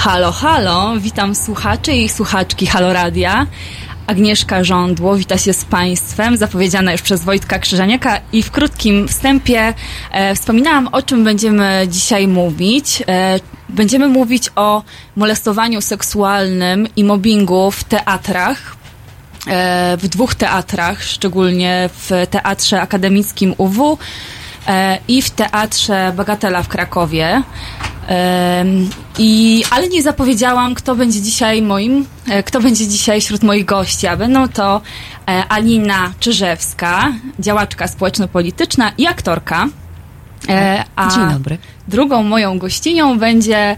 Halo, halo, witam słuchaczy i słuchaczki Halo Radia. Agnieszka Żądło wita się z Państwem, zapowiedziana już przez Wojtka Krzyżaniaka i w krótkim wstępie e, wspominałam, o czym będziemy dzisiaj mówić. E, będziemy mówić o molestowaniu seksualnym i mobbingu w teatrach, e, w dwóch teatrach, szczególnie w Teatrze Akademickim UW e, i w Teatrze Bagatela w Krakowie. I, ale nie zapowiedziałam, kto będzie dzisiaj moim, e, kto będzie dzisiaj wśród moich gości, a będą to e, Alina Czyżewska, działaczka społeczno-polityczna i aktorka. E, A Dzień dobry. drugą moją gościnią będzie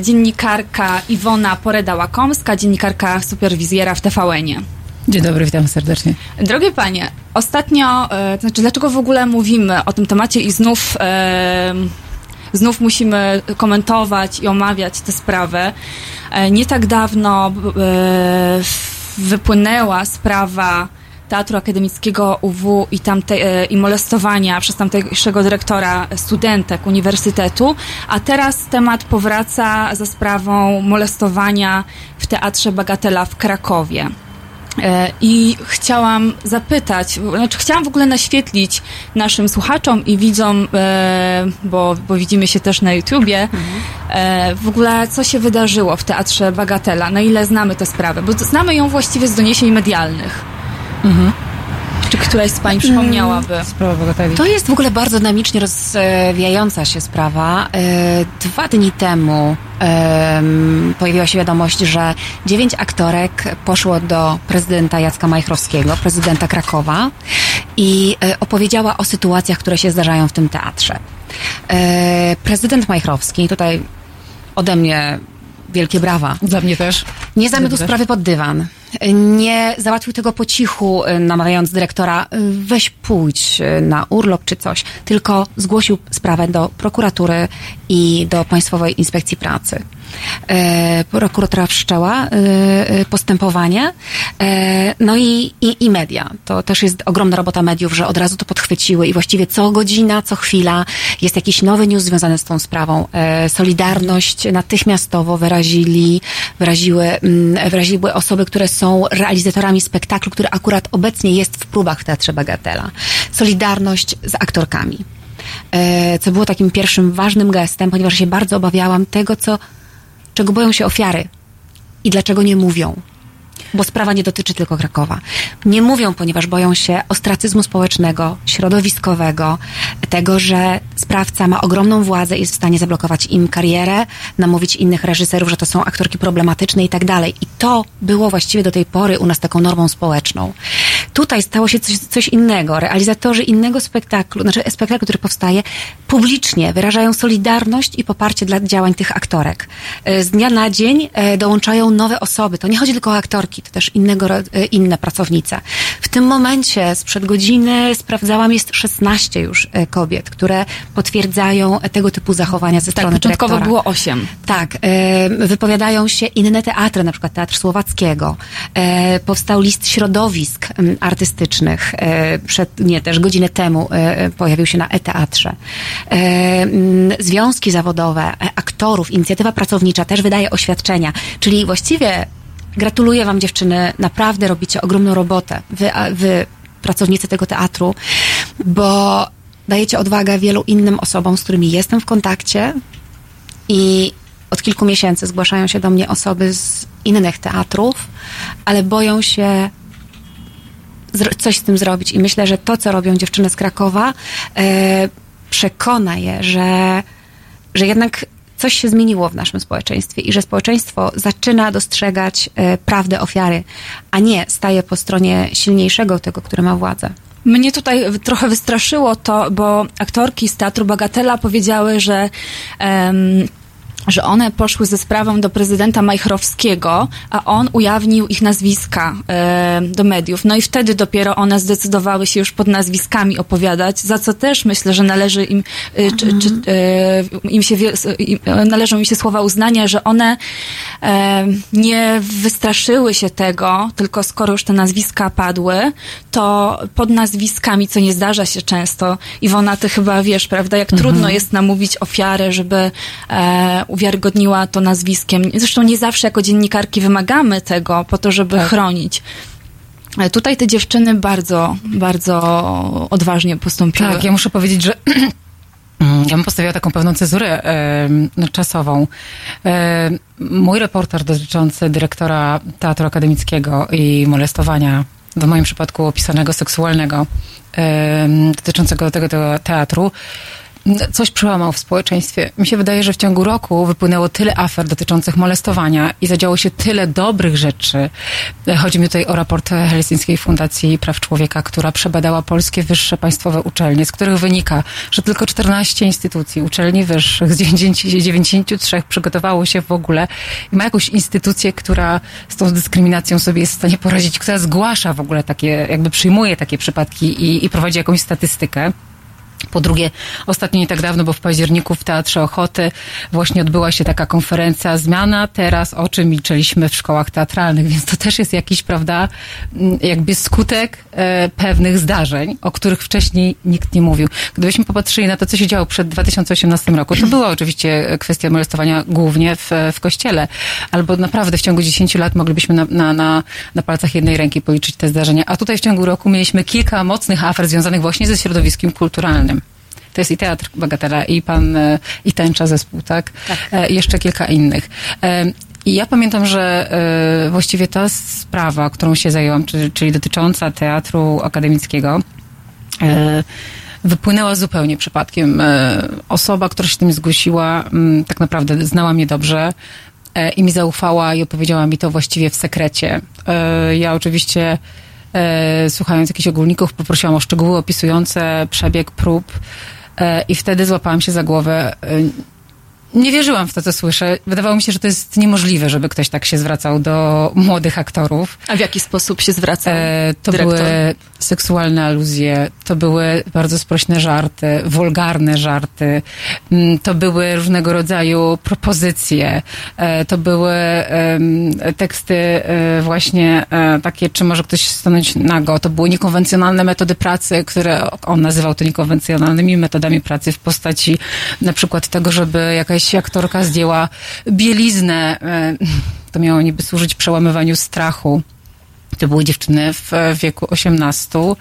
dziennikarka Iwona Poreda-Łakomska, dziennikarka superwizjera w TVN-ie. Dzień dobry, witam serdecznie. Drogie panie, ostatnio, to znaczy dlaczego w ogóle mówimy o tym temacie i znów, e, znów musimy komentować i omawiać tę sprawę. E, nie tak dawno e, wypłynęła sprawa Teatru Akademickiego UW i, tamte, e, i molestowania przez tamtejszego dyrektora studentek uniwersytetu, a teraz temat powraca za sprawą molestowania w Teatrze Bagatela w Krakowie. E, I chciałam zapytać, znaczy chciałam w ogóle naświetlić naszym słuchaczom i widzom, e, bo, bo widzimy się też na YouTubie, e, w ogóle co się wydarzyło w Teatrze Bagatela, na ile znamy tę sprawę, bo znamy ją właściwie z doniesień medialnych. Czy któraś z Pań przypomniałaby? Sprawa Bogateli. To jest w ogóle bardzo dynamicznie rozwijająca się sprawa. E, Dwa dni temu em, pojawiła się wiadomość, że dziewięć aktorek poszło do prezydenta Jacka Majchrowskiego, prezydenta Krakowa i e, opowiedziała o sytuacjach, które się zdarzają w tym teatrze. E, Prezydent Majchrowski, tutaj ode mnie wielkie brawa, Dla mnie też. nie Dobrze. sprawy pod dywan. Nie załatwił tego po cichu, y, namawiając dyrektora, y, weź pójdź y, na urlop czy coś, tylko zgłosił sprawę do prokuratury i do Państwowej Inspekcji Pracy. Prokuratura wszczęła postępowanie, no i, i, i media. To też jest ogromna robota mediów, że od razu to podchwyciły i właściwie co godzina, co chwila jest jakiś nowy news związany z tą sprawą. Solidarność natychmiastowo wyrazili, wyraziły, mm, wyraziły osoby, które są realizatorami spektaklu, który akurat obecnie jest w próbach w Teatrze Bagatela. Solidarność z aktorkami. E, Co było takim pierwszym ważnym gestem, ponieważ się bardzo obawiałam tego, co czego boją się ofiary i dlaczego nie mówią. Bo sprawa nie dotyczy tylko Krakowa. Nie mówią, ponieważ boją się ostracyzmu społecznego, środowiskowego, tego, że sprawca ma ogromną władzę i jest w stanie zablokować im karierę, namówić innych reżyserów, że to są aktorki problematyczne i tak dalej. I to było właściwie do tej pory u nas taką normą społeczną. Tutaj stało się coś, coś innego. Realizatorzy innego spektaklu, znaczy spektaklu, który powstaje, publicznie wyrażają solidarność i poparcie dla działań tych aktorek. E, Z dnia na dzień e, dołączają nowe osoby. To nie chodzi tylko o aktorki, to też innego, e, inne pracownice. W tym momencie, sprzed godziny, sprawdzałam, jest 16 już e, kobiet, które potwierdzają e, tego typu zachowania ze Tak, strony początkowo dyrektora. było osiem. Tak, wypowiadają się inne teatry, na przykład Teatr Słowackiego. Powstał list środowisk artystycznych, przed, nie, też godzinę temu pojawił się na e-teatrze. Związki zawodowe, aktorów, inicjatywa pracownicza też wydaje oświadczenia, czyli właściwie gratuluję wam dziewczyny, naprawdę robicie ogromną robotę. Wy, wy pracownicy tego teatru, bo dajecie odwagę wielu innym osobom, z którymi jestem w kontakcie, i od kilku miesięcy zgłaszają się do mnie osoby z innych teatrów, ale boją się coś z tym zrobić. I myślę, że to, co robią dziewczyny z Krakowa, e, przekona je, że, że jednak coś się zmieniło w naszym społeczeństwie i że społeczeństwo zaczyna dostrzegać e, prawdę ofiary, a nie staje po stronie silniejszego tego, który ma władzę. Mnie tutaj trochę wystraszyło to, bo aktorki z Teatru Bagatela powiedziały, że em, że one poszły ze sprawą do prezydenta Majchrowskiego, a on ujawnił ich nazwiska e, do mediów. No i wtedy dopiero one zdecydowały się już pod nazwiskami opowiadać, za co też myślę, że należy im, e, czy, czy, e, im się, im, e, należą im się słowa uznania, że one e, nie wystraszyły się tego, tylko skoro już te nazwiska padły, to pod nazwiskami, co nie zdarza się często, Iwona, ty chyba wiesz, prawda, jak trudno jest namówić ofiarę, żeby e, uwiarygodniła to nazwiskiem. Zresztą nie zawsze jako dziennikarki wymagamy tego po to, żeby chronić. E, Tutaj te dziewczyny bardzo, bardzo odważnie postąpiły. Tak, ja muszę powiedzieć, że mm, ja bym postawiła taką pewną cezurę em, czasową. Em, mój reporter dotyczący dyrektora Teatru Akademickiego i molestowania, w moim przypadku opisanego seksualnego, em, dotyczącego tego, tego teatru, coś przełamał w społeczeństwie. Mi się wydaje, że w ciągu roku wypłynęło tyle afer dotyczących molestowania i zadziało się tyle dobrych rzeczy. Chodzi mi tutaj o raport Helsińskiej Fundacji Praw Człowieka, która przebadała polskie wyższe państwowe uczelnie, z których wynika, że tylko 14 instytucji, uczelni wyższych z 93 przygotowało się w ogóle i ma jakąś instytucję, która z tą dyskryminacją sobie jest w stanie poradzić, która zgłasza w ogóle takie, jakby przyjmuje takie przypadki i, i prowadzi jakąś statystykę. Po drugie, ostatnio nie tak dawno, bo w październiku w Teatrze Ochoty właśnie odbyła się taka konferencja Zmiana teraz, o czym milczeliśmy w szkołach teatralnych, więc to też jest jakiś, prawda, m, jakby skutek e, pewnych zdarzeń, o których wcześniej nikt nie mówił. Gdybyśmy popatrzyli na to, co się działo przed 2018 roku, to była oczywiście kwestia molestowania głównie w, w kościele, albo naprawdę w ciągu 10 lat moglibyśmy na, na, na, na palcach jednej ręki policzyć te zdarzenia, a tutaj w ciągu roku mieliśmy kilka mocnych afer związanych właśnie ze środowiskiem kulturalnym. To jest i Teatr Bagatela, i pan, e, i Tęcza zespół, tak? E, I jeszcze kilka innych. E, I ja pamiętam, że e, właściwie ta sprawa, którą się zajęłam, czyli, dotycząca teatru akademickiego, e, wypłynęła zupełnie przypadkiem. E, Osoba, która się tym zgłosiła, mm, tak naprawdę znała mnie dobrze e, i mi zaufała i opowiedziała mi to właściwie w sekrecie. E, Ja oczywiście e, słuchając jakichś ogólników, poprosiłam o szczegóły opisujące przebieg prób e, i wtedy złapałam się za głowę. Nie wierzyłam w to, co słyszę. Wydawało mi się, że to jest niemożliwe, żeby ktoś tak się zwracał do młodych aktorów. A w jaki sposób się zwraca E, to dyrektor? były seksualne aluzje, to były bardzo sprośne żarty, wulgarne żarty, mm, to były różnego rodzaju propozycje, e, to były teksty e, właśnie e, takie, czy może ktoś stanąć nago, to były niekonwencjonalne metody pracy, które on nazywał to niekonwencjonalnymi metodami pracy w postaci na przykład tego, żeby jakaś aktorka zdjęła bieliznę, e, to miało niby służyć przełamywaniu strachu. To były dziewczyny w wieku 18, e,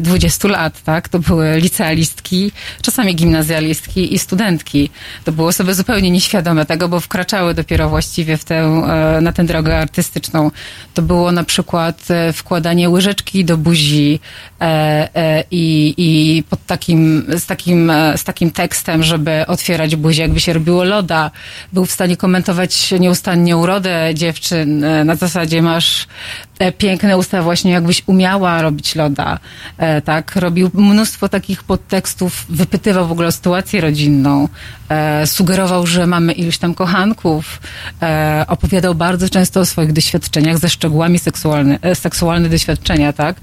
20 lat, tak? To były licealistki, czasami gimnazjalistki i studentki. To były osoby zupełnie nieświadome tego, bo wkraczały dopiero właściwie w tę, e, na tę drogę artystyczną. To było na przykład e, wkładanie łyżeczki do buzi e, e, i, i pod takim, z, takim, e, z takim tekstem, żeby otwierać buzię, jakby się robiło loda. Był w stanie komentować nieustannie urodę dziewczyn. e, Na zasadzie masz e, piękne usta, właśnie jakbyś umiała robić loda. E, tak, robił mnóstwo takich podtekstów, wypytywał w ogóle o sytuację rodzinną, e, sugerował, że mamy iluś tam kochanków, e, opowiadał bardzo często o swoich doświadczeniach ze szczegółami seksualne, seksualne doświadczenia, tak?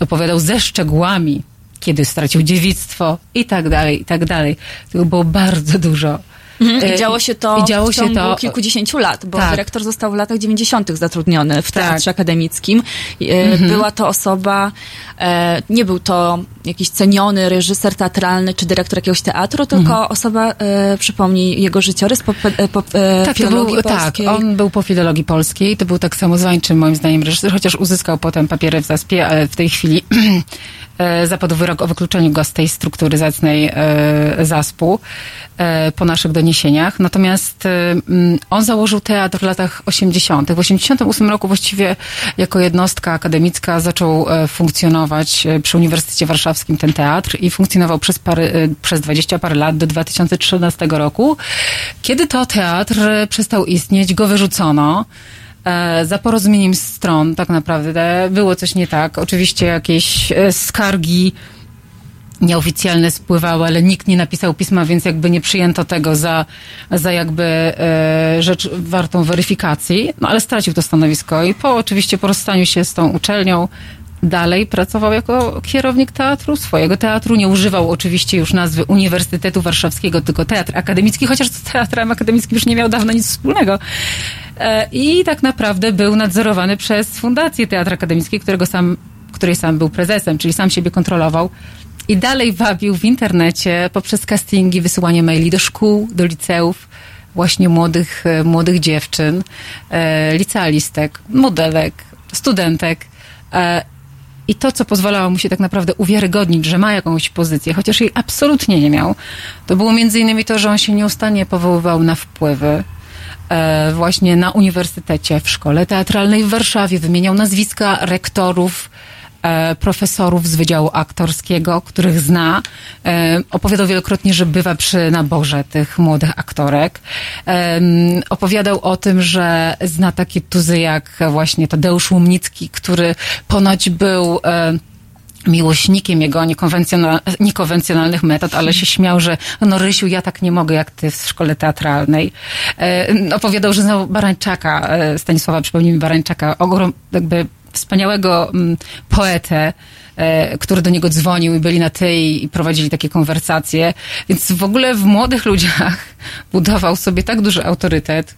Opowiadał ze szczegółami, kiedy stracił dziewictwo i tak dalej, i tak dalej. Tego było bardzo dużo. Mhm. E, I działo się to i działo w się ciągu to- kilkudziesięciu lat, bo Tak. dyrektor został w latach 90. zatrudniony w Tak. teatrze akademickim. E, Była to osoba, e, nie był to jakiś ceniony reżyser teatralny czy dyrektor jakiegoś teatru, tylko osoba, e, przypomnij jego życiorys po, po, Tak, filologii był, tak, polskiej. on był po filologii polskiej, to był tak samozwańczy moim zdaniem reżyser, chociaż uzyskał potem papiery w zaspie, ale w tej chwili zapadł wyrok o wykluczeniu go z tej struktury zacnej e, e, po naszych doniesieniach. Natomiast e, mm, on założył teatr w latach 80. W 88 roku właściwie jako jednostka akademicka zaczął e, funkcjonować e, przy Uniwersytecie Warszawskim ten teatr i funkcjonował przez, parę, e, przez 20 parę lat do 2013 roku. Kiedy to teatr e, przestał istnieć, go wyrzucono. E, Za porozumieniem stron tak naprawdę było coś nie tak. Oczywiście jakieś e, skargi nieoficjalne spływały, ale nikt nie napisał pisma, więc jakby nie przyjęto tego za, za jakby e, rzecz wartą weryfikacji. No ale stracił to stanowisko i po oczywiście po rozstaniu się z tą uczelnią dalej pracował jako kierownik teatru, swojego teatru. Nie używał oczywiście już nazwy Uniwersytetu Warszawskiego, tylko Teatr Akademicki, chociaż z Teatrem Akademickim już nie miał dawno nic wspólnego. E, I tak naprawdę był nadzorowany przez Fundację Teatr Akademicki, którego sam, której sam był prezesem, czyli sam siebie kontrolował. I dalej wabił w internecie poprzez castingi, wysyłanie maili do szkół, do liceów, właśnie młodych, e, młodych dziewczyn, e, licealistek, modelek, studentek. I to, co pozwalało mu się tak naprawdę uwiarygodnić, że ma jakąś pozycję, chociaż jej absolutnie nie miał, to było między innymi to, że on się nieustannie powoływał na wpływy, właśnie na uniwersytecie, w szkole teatralnej w Warszawie, wymieniał nazwiska rektorów, e, profesorów z Wydziału Aktorskiego, których zna. E, opowiadał wielokrotnie, że bywa przy naborze tych młodych aktorek. Opowiadał o tym, że zna takie tuzy jak właśnie Tadeusz Łomnicki, który ponoć był... Miłośnikiem jego niekonwencjonal, niekonwencjonalnych metod, ale się śmiał, że no Rysiu, ja tak nie mogę jak ty w szkole teatralnej. E, opowiadał, że znał Barańczaka, e, Stanisława, przypomnij mi Barańczaka, ogrom, jakby wspaniałego mm, poetę, e, który do niego dzwonił i byli na ty i i prowadzili takie konwersacje. Więc w ogóle w młodych ludziach budował sobie tak duży autorytet,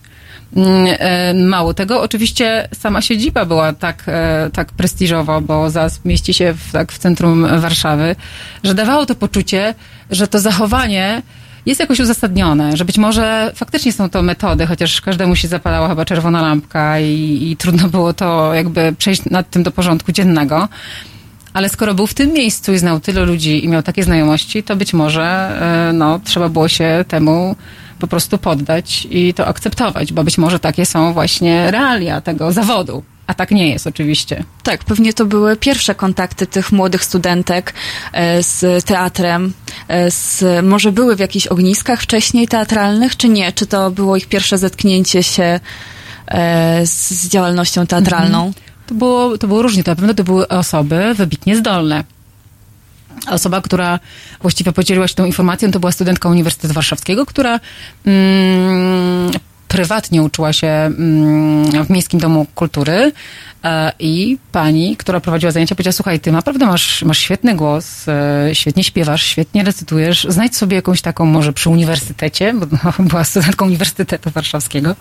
Mało tego, oczywiście sama siedziba była tak, e, tak prestiżowa, bo zaraz mieści się w, tak w centrum Warszawy, że dawało to poczucie, że to zachowanie jest jakoś uzasadnione, że być może faktycznie są to metody, chociaż każdemu się zapalała chyba czerwona lampka i, i trudno było to jakby przejść nad tym do porządku dziennego. Ale skoro był w tym miejscu i znał tylu ludzi i miał takie znajomości, to być może e, no, trzeba było się temu po prostu poddać i to akceptować, bo być może takie są właśnie realia tego zawodu. A tak nie jest oczywiście. Tak, pewnie to były pierwsze kontakty tych młodych studentek e, z teatrem. E, z, może były w jakichś ogniskach wcześniej teatralnych, czy nie? Czy to było ich pierwsze zetknięcie się e, z, z działalnością teatralną? To było, to było różnie. To na pewno to były osoby wybitnie zdolne. Osoba, która właściwie podzieliła się tą informacją, to była studentka Uniwersytetu Warszawskiego, która mm, prywatnie uczyła się mm, w Miejskim Domu Kultury e, i pani, która prowadziła zajęcia, powiedziała, słuchaj, ty naprawdę masz, masz świetny głos, e, świetnie śpiewasz, świetnie recytujesz, znajdź sobie jakąś taką może przy uniwersytecie, bo no, była studentką Uniwersytetu Warszawskiego,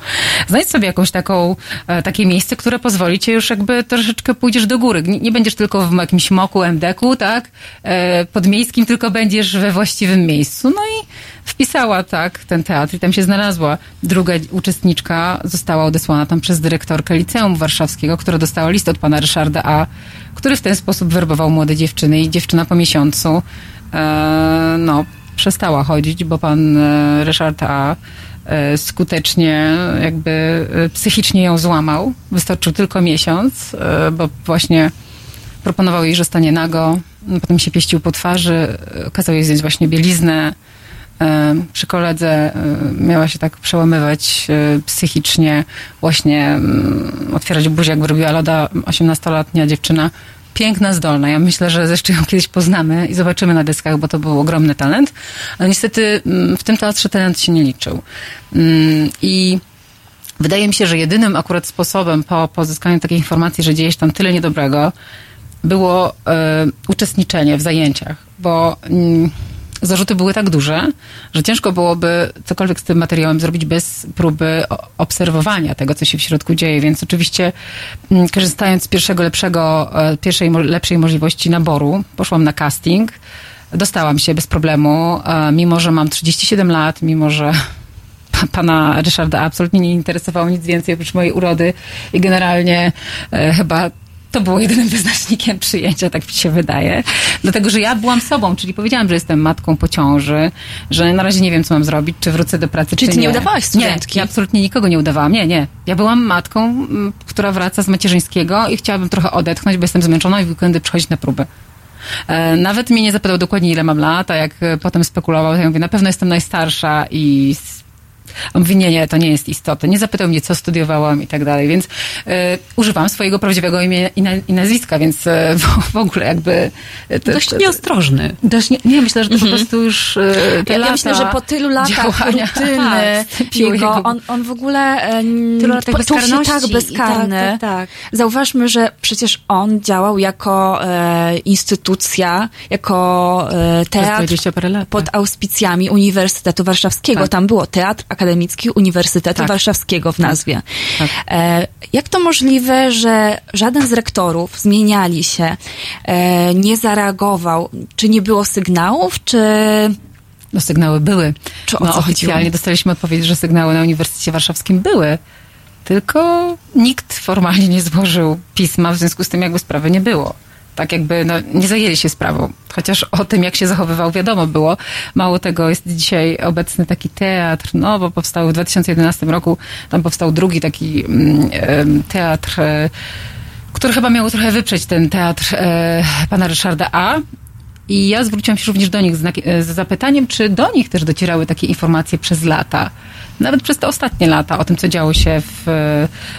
znajdź sobie jakąś taką, e, takie miejsce, które pozwoli cię już jakby troszeczkę pójdziesz do góry. Nie, będziesz tylko w jakimś moku, MDK-u, tak, podmiejskim, tylko będziesz we właściwym miejscu. No i wpisała tak ten teatr i tam się znalazła. Druga uczestniczka została odesłana tam przez dyrektorkę Liceum Warszawskiego, która dostała list od pana Ryszarda A., który w ten sposób werbował młode dziewczyny i dziewczyna po miesiącu e, no, przestała chodzić, bo pan e, Ryszard A. e, skutecznie jakby e, psychicznie ją złamał. Wystarczył tylko miesiąc, e, bo właśnie proponował jej, że stanie nago, potem się pieścił po twarzy, e, kazał jej zdjąć właśnie bieliznę, przy koledze e, miała się tak przełamywać e, psychicznie, właśnie mm, otwierać buzię, jakby robiła loda 18-letnia dziewczyna. Piękna, zdolna. Ja myślę, że jeszcze ją kiedyś poznamy i zobaczymy na dyskach, bo to był ogromny talent. Ale niestety mm, w tym teatrze talent się nie liczył. Mm, I wydaje mi się, że jedynym akurat sposobem po pozyskaniu takiej informacji, że dzieje się tam tyle niedobrego, było e, uczestniczenie w zajęciach, bo zarzuty były tak duże, że ciężko byłoby cokolwiek z tym materiałem zrobić bez próby obserwowania tego, co się w środku dzieje. Więc oczywiście, mm, korzystając z pierwszego lepszego, e, pierwszej lepszej możliwości naboru, poszłam na casting. Dostałam się bez problemu, e, mimo że mam 37 lat, mimo że pa- pana Ryszarda absolutnie nie interesowało nic więcej oprócz mojej urody i generalnie e, chyba to było jedynym wyznacznikiem przyjęcia, tak mi się wydaje. Dlatego, że ja byłam sobą, czyli powiedziałam, że jestem matką po ciąży, że na razie nie wiem, co mam zrobić, czy wrócę do pracy, Czyli czy ty nie nie. udawałaś studentki? Nie, ja absolutnie nikogo nie udawałam. Nie, nie. Ja byłam matką, która wraca z macierzyńskiego i chciałabym trochę odetchnąć, bo jestem zmęczona i w weekendy przychodzić na próby. E, Nawet mnie nie zapytał dokładnie, ile mam lat, a jak e, potem spekulował, to ja mówię, na pewno jestem najstarsza i A mówi, nie, nie, to nie jest istotne. Nie zapytał mnie, co studiowałam i tak dalej, więc e, używam swojego prawdziwego imienia i, na, i nazwiska, więc e, w, w ogóle jakby... e, to- Dość nieostrożny. Dość nie, nie, myślę, że to po prostu już te Ja, lata ja myślę, że po tylu latach rutyny tak, jego, jego- on, on w ogóle e, Tylu latach czuł się tak i bezkarny. tak, tak, tak. Zauważmy, że przecież on działał jako e, instytucja, jako e, teatr 20 parę lat. pod auspicjami Uniwersytetu Warszawskiego. Tak. Tam było Teatr Akademicki Uniwersytetu Tak. Warszawskiego w nazwie. Tak. E, jak to możliwe, że żaden z rektorów zmieniali się, e, nie zareagował? Czy nie było sygnałów, czy... No sygnały były. Czy o no, oficjalnie chodziło? dostaliśmy odpowiedź, że sygnały na Uniwersytecie Warszawskim były. Tylko nikt formalnie nie złożył pisma, w związku z tym jakby sprawy nie było. Tak jakby no, nie zajęli się sprawą. Chociaż o tym, jak się zachowywał, wiadomo było. Mało tego, jest dzisiaj obecny taki teatr, no bo powstał w 2011 roku, tam powstał drugi taki mm, teatr, e, który chyba miał trochę wyprzeć ten teatr e, pana Ryszarda A. I ja zwróciłam się również do nich z, z zapytaniem, czy do nich też docierały takie informacje przez lata, nawet przez te ostatnie lata, o tym, co działo się w,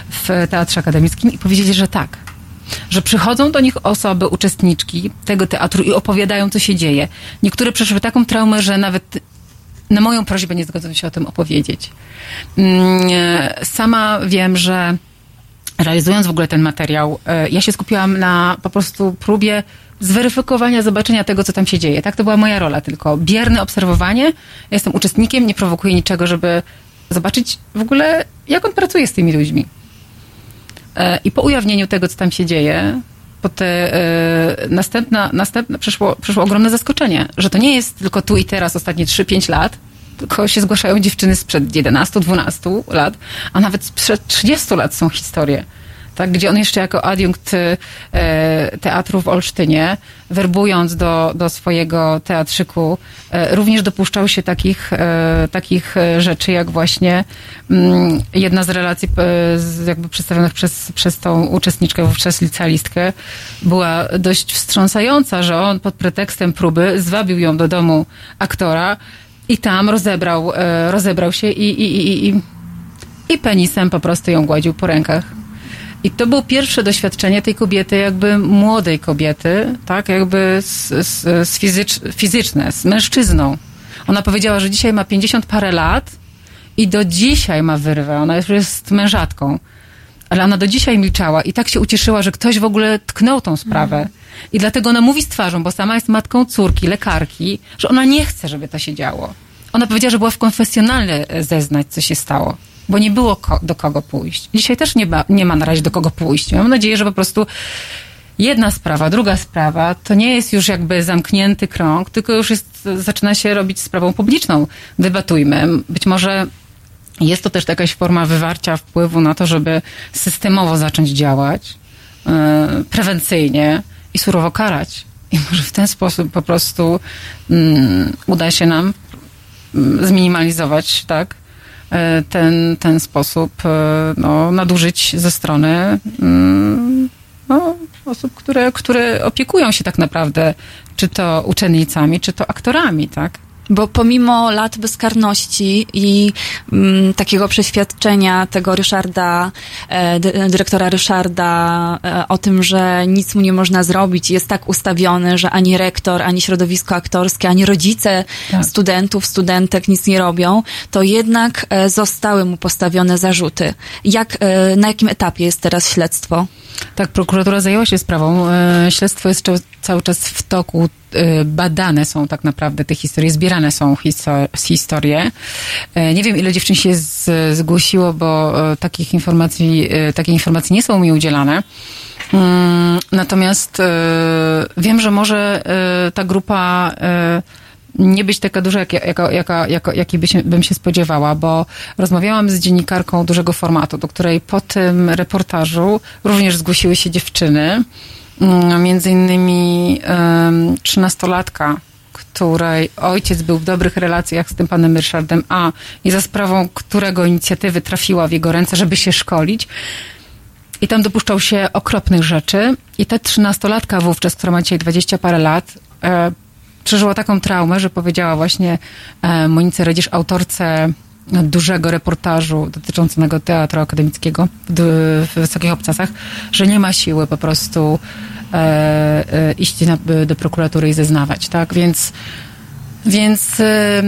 w Teatrze Akademickim i powiedzieli, że tak. Że przychodzą do nich osoby, uczestniczki tego teatru i opowiadają, co się dzieje. Niektóre przeszły taką traumę, że nawet na moją prośbę nie zgodzą się o tym opowiedzieć. Mm, Sama wiem, że realizując w ogóle ten materiał, e, ja się skupiłam na po prostu próbie zweryfikowania, zobaczenia tego, co tam się dzieje. Tak, to była moja rola, tylko bierne obserwowanie. Ja jestem uczestnikiem, nie prowokuję niczego, żeby zobaczyć w ogóle, jak on pracuje z tymi ludźmi. E, I po ujawnieniu tego, co tam się dzieje, po te, e, następna, następna przyszło, przyszło ogromne zaskoczenie, że to nie jest tylko tu i teraz ostatnie 3-5 lat, tylko się zgłaszają dziewczyny sprzed 11-12 lat, a nawet sprzed 30 lat są historie. Tak, gdzie on jeszcze jako adiunkt e, teatru w Olsztynie, werbując do, do swojego teatrzyku, e, również dopuszczał się takich, e, takich rzeczy, jak właśnie mm, jedna z relacji jakby przedstawionych przez, przez tą uczestniczkę, wówczas licealistkę, była dość wstrząsająca, że on pod pretekstem próby zwabił ją do domu aktora i tam rozebrał, rozebrał się i, i, i, i, i penisem po prostu ją gładził po rękach. I to było pierwsze doświadczenie tej kobiety, jakby młodej kobiety, tak, jakby z, z, z fizycz, fizyczne, z mężczyzną. Ona powiedziała, że dzisiaj ma 50 parę lat i do dzisiaj ma wyrwę. Ona już jest mężatką. Ale ona do dzisiaj milczała i tak się ucieszyła, że ktoś w ogóle tknął tą sprawę. I dlatego ona mówi z twarzą, bo sama jest matką córki, lekarki, że ona nie chce, żeby to się działo. Ona powiedziała, że była w konfesjonalne e, zeznać, co się stało, bo nie było ko- do kogo pójść. Dzisiaj też nie ma, nie ma na razie do kogo pójść. Mam nadzieję, że po prostu jedna sprawa, druga sprawa, to nie jest już jakby zamknięty krąg, tylko już jest, zaczyna się robić sprawą publiczną. Debatujmy. Być może jest to też jakaś forma wywarcia wpływu na to, żeby systemowo zacząć działać, e, prewencyjnie i surowo karać. I może w ten sposób po prostu mm, uda się nam mm, zminimalizować, tak, ten, ten sposób e, no, nadużyć ze strony mm, no, osób, które, które opiekują się tak naprawdę, czy to uczennicami, czy to aktorami, tak? Bo pomimo lat bezkarności i mm, takiego przeświadczenia tego Ryszarda, e, dy- dyrektora Ryszarda e, o tym, że nic mu nie można zrobić, jest tak ustawiony, że ani rektor, ani środowisko aktorskie, ani rodzice Tak. studentów, studentek nic nie robią, to jednak e, zostały mu postawione zarzuty. Jak, e, na jakim etapie jest teraz śledztwo? Tak, prokuratura zajęła się sprawą. E, Śledztwo jest cały czas w toku. E, Badane są tak naprawdę te historie, zbierane są histo- historie. E, Nie wiem, ile dziewczyn się zgłosiło, bo takich informacji, takie informacje nie są mi udzielane. Mm, Natomiast wiem, że może ta grupa nie być taka duża, jak, jaka, jaka, jaka, jakiej by się, bym się spodziewała, bo rozmawiałam z dziennikarką dużego formatu, do której po tym reportażu również zgłosiły się dziewczyny, mm, między innymi trzynastolatka, której ojciec był w dobrych relacjach z tym panem Ryszardem A i za sprawą którego inicjatywy trafiła w jego ręce, żeby się szkolić. I tam dopuszczał się okropnych rzeczy. I ta trzynastolatka wówczas, która ma dzisiaj dwadzieścia parę lat, e, przeżyła taką traumę, że powiedziała właśnie e, Monice Redzisz, autorce dużego reportażu dotyczącego teatru akademickiego w, w Wysokich Obcasach, że nie ma siły po prostu e, e, iść na, do prokuratury i zeznawać, tak? Więc, więc e,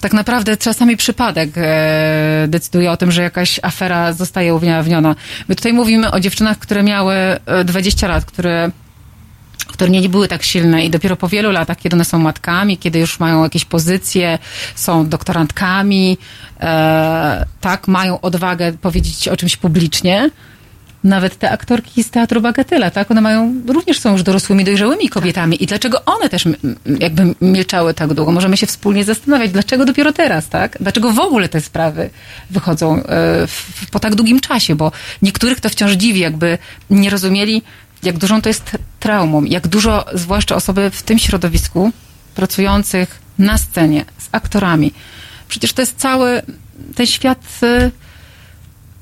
tak naprawdę czasami przypadek e, decyduje o tym, że jakaś afera zostaje ujawniona. My tutaj mówimy o dziewczynach, które miały e, 20 lat, które które nie były tak silne i dopiero po wielu latach, kiedy one są matkami, kiedy już mają jakieś pozycje, są doktorantkami, e, tak, mają odwagę powiedzieć o czymś publicznie. Nawet te aktorki z teatru Bagatela, tak, one mają, również są już dorosłymi, dojrzałymi kobietami. I dlaczego one też jakby milczały tak długo? Możemy się wspólnie zastanawiać, dlaczego dopiero teraz, tak? Dlaczego w ogóle te sprawy wychodzą e, w, po tak długim czasie? Bo niektórych to wciąż dziwi, jakby nie rozumieli, jak dużą to jest traumą, jak dużo, zwłaszcza osoby w tym środowisku, pracujących na scenie, z aktorami. Przecież to jest cały ten świat, y,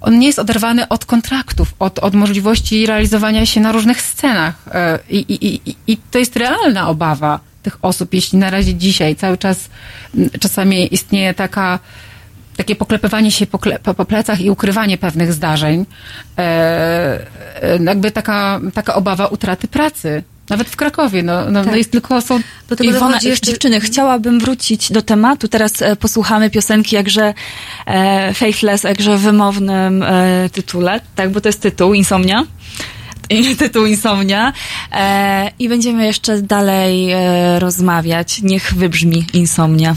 on nie jest oderwany od kontraktów, od, od możliwości realizowania się na różnych scenach. Y, I, i, i, I to jest realna obawa tych osób, jeśli na razie dzisiaj cały czas czasami istnieje taka takie poklepywanie się po, po, po plecach i ukrywanie pewnych zdarzeń, e, e, jakby taka, taka obawa utraty pracy. Nawet w Krakowie, no, no, no jest tylko, są Do tego Iwona, jeszcze... dziewczyny, chciałabym wrócić do tematu. Teraz e, posłuchamy piosenki jakże e, Faithless, jakże wymownym e, tytule, tak, bo to jest tytuł, Insomnia. Tytuł Insomnia. E, I będziemy jeszcze dalej e, rozmawiać. Niech wybrzmi Insomnia.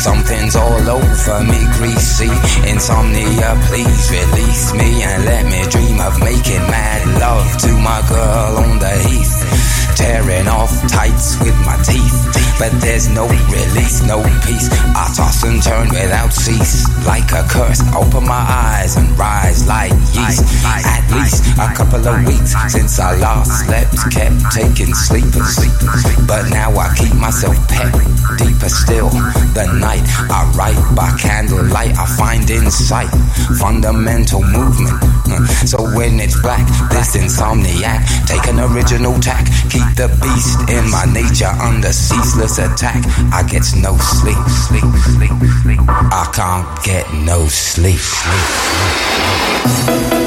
Something's all over me, greasy. Insomnia, please release me and let me dream of making mad love to my girl on the heath. Tearing off tights with my teeth, but there's no release, no peace. I toss and turn without cease, like a curse. Open my eyes and rise like yeast. At least a couple of weeks since I last slept, kept taking sleepers. But now I keep myself pet deeper still. The night I write by candlelight, I find insight, fundamental movement. So when it's black, this insomniac, take an original tack, keep the beast in my nature under ceaseless attack. I get no sleep, sleep, sleep, sleep. I can't get no sleep, sleep. I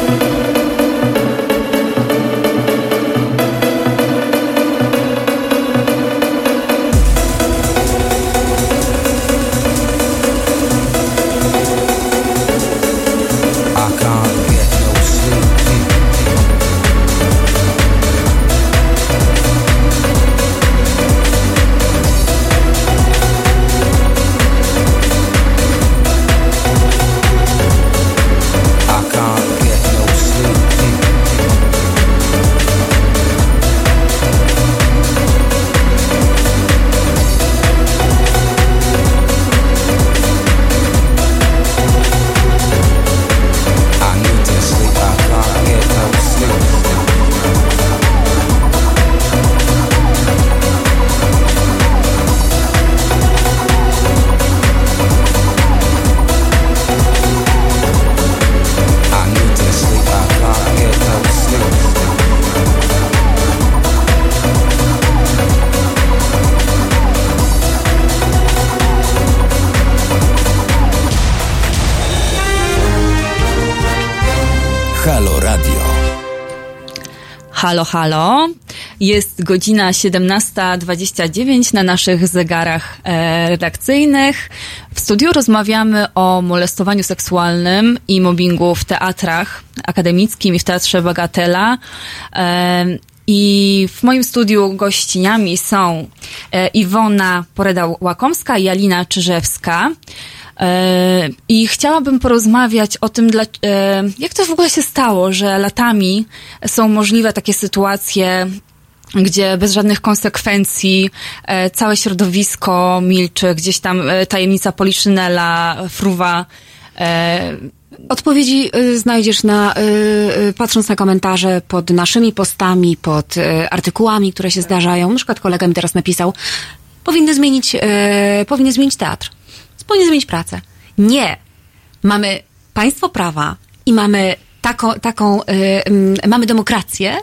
Halo, halo. Jest godzina 17.29 na naszych zegarach e, redakcyjnych. W studiu rozmawiamy o molestowaniu seksualnym i mobbingu w teatrach akademickim i w Teatrze Bagatela. E, I w moim studiu gościniami są e, Iwona Poreda-Łakomska i Alina Czyżewska. E, I chciałabym porozmawiać o tym, e, jak to w ogóle się stało, że latami są możliwe takie sytuacje, gdzie bez żadnych konsekwencji e, całe środowisko milczy, gdzieś tam tajemnica Poliszynela fruwa. Odpowiedzi znajdziesz na, patrząc na komentarze pod naszymi postami, pod artykułami, które się zdarzają. Na przykład kolega mi teraz napisał, powinny zmienić, powinny zmienić teatr. Powinny zmienić pracę. Nie. Mamy państwo prawa i mamy taką, taką y, mm, mamy demokrację,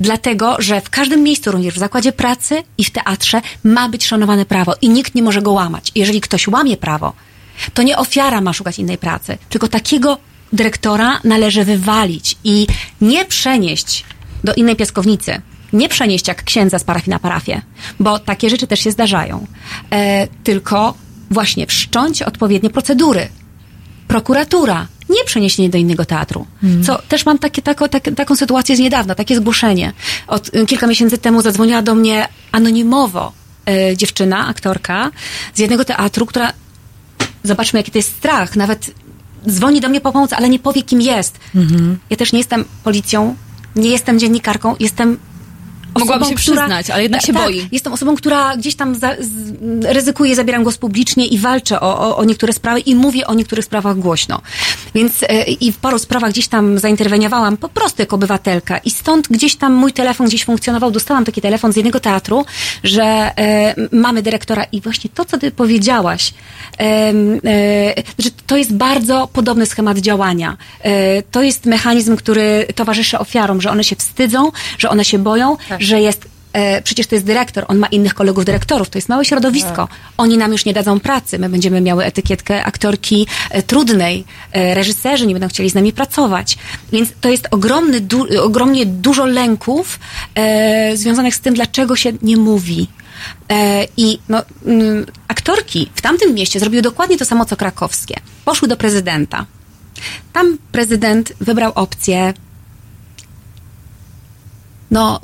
dlatego, że w każdym miejscu, również w zakładzie pracy i w teatrze ma być szanowane prawo i nikt nie może go łamać. Jeżeli ktoś łamie prawo, to nie ofiara ma szukać innej pracy, tylko takiego dyrektora należy wywalić i nie przenieść do innej piaskownicy. Nie przenieść jak księdza z parafii na parafię, bo takie rzeczy też się zdarzają. E, tylko właśnie wszcząć odpowiednie procedury. Prokuratura, nie przeniesienie do innego teatru. Co też mam takie, tako, tak, taką sytuację z niedawna, takie zgłoszenie. Od y, kilka miesięcy temu zadzwoniła do mnie anonimowo e, dziewczyna, aktorka z jednego teatru, która zobaczmy, jaki to jest strach. Nawet dzwoni do mnie po pomoc, ale nie powie, kim jest. Ja też nie jestem policją, nie jestem dziennikarką, jestem Mogłaby osobą, się która- przyznać, ale jednak się tak, boi. Jestem osobą, która gdzieś tam za, z, ryzykuje, zabieram głos publicznie i walczę o, o, o niektóre sprawy i mówię o niektórych sprawach głośno. Więc e, i w paru sprawach gdzieś tam zainterweniowałam po prostu jako obywatelka i stąd gdzieś tam mój telefon gdzieś funkcjonował. Dostałam taki telefon z jednego teatru, że e, mamy dyrektora i właśnie to, co ty powiedziałaś, e, że to jest bardzo podobny schemat działania. E, to jest mechanizm, który towarzyszy ofiarom, że one się wstydzą, że one się boją, że jest e, przecież to jest dyrektor, on ma innych kolegów dyrektorów, to jest małe środowisko. Oni nam już nie dadzą pracy, my będziemy miały etykietkę aktorki e, trudnej, e, reżyserzy nie będą chcieli z nami pracować. Więc to jest ogromny, du, ogromnie dużo lęków e, związanych z tym, dlaczego się nie mówi. E, I no, mm, aktorki w tamtym mieście zrobiły dokładnie to samo, co krakowskie. Poszły do prezydenta. Tam prezydent wybrał opcję no,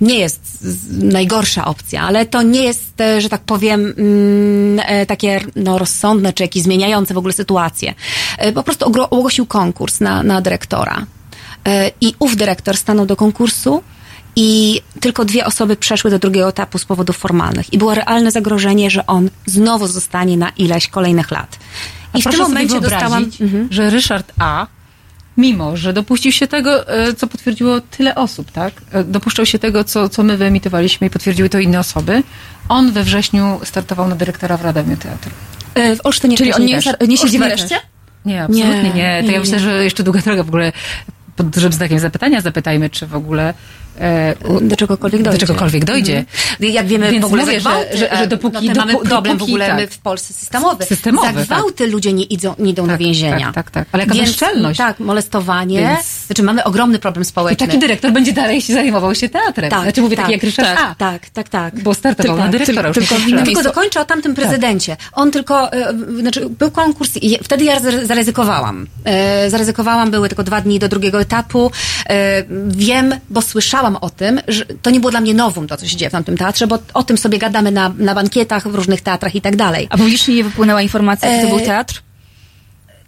nie jest najgorsza opcja, ale to nie jest, e, że tak powiem, mm, e, takie no, rozsądne czy jakieś zmieniające w ogóle sytuację. E, Po prostu ogłosił konkurs na, na dyrektora. I ów dyrektor stanął do konkursu i tylko dwie osoby przeszły do drugiego etapu z powodów formalnych. I było realne zagrożenie, że on znowu zostanie na ileś kolejnych lat. A I w tym momencie dostałam... Mhm. że Ryszard A., mimo że dopuścił się tego, e, co potwierdziło tyle osób, tak? E, Dopuszczał się tego, co, co my wyemitowaliśmy i potwierdziły to inne osoby. On we wrześniu startował na dyrektora w Radomiu Teatru. E, W Olsztynie czyli on nie, też. nie siedzi w areszcie? Nie, absolutnie nie. Nie, To nie, ja myślę, że jeszcze długa droga w ogóle pod dużym znakiem zapytania zapytajmy, czy w ogóle do czegokolwiek dojdzie. do czegokolwiek dojdzie. Mhm. Jak wiemy Więc w ogóle mówię, że- gwałty, że- że e, dopóki- no mamy problem w dopóki, ogóle tak. my w Polsce systemowy. Systemowy, za gwałty ludzie nie idą, nie idą do Tak, więzienia. tak, tak, tak. Ale jaka Więc, bezczelność. Tak, molestowanie. Więc- Znaczy mamy ogromny problem I społeczny. taki dyrektor będzie dalej się zajmował się teatrem. tak, znaczy mówię tak, taki jak Ryszard tak, A. tak, tak, tak. Bo startował Tylko- na dyrektora. już tylko. Tylko miejscu. dokończę o tamtym prezydencie. On tylko, e, znaczy był konkurs i wtedy ja zaryzykowałam. E, zaryzykowałam, były tylko dwa dni do drugiego etapu. E, wiem, bo słyszałam o tym, że to nie było dla mnie nowum to, co się dzieje w tamtym teatrze, bo o tym sobie gadamy na, na bankietach, w różnych teatrach i tak dalej. A publicznie nie wypłynęła informacja, że to E, był teatr?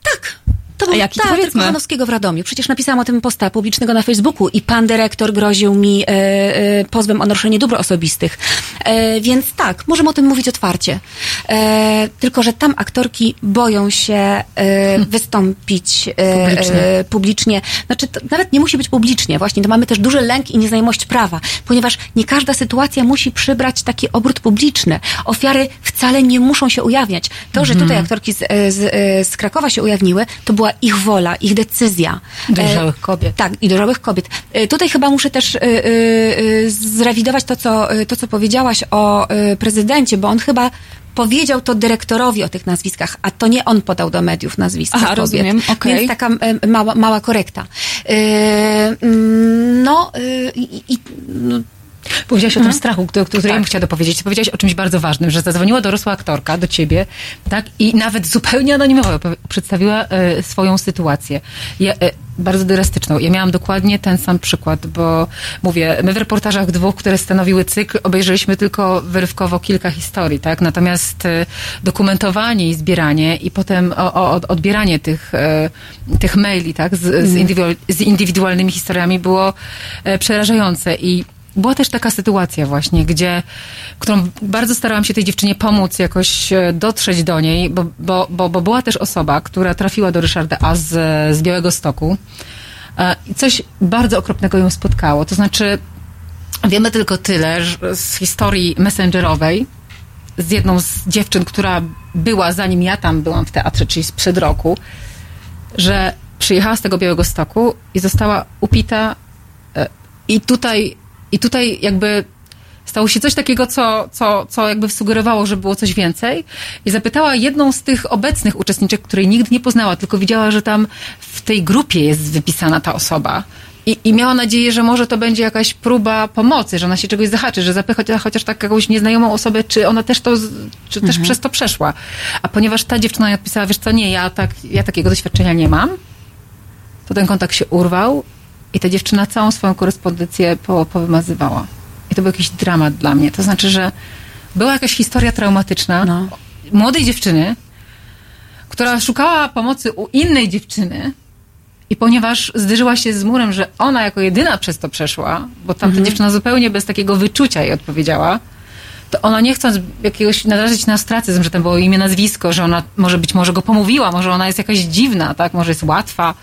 Tak. To był jaki? Teatr powiedzmy. Kochanowskiego w Radomiu. Przecież napisałam o tym posta publicznego na Facebooku i pan dyrektor groził mi e, e, pozwem o naruszenie dóbr osobistych. E, więc tak, możemy o tym mówić otwarcie. E, tylko, że tam aktorki boją się e, wystąpić e, Publicznie. publicznie. Znaczy, to nawet nie musi być publicznie. Właśnie, to mamy też duży lęk i nieznajomość prawa, ponieważ nie każda sytuacja musi przybrać taki obrót publiczny. Ofiary wcale nie muszą się ujawniać. To, że tutaj aktorki z, z, z Krakowa się ujawniły, to była ich wola, ich decyzja. Dojrzałych E, kobiet. Tak, i dojrzałych kobiet. E, Tutaj chyba muszę też e, zrewidować to co, to, co powiedziałaś o prezydencie, bo on chyba powiedział to dyrektorowi o tych nazwiskach, a to nie on podał do mediów nazwiska Aha, kobiet. rozumiem, okej. Więc taka mała, mała korekta. Mm, no i, i no, Powiedziałaś Mhm. o tym strachu, który, który ja bym chciała dopowiedzieć. Powiedziałaś o czymś bardzo ważnym, że zadzwoniła dorosła aktorka do ciebie, tak? I nawet zupełnie anonimowo przedstawiła e, swoją sytuację. Ja, e, bardzo drastyczną. Ja miałam dokładnie ten sam przykład, bo mówię, my w reportażach dwóch, które stanowiły cykl, obejrzeliśmy tylko wyrywkowo kilka historii, tak? Natomiast e, dokumentowanie i zbieranie i potem o, o, od- odbieranie tych, e, tych maili, tak? Z, z, z indywidualnymi historiami było e, przerażające i była też taka sytuacja właśnie, gdzie, którą bardzo starałam się tej dziewczynie pomóc jakoś e, dotrzeć do niej, bo, bo, bo, bo była też osoba, która trafiła do Ryszarda A z, z Białego Stoku e, i coś bardzo okropnego ją spotkało. To znaczy, wiemy tylko tyle że z historii messengerowej, z jedną z dziewczyn, która była zanim ja tam byłam w teatrze, czyli sprzed roku, że przyjechała z tego Białego Stoku i została upita e, i tutaj, i tutaj jakby stało się coś takiego, co, co, co jakby sugerowało, że było coś więcej. I zapytała jedną z tych obecnych uczestniczek, której nigdy nie poznała, tylko widziała, że tam w tej grupie jest wypisana ta osoba. I, I miała nadzieję, że może to będzie jakaś próba pomocy, że ona się czegoś zahaczy, że zapycha chociaż, tak jakąś nieznajomą osobę, czy ona też to, czy też przez to przeszła. A ponieważ ta dziewczyna jej odpisała, wiesz co, nie, ja, tak, ja takiego doświadczenia nie mam, to ten kontakt się urwał i ta dziewczyna całą swoją korespondencję po, powymazywała. I to był jakiś dramat dla mnie. To znaczy, że była jakaś historia traumatyczna No. młodej dziewczyny, która szukała pomocy u innej dziewczyny i ponieważ zderzyła się z murem, że ona jako jedyna przez to przeszła, bo tamta dziewczyna zupełnie bez takiego wyczucia jej odpowiedziała, to ona nie chcąc jakiegoś narazić na ostracyzm, że tam było imię, nazwisko, że ona może być może go pomówiła, może ona jest jakaś dziwna, tak, może jest łatwa,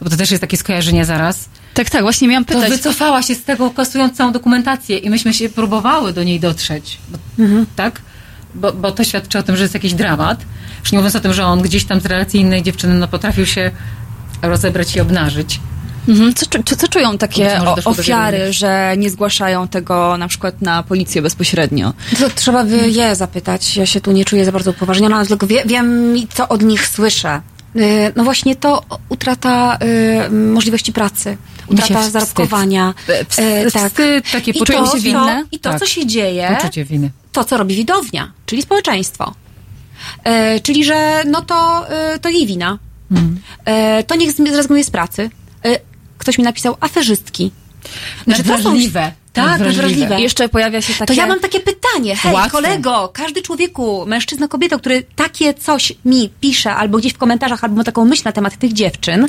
bo to też jest takie skojarzenie zaraz, Tak, tak, właśnie miałam to pytać. wycofała się z tego, kasując całą dokumentację i myśmy się próbowały do niej dotrzeć, bo, tak? Bo, bo to świadczy o tym, że jest jakiś dramat. Już nie mówiąc o tym, że on gdzieś tam z relacji innej dziewczyny no, potrafił się rozebrać i obnażyć. Mhm. Co, co, co czują takie o, ofiary, że nie zgłaszają tego na przykład na policję bezpośrednio? To trzeba by je zapytać. Ja się tu nie czuję za bardzo upoważniona, ale tylko wie, wiem, co od nich słyszę. Y, No właśnie to utrata y, możliwości pracy, utrata wstyd. zarobkowania. E, wstyd, y, tak. wstyd, takie I to, poczucie to, winne? I to, Tak. co się dzieje, Poczucie winy. to, co robi widownia, czyli społeczeństwo. E, czyli, że no to, e, to jej wina. E, to niech zrezygnuje z pracy. E, ktoś mi napisał aferzystki. Znaczy, to są-. Tak, nadwrażliwe. I jeszcze pojawia się takie... To ja mam takie pytanie. Hej, Łatwe. kolego, każdy człowieku, mężczyzna, kobieta, który takie coś mi pisze, albo gdzieś w komentarzach, albo ma taką myśl na temat tych dziewczyn,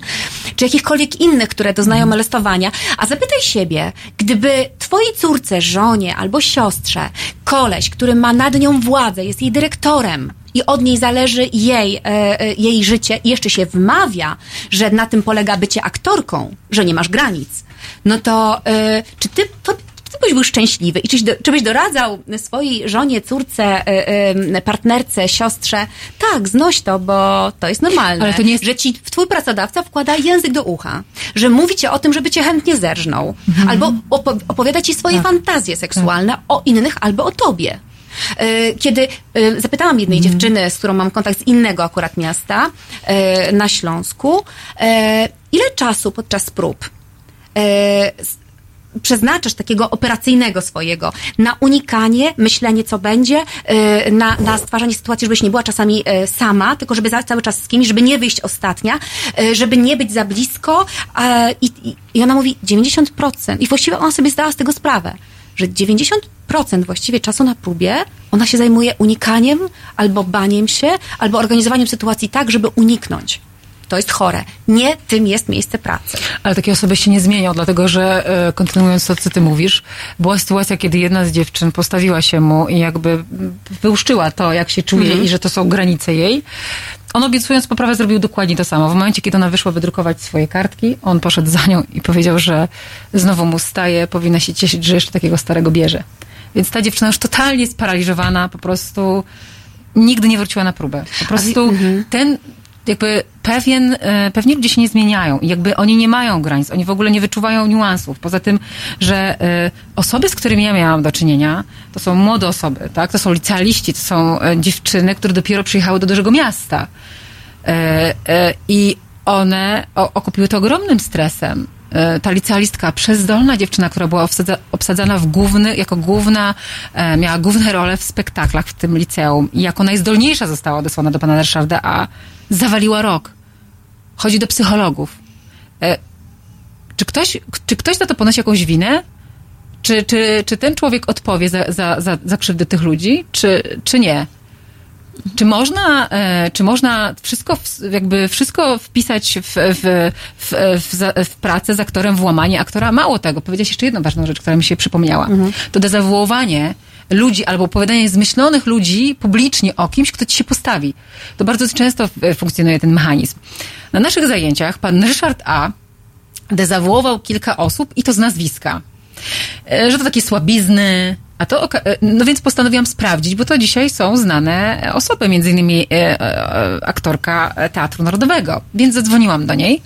czy jakichkolwiek innych, które doznają molestowania, a zapytaj siebie, gdyby twojej córce, żonie albo siostrze, koleś, który ma nad nią władzę, jest jej dyrektorem, i od niej zależy jej, e, e, jej życie i jeszcze się wmawia, że na tym polega bycie aktorką, że nie masz granic, no to e, czy ty, to, ty byś był szczęśliwy? I czyś do, czy byś doradzał swojej żonie, córce, e, e, partnerce, siostrze, tak, znoś to, bo to jest normalne, Ale to nie jest- że ci twój pracodawca wkłada język do ucha, że mówi ci o tym, żeby cię chętnie zerżnął, albo opo- opowiada ci swoje fantazje seksualne o innych albo o tobie. E, Kiedy zapytałam jednej dziewczyny, z którą mam kontakt z innego akurat miasta na Śląsku, ile czasu podczas prób przeznaczasz takiego operacyjnego swojego na unikanie, myślenie co będzie, e, na, na stwarzanie sytuacji, żebyś nie była czasami e, sama, tylko żeby cały czas z kimś, żeby nie wyjść ostatnia, e, żeby nie być za blisko i, i ona mówi 90% i właściwie ona sobie zdała z tego sprawę, że 90% właściwie czasu na próbie ona się zajmuje unikaniem albo baniem się, albo organizowaniem sytuacji tak, żeby uniknąć. To jest chore. Nie tym jest miejsce pracy. Ale takie osoby się nie zmienią, dlatego że e, kontynuując to, co ty mówisz, była sytuacja, kiedy jedna z dziewczyn postawiła się mu i jakby wyłuszczyła to, jak się czuje i że to są granice jej. On obiecując poprawę zrobił dokładnie to samo. W momencie, kiedy ona wyszła wydrukować swoje kartki, on poszedł za nią i powiedział, że znowu mu staje, powinna się cieszyć, że jeszcze takiego starego bierze. Więc ta dziewczyna już totalnie sparaliżowana, po prostu nigdy nie wróciła na próbę. Po prostu ten jakby pewien, e, pewnie ludzie się nie zmieniają i jakby oni nie mają granic, oni w ogóle nie wyczuwają niuansów. Poza tym, że e, osoby, z którymi ja miałam do czynienia, to są młode osoby, tak? To są licealiści, to są e, dziewczyny, które dopiero przyjechały do dużego miasta. I one okupiły to ogromnym stresem. E, Ta licealistka, przezdolna dziewczyna, która była obsadza, obsadzana w główny, jako główna, e, miała główne role w spektaklach w tym liceum i jako najzdolniejsza została odesłana do pana Ryszarda A, zawaliła rok. Chodzi do psychologów. E, Czy ktoś, czy ktoś za to ponosi jakąś winę? Czy, czy, czy ten człowiek odpowie za, za, za, za krzywdę tych ludzi, czy, czy nie? Czy można, e, czy można wszystko, jakby wszystko wpisać w, w, w, w, w pracę z aktorem w łamanie aktora? Mało tego, powiedziałeś jeszcze jedną ważną rzecz, która mi się przypomniała. To dezawuowanie ludzi albo opowiadanie zmyślonych ludzi publicznie o kimś, kto ci się postawi. To bardzo często e, funkcjonuje ten mechanizm. Na naszych zajęciach pan Ryszard A. dezawuował kilka osób i to z nazwiska e, że to takie słabizny. A to, e, no więc postanowiłam sprawdzić, bo to dzisiaj są znane osoby, między innymi e, e, aktorka Teatru Narodowego. Więc zadzwoniłam do niej.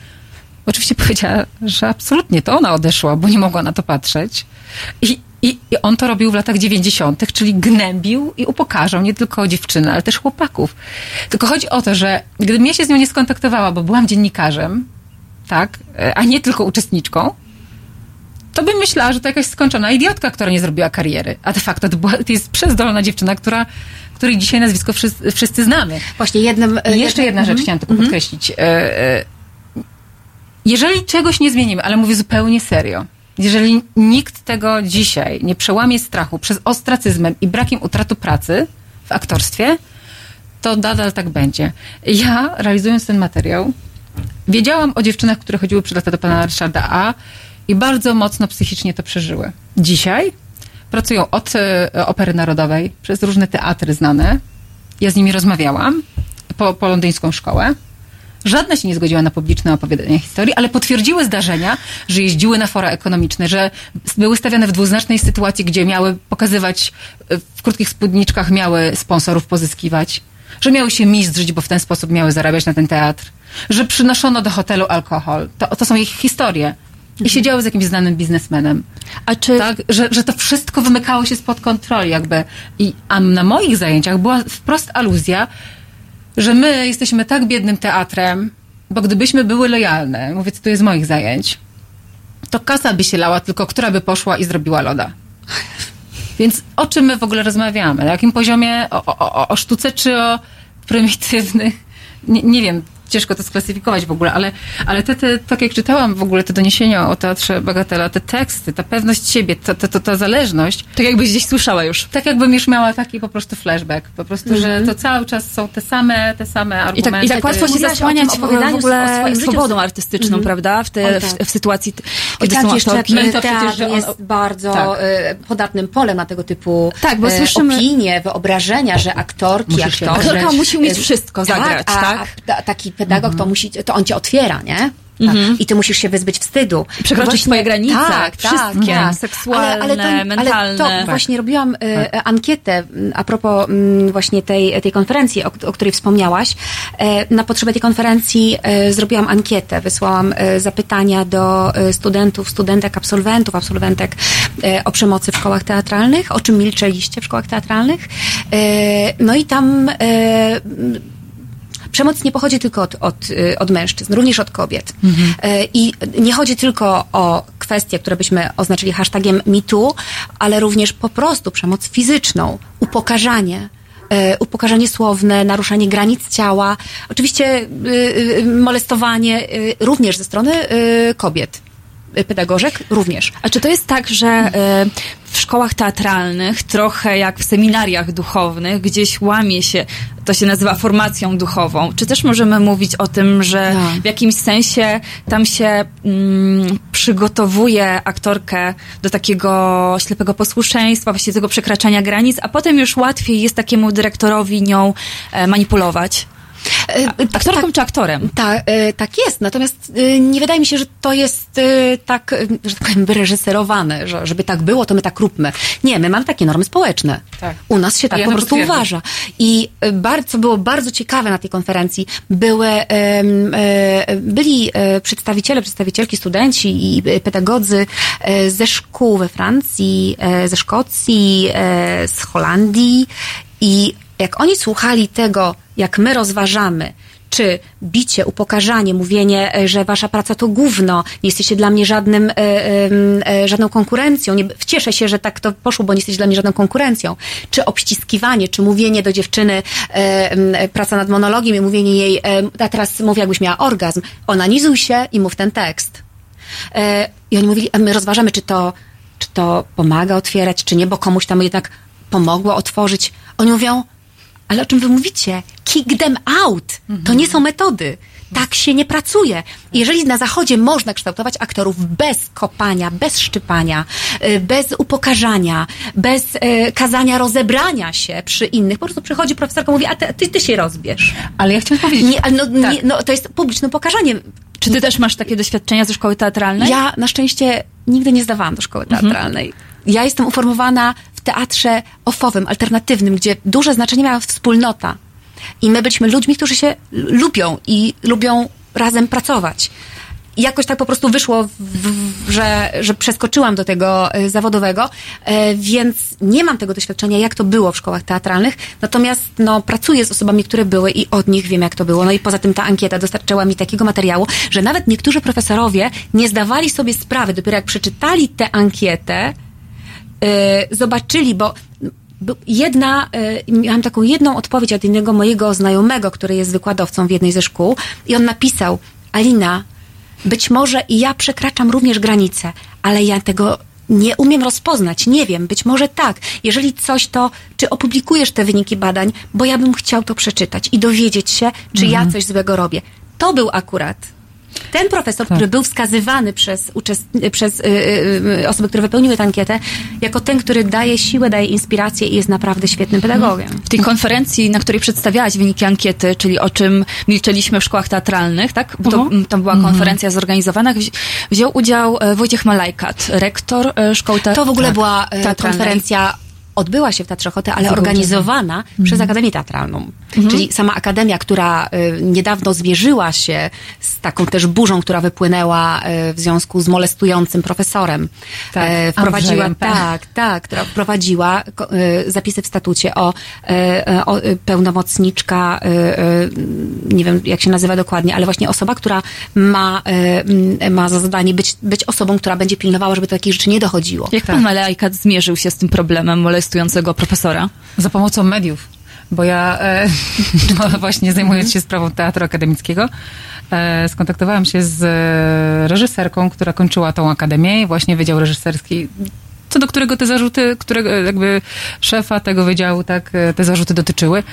Oczywiście powiedziała, że absolutnie to ona odeszła, bo nie mogła na to patrzeć. I, i, i on to robił w latach 90., czyli gnębił i upokarzał nie tylko dziewczyny, ale też chłopaków. Tylko chodzi o to, że gdybym ja się z nią nie skontaktowała, bo byłam dziennikarzem, tak, a nie tylko uczestniczką, to bym myślała, że to jakaś skończona idiotka, która nie zrobiła kariery. A de facto to, była, to jest przezdolna dziewczyna, która, której dzisiaj nazwisko wszyscy, wszyscy znamy. Właśnie jednym... I jeszcze jedna rzecz chciałam tylko podkreślić. E, e, Jeżeli czegoś nie zmienimy, ale mówię zupełnie serio, jeżeli nikt tego dzisiaj nie przełamie strachu przez ostracyzmem i brakiem utratu pracy w aktorstwie, to nadal tak będzie. Ja, realizując ten materiał, wiedziałam o dziewczynach, które chodziły przed lata do pana Ryszarda A i bardzo mocno psychicznie to przeżyły. Dzisiaj pracują od e, Opery Narodowej przez różne teatry znane. Ja z nimi rozmawiałam po, po londyńską szkołę. Żadna się nie zgodziła na publiczne opowiadanie historii, ale potwierdziły zdarzenia, że jeździły na fora ekonomiczne, że były stawiane w dwuznacznej sytuacji, gdzie miały pokazywać e, w krótkich spódniczkach, miały sponsorów pozyskiwać, że miały się mistrzyć, bo w ten sposób miały zarabiać na ten teatr, że przynoszono do hotelu alkohol. To, to są ich historie. I siedziały z jakimś znanym biznesmenem. A czy Tak, że, że to wszystko wymykało się spod kontroli jakby. I, a na moich zajęciach była wprost aluzja, że my jesteśmy tak biednym teatrem, bo gdybyśmy były lojalne, mówię, to z moich zajęć, to kasa by się lała, tylko która by poszła i zrobiła loda. Więc o czym my w ogóle rozmawiamy? Na jakim poziomie? O, o, o, o sztuce czy o prymitywnych? Nie, nie wiem, ciężko to sklasyfikować w ogóle, ale, ale te, te, tak jak czytałam w ogóle te doniesienia o teatrze Bagatela, te teksty, ta pewność siebie, ta, ta, ta, ta zależność, tak jakbyś gdzieś słyszała już. tak jakbym już miała taki po prostu flashback. Po prostu, że to cały czas są te same, te same I argumenty. tak, I tak łatwo się zasłaniać w, ogóle swobodą artystyczną, prawda? W, te, tak. w, w sytuacji, I kiedy tak są jeszcze aktorki. My to przecież, teatr że on- jest bardzo Tak. e, podatnym polem na tego typu Tak, bo e, słyszymy- opinie, wyobrażenia, że aktorki, Musisz. Aktorka musi umieć e, wszystko zagrać, a, tak? A, ta- taki pedagog to musi, to on cię otwiera, nie? Tak. I ty musisz się wyzbyć wstydu. Przekroczyć swoje granice, tak, wszystkie, tak, tak. seksualne, to, mentalne. Ale to właśnie robiłam e, ankietę m, a propos m, właśnie tej, tej konferencji, o, o której wspomniałaś. E, na potrzeby tej konferencji e, zrobiłam ankietę, wysłałam e, zapytania do studentów, studentek, absolwentów, absolwentek o przemocy w szkołach teatralnych, o czym milczeliście w szkołach teatralnych. No i tam przemoc nie pochodzi tylko od, od, y, od mężczyzn, również od kobiet. E, I nie chodzi tylko o kwestie, które byśmy oznaczyli hashtagiem MeToo, ale również po prostu przemoc fizyczną, upokarzanie. e, Upokarzanie słowne, naruszanie granic ciała, oczywiście y, y, molestowanie również ze strony kobiet, pedagogzek również. A czy to jest tak, że e, w szkołach teatralnych, trochę jak w seminariach duchownych, gdzieś łamie się, to się nazywa formacją duchową? Czy też możemy mówić o tym, że Tak. w jakimś sensie tam się mm, przygotowuje aktorkę do takiego ślepego posłuszeństwa, właściwie tego przekraczania granic, a potem już łatwiej jest takiemu dyrektorowi nią e, manipulować? E, Aktorką tak- czy aktorem? Ta, e, tak jest, natomiast e, nie wydaje mi się, że to jest tak, że tak powiem, wyreżyserowane, że, żeby tak było, to my tak róbmy. Nie, my mamy takie normy społeczne. Tak. U nas się tak Ja po prostu uważa. I bardzo, co było bardzo ciekawe na tej konferencji, były, byli przedstawiciele, przedstawicielki, studenci i pedagodzy ze szkół we Francji, ze Szkocji, z Holandii i jak oni słuchali tego, jak my rozważamy, czy bicie, upokarzanie, mówienie, e, że wasza praca to gówno, nie jesteście dla mnie żadnym, e, e, żadną konkurencją, nie, cieszę się, że tak to poszło, bo nie jesteście dla mnie żadną konkurencją, czy obściskiwanie, czy mówienie do dziewczyny, praca nad monologiem i mówienie jej, a teraz mówię jakbyś miała orgazm, onanizuj się i mów ten tekst. I oni mówili, a my rozważamy, czy to, czy to pomaga otwierać, czy nie, bo komuś tam jednak pomogło otworzyć. Oni mówią, ale o czym wy mówicie? Kick them out. To nie są metody. Tak się nie pracuje. Jeżeli na zachodzie można kształtować aktorów bez kopania, bez szczypania, y, bez upokarzania, bez y, kazania rozebrania się przy innych, po prostu przychodzi profesorka i mówi, a ty, ty, się rozbierz. Ale ja chciałam powiedzieć... Nie, ale no, Tak. nie, no, to jest publiczne upokarzanie. Czy ty też masz takie doświadczenia ze szkoły teatralnej? Ja na szczęście nigdy nie zdawałam do szkoły teatralnej. Ja jestem uformowana teatrze ofowym, alternatywnym, gdzie duże znaczenie miała wspólnota. I my byliśmy ludźmi, którzy się lubią i lubią razem pracować. I jakoś tak po prostu wyszło, w, w, że, że przeskoczyłam do tego e, zawodowego, e, więc nie mam tego doświadczenia, jak to było w szkołach teatralnych, natomiast no, pracuję z osobami, które były i od nich wiem, jak to było. No i poza tym ta ankieta dostarczyła mi takiego materiału, że nawet niektórzy profesorowie nie zdawali sobie sprawy, dopiero jak przeczytali tę ankietę, zobaczyli, bo jedna, y, miałam taką jedną odpowiedź od innego mojego znajomego, który jest wykładowcą w jednej ze szkół i on napisał, Alina, być może i ja przekraczam również granice, ale ja tego nie umiem rozpoznać, nie wiem, być może tak. Jeżeli coś, to czy opublikujesz te wyniki badań, bo ja bym chciał to przeczytać i dowiedzieć się, czy ja coś złego robię. To był akurat ten profesor, który był wskazywany przez, uczest- przez y, y, y, osoby, które wypełniły tę ankietę, jako ten, który daje siłę, daje inspirację i jest naprawdę świetnym pedagogiem. W tej konferencji, na której przedstawiałaś wyniki ankiety, czyli o czym milczeliśmy w szkołach teatralnych, tak? Bo to, to była konferencja zorganizowana. Wzi- Wziął udział e, Wojciech Malajkat, rektor e, szkoły te- To w ogóle tak, była e, teatralnej. konferencja, odbyła się w Teatrze Ochoty, ale organizowana przez Akademię Teatralną. Czyli sama Akademia, która e, niedawno zmierzyła się z taką też burzą, która wypłynęła e, w związku z molestującym profesorem. Tak, E, wprowadziła, tak, tak, która wprowadziła e, zapisy w statucie o, e, e, o pełnomocniczka, nie wiem jak się nazywa dokładnie, ale właśnie osoba, która ma, ma za zadanie być, być osobą, która będzie pilnowała, żeby do takich rzeczy nie dochodziło. Jak pan Malajkat zmierzył się z tym problemem molestującego profesora? Za pomocą mediów. Bo ja e, no właśnie zajmując się sprawą teatru akademickiego, e, skontaktowałam się z e, reżyserką, która kończyła tą akademię i właśnie Wydział Reżyserski, co do którego te zarzuty, którego e, jakby szefa tego wydziału, tak, e, te zarzuty dotyczyły.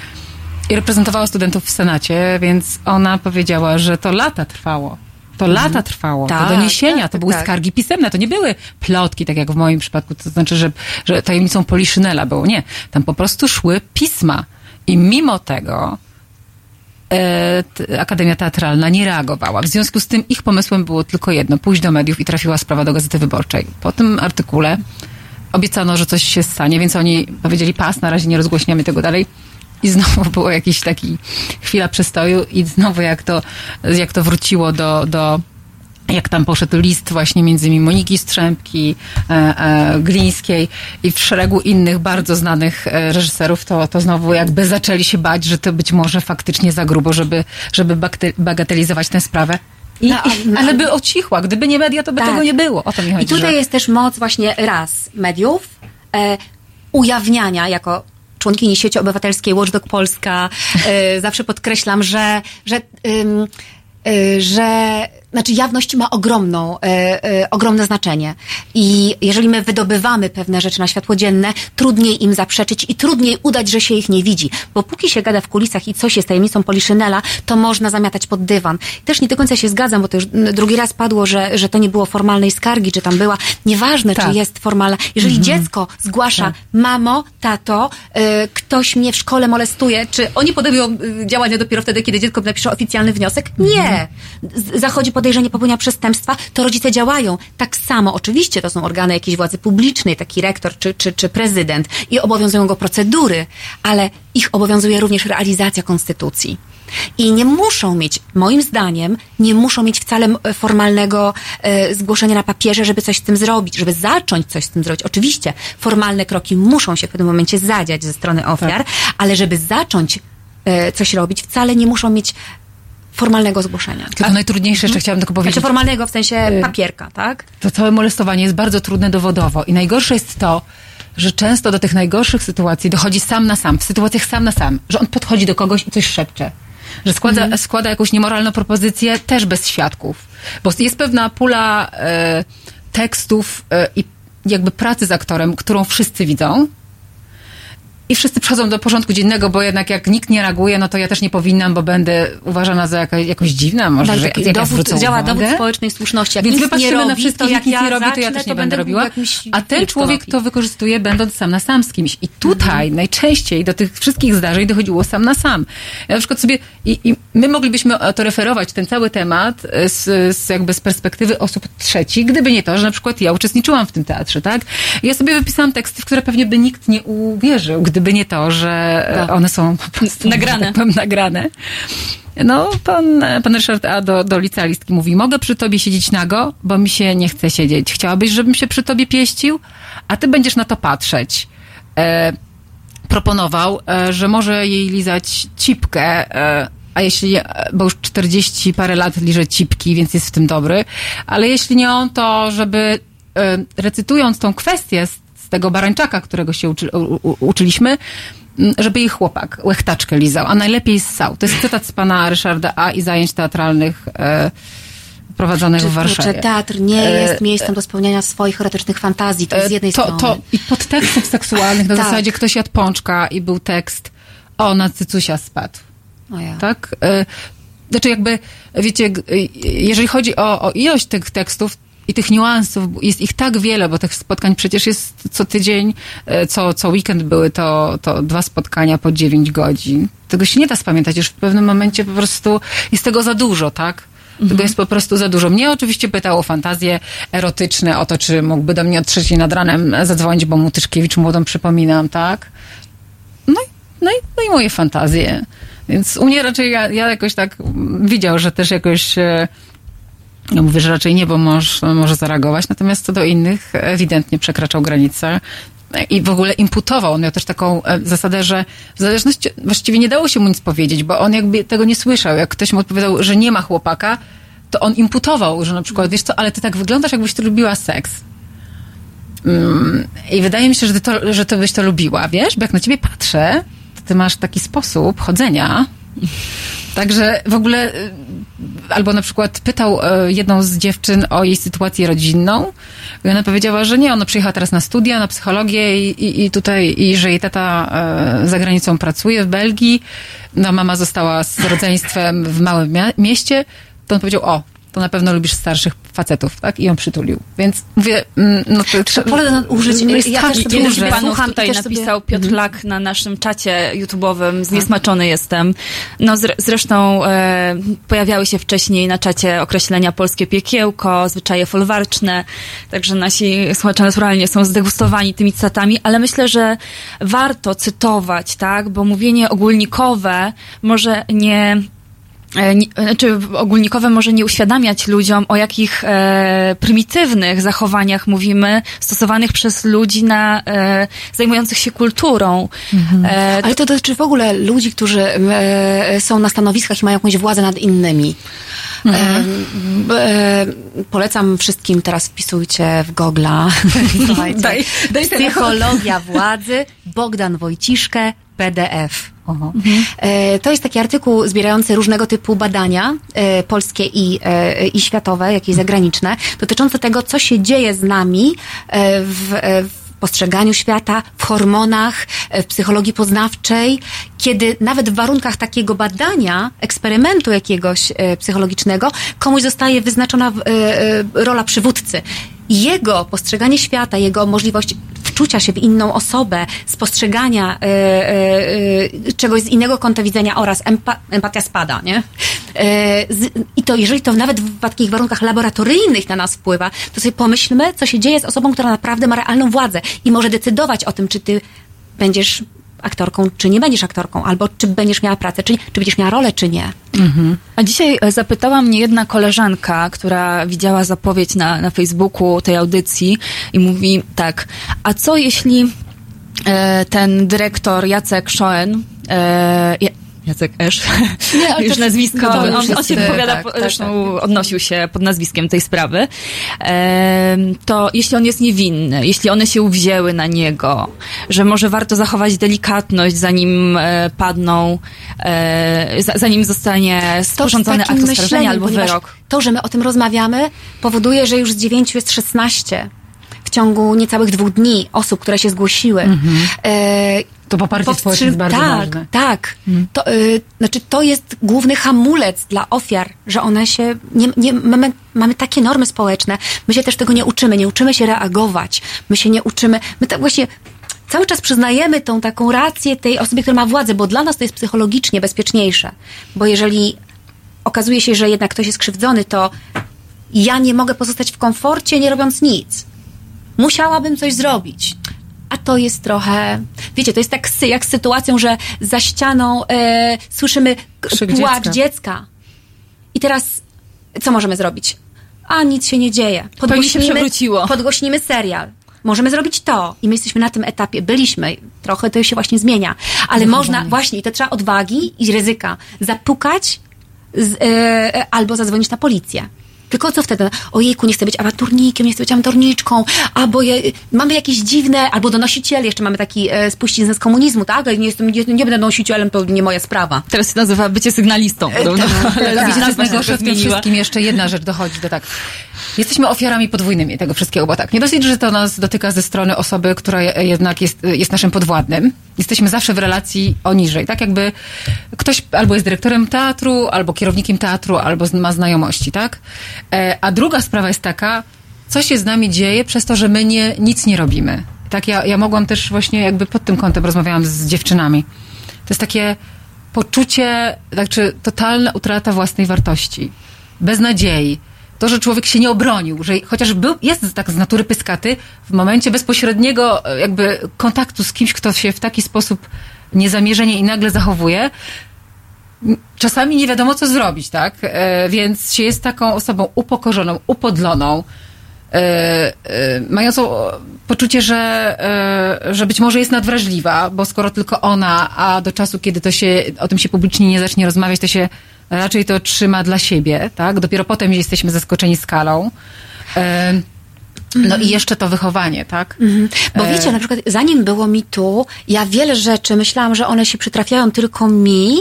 I reprezentowała studentów w Senacie, więc ona powiedziała, że to lata trwało. To lata trwało, Tak, to doniesienia, tak, to były tak. skargi pisemne, to nie były plotki, tak jak w moim przypadku, to znaczy, że, że tajemnicą Poliszynela było. Nie, tam po prostu szły pisma. I mimo tego e, Akademia Teatralna nie reagowała. W związku z tym ich pomysłem było tylko jedno, pójść do mediów i trafiła sprawa do Gazety Wyborczej. Po tym artykule obiecano, że coś się stanie, więc oni powiedzieli pas, na razie nie rozgłośniamy tego dalej. I znowu było jakiś taki chwila przestoju i znowu jak to, jak to wróciło do, do jak tam poszedł list właśnie między innymi Moniki Strzępki, e, e, Glińskiej i w szeregu innych bardzo znanych e, reżyserów, to, to znowu jakby zaczęli się bać, że to być może faktycznie za grubo, żeby, żeby bagate- bagatelizować tę sprawę. I, No, i, ale by ocichła. Gdyby nie media, to by Tak. tego nie było. O to mi chodzi. I tutaj że... jest też moc właśnie raz mediów, e, ujawniania jako członkini sieci obywatelskiej Watchdog Polska. E, zawsze podkreślam, że, że, y, że znaczy jawność ma ogromną, e, e, ogromne znaczenie. I jeżeli my wydobywamy pewne rzeczy na światło dzienne, trudniej im zaprzeczyć i trudniej udać, że się ich nie widzi. Bo póki się gada w kulisach i coś jest tajemnicą Poliszynela, to można zamiatać pod dywan. Też nie do końca się zgadzam, bo to już drugi raz padło, że, że to nie było formalnej skargi, czy tam była. Nieważne, Tak. czy jest formalna. Jeżeli dziecko zgłasza, Tak. mamo, tato, y, ktoś mnie w szkole molestuje, czy oni podejmują y, działania dopiero wtedy, kiedy dziecko napisze oficjalny wniosek? Nie. Z- Zachodzi podejrzenie popełnienia przestępstwa, to rodzice działają. Tak samo, oczywiście to są organy jakiejś władzy publicznej, taki rektor czy, czy, czy prezydent i obowiązują go procedury, ale ich obowiązuje również realizacja konstytucji. I nie muszą mieć, moim zdaniem, nie muszą mieć wcale formalnego e, zgłoszenia na papierze, żeby coś z tym zrobić, żeby zacząć coś z tym zrobić. Oczywiście formalne kroki muszą się w pewnym momencie zadziać ze strony ofiar, ale żeby zacząć e, coś robić, wcale nie muszą mieć formalnego zgłoszenia. Tylko najtrudniejsze jeszcze chciałam tylko powiedzieć. Znaczy formalnego w sensie papierka, tak? to całe molestowanie jest bardzo trudne dowodowo. I najgorsze jest to, że często do tych najgorszych sytuacji dochodzi sam na sam, w sytuacjach sam na sam, że on podchodzi do kogoś i coś szepcze. Że składa, składa jakąś niemoralną propozycję też bez świadków. Bo jest pewna pula e, tekstów e, i jakby pracy z aktorem, którą wszyscy widzą. I wszyscy przychodzą do porządku dziennego, bo jednak jak nikt nie reaguje, no to ja też nie powinnam, bo będę uważana za jaka, jakoś dziwna, może, Tak, że jak ja dowód, działa uwagę. dowód społecznej słuszności. Jak Więc my nikt nie patrzymy robi, na wszystkich, to jak jak ja nie robi, to ja też nie to będę robiła. A ten człowiek to wykorzystuje, będąc sam na sam z kimś. I tutaj najczęściej do tych wszystkich zdarzeń dochodziło sam na sam. Ja na przykład sobie, i, i my moglibyśmy to referować, ten cały temat, e, z, z jakby z perspektywy osób trzecich, gdyby nie to, że na przykład ja uczestniczyłam w tym teatrze, tak? Ja sobie wypisałam teksty, w które pewnie by nikt nie uwierzył, gdyby nie to, że Tak. one są po prostu Nagrane. Tak powiem, nagrane. No, pan, pan Ryszard A. do, do licealistki mówi, mogę przy tobie siedzieć nago, bo mi się nie chce siedzieć. Chciałabyś, żebym się przy tobie pieścił? A ty będziesz na to patrzeć. E, proponował, e, że może jej lizać cipkę, e, a jeśli, bo już 40 parę lat liże cipki, więc jest w tym dobry, ale jeśli nie on, to żeby e, recytując tą kwestię z tego barańczaka, którego się uczy, u, u, uczyliśmy, żeby jej chłopak łechtaczkę lizał, a najlepiej ssał. To jest cytat z pana Ryszarda A. i zajęć teatralnych e, prowadzonych w Warszawie. Kurczę, teatr nie E, jest miejscem do spełniania swoich erotycznych fantazji. To jest z jednej to, strony. to I podtekstów seksualnych na Tak. zasadzie ktoś jadł pączka i był tekst o, na cycusia spadł. O ja. Tak? E, Znaczy jakby, wiecie, e, jeżeli chodzi o, o ilość tych tekstów i tych niuansów, jest ich tak wiele, bo tych spotkań przecież jest co tydzień, e, co, co weekend były to, to dwa spotkania po 9 godzin. Tego się nie da spamiętać, już w pewnym momencie po prostu jest tego za dużo, tak? Tego jest po prostu za dużo. Mnie oczywiście pytał o fantazje erotyczne, o to, czy mógłby do mnie o trzeciej nad ranem zadzwonić, bo mu Tyszkiewicz młodą przypominam, tak? No i, no i, no i moje fantazje. Więc u mnie raczej ja, ja jakoś tak widział, że też jakoś. e, Ja mówię, że raczej nie, bo może zareagować, natomiast co do innych ewidentnie przekraczał granice i w ogóle imputował. On miał też taką e, zasadę, że w zależności, właściwie nie dało się mu nic powiedzieć, bo on jakby tego nie słyszał. Jak ktoś mu odpowiadał, że nie ma chłopaka, to on imputował, że na przykład, wiesz co, ale ty tak wyglądasz, jakbyś ty lubiła seks. Mm, I wydaje mi się, że ty, to, że to byś to lubiła, wiesz? Bo jak na ciebie patrzę, to ty masz taki sposób chodzenia. Także w ogóle, y, albo na przykład pytał y, jedną z dziewczyn o jej sytuację rodzinną i ona powiedziała, że nie, ona przyjechała teraz na studia, na psychologię i, i, i tutaj, i że jej tata y, za granicą pracuje w Belgii, no mama została z rodzeństwem w małym mieście, to on powiedział, o, to na pewno lubisz starszych facetów, tak? I ją przytulił. Więc mówię, mm, no to trzeba... pole do użyć. no jest Ja tak też Jeden duże. z panów tutaj też sobie- napisał Piotr Lak na naszym czacie YouTube'owym, zniesmaczony jestem. No zre, zresztą e, pojawiały się wcześniej na czacie określenia polskie piekiełko, zwyczaje folwarczne, także nasi słuchacze naturalnie są zdegustowani tymi cytatami, ale myślę, że warto cytować, tak, bo mówienie ogólnikowe może nie e, nie, znaczy ogólnikowe może nie uświadamiać ludziom, o jakich e, prymitywnych zachowaniach mówimy, stosowanych przez ludzi na, e, zajmujących się kulturą. E, Ale to dotyczy w ogóle ludzi, którzy e, są na stanowiskach i mają jakąś władzę nad innymi. B- e, polecam wszystkim, teraz wpisujcie w Google'a. Daj- daj Psychologia władzy, Bogdan Wojciszkę, PDF. Oho. E, To jest taki artykuł zbierający różnego typu badania, e, polskie i, e, i światowe, jakieś zagraniczne, dotyczące tego, co się dzieje z nami w, w postrzeganiu świata, w hormonach, w psychologii poznawczej, kiedy nawet w warunkach takiego badania, eksperymentu jakiegoś psychologicznego, komuś zostaje wyznaczona rola przywódcy. Jego postrzeganie świata, jego możliwość wczucia się w inną osobę, spostrzegania e, e, e, czegoś z innego kąta widzenia oraz empa, empatia spada, nie? I to jeżeli to nawet w takich warunkach laboratoryjnych na nas wpływa, to sobie pomyślmy, co się dzieje z osobą, która naprawdę ma realną władzę i może decydować o tym, czy ty będziesz aktorką, czy nie będziesz aktorką, albo czy będziesz miała pracę, czy, czy będziesz miała rolę, czy nie. A dzisiaj e, zapytała mnie jedna koleżanka, która widziała zapowiedź na, na Facebooku tej audycji i mówi tak, a co jeśli e, ten dyrektor Jacek Schoen, e, Jacek Esz, Nie, już nazwisko, no, on, on, się e, wypowiada, tak, po- tak, zresztą odnosił się pod nazwiskiem tej sprawy, e, to jeśli on jest niewinny, jeśli one się uwzięły na niego, że może warto zachować delikatność, zanim e, padną, e, za, zanim zostanie sporządzony akt oskarżenia albo wyrok. To, że my o tym rozmawiamy, powoduje, że już z dziewięciu jest 16 w ciągu niecałych dwóch dni osób, które się zgłosiły. E, To poparcie powstrzy- społeczne jest bardzo tak, ważne. Tak, To, y, znaczy to jest główny hamulec dla ofiar, że one się, nie, nie, mamy, mamy takie normy społeczne, my się też tego nie uczymy, nie uczymy się reagować, my się nie uczymy, my tak właśnie cały czas przyznajemy tą taką rację tej osobie, która ma władzę, bo dla nas to jest psychologicznie bezpieczniejsze, bo jeżeli okazuje się, że jednak ktoś jest krzywdzony, to ja nie mogę pozostać w komforcie, nie robiąc nic. Musiałabym coś zrobić. A to jest trochę, wiecie, to jest tak sy- jak z sytuacją, że za ścianą e, słyszymy Krzyk płacz dziecka. dziecka. I teraz co możemy zrobić? A nic się nie dzieje. Pewnie się przewróciło. Podgłośnimy serial. Możemy zrobić to. I my jesteśmy na tym etapie. Byliśmy. Trochę to się właśnie zmienia. Ale można, właśnie, i to trzeba odwagi i ryzyka. Zapukać z, e, albo zadzwonić na policję. Tylko co wtedy? Ojejku, nie chcę być awanturnikiem, nie chcę być awanturniczką, albo je, mamy jakieś dziwne, albo donosiciel, jeszcze mamy taki e, spuścizny z komunizmu, tak? Nie, jestem, nie, nie będę donosicielem, to nie moja sprawa. Teraz się nazywa bycie sygnalistą. Ale wiecie, jest nazwa się najgorsze w tym wszystkim? Jeszcze jedna rzecz dochodzi do tak. Jesteśmy ofiarami podwójnymi tego wszystkiego, bo tak, nie dosyć, że to nas dotyka ze strony osoby, która je- jednak jest, jest naszym podwładnym. Jesteśmy zawsze w relacji o niżej. Tak jakby ktoś albo jest dyrektorem teatru, albo kierownikiem teatru, albo ma znajomości, tak? E, A druga sprawa jest taka, co się z nami dzieje przez to, że my nie, nic nie robimy. Tak, ja, ja mogłam też właśnie jakby pod tym kątem rozmawiałam z dziewczynami. To jest takie poczucie, znaczy totalna utrata własnej wartości, bez nadziei. To, że człowiek się nie obronił, że chociaż był, jest tak z natury pyskaty, w momencie bezpośredniego e, jakby kontaktu z kimś, kto się w taki sposób niezamierzenie i nagle zachowuje, czasami nie wiadomo, co zrobić, tak? E, więc się jest taką osobą upokorzoną, upodloną, e, e, mającą poczucie, że, że być może jest nadwrażliwa, bo skoro tylko ona, a do czasu, kiedy to się, o tym się publicznie nie zacznie rozmawiać, to się raczej to trzyma dla siebie, tak? Dopiero potem jesteśmy zaskoczeni skalą. No i jeszcze to wychowanie, tak? Bo wiecie, na przykład zanim było mi tu, ja wiele rzeczy myślałam, że one się przytrafiają tylko mi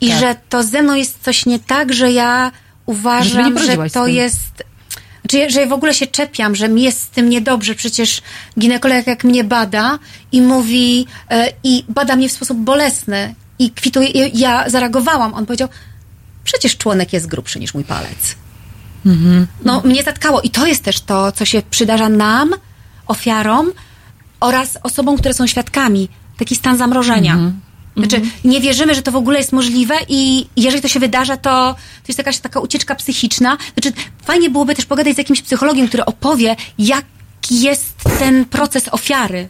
i Tak. że to ze mną jest coś nie tak, że ja uważam, że to jest... Znaczy, że ja w ogóle się czepiam, że mi jest z tym niedobrze. Przecież ginekolog jak mnie bada i mówi, e, i bada mnie w sposób bolesny i kwituje, i ja zareagowałam. On powiedział, przecież członek jest grubszy niż mój palec. No, mnie zatkało. I to jest też to, co się przydarza nam, ofiarom oraz osobom, które są świadkami. Taki stan zamrożenia. Znaczy, nie wierzymy, że to w ogóle jest możliwe i jeżeli to się wydarza, to, to jest jakaś taka ucieczka psychiczna. Znaczy, fajnie byłoby też pogadać z jakimś psychologiem, który opowie, jaki jest ten proces ofiary.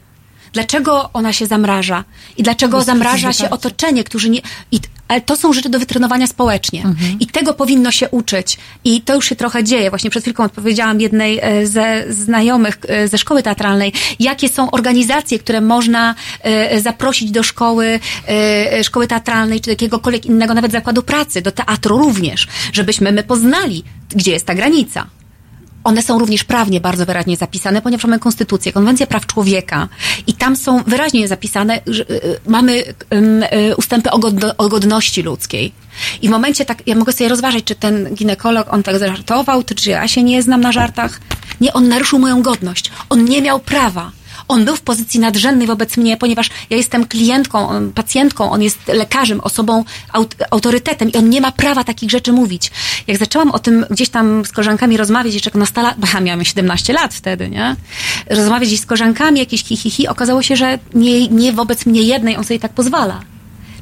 Dlaczego ona się zamraża? I dlaczego zamraża się otoczenie, którzy nie... I, ale to są rzeczy do wytrenowania społecznie. I tego powinno się uczyć. I to już się trochę dzieje. Właśnie przed chwilką odpowiedziałam jednej e, ze znajomych e, ze szkoły teatralnej, jakie są organizacje, które można e, zaprosić do szkoły, szkoły teatralnej, czy jakiegokolwiek innego, nawet zakładu pracy, do teatru również, żebyśmy my poznali, gdzie jest ta granica one są również prawnie bardzo wyraźnie zapisane, ponieważ mamy konstytucję, konwencję praw człowieka i tam są wyraźnie zapisane, że y, y, mamy y, ustępy o, godno, o godności ludzkiej. I w momencie tak, ja mogę sobie rozważać, czy ten ginekolog, on tak zażartował, czy ja się nie znam na żartach. Nie, on naruszył moją godność. On nie miał prawa. On był w pozycji nadrzędnej wobec mnie, ponieważ ja jestem klientką, pacjentką, on jest lekarzem, osobą, aut, autorytetem i on nie ma prawa takich rzeczy mówić. Jak zaczęłam o tym gdzieś tam z koleżankami rozmawiać, jeszcze jako nastala, bo ja miałam 17 lat wtedy, nie? Rozmawiać gdzieś z koleżankami, jakieś hi, hi, hi, okazało się, że nie, nie wobec mnie jednej on sobie tak pozwala.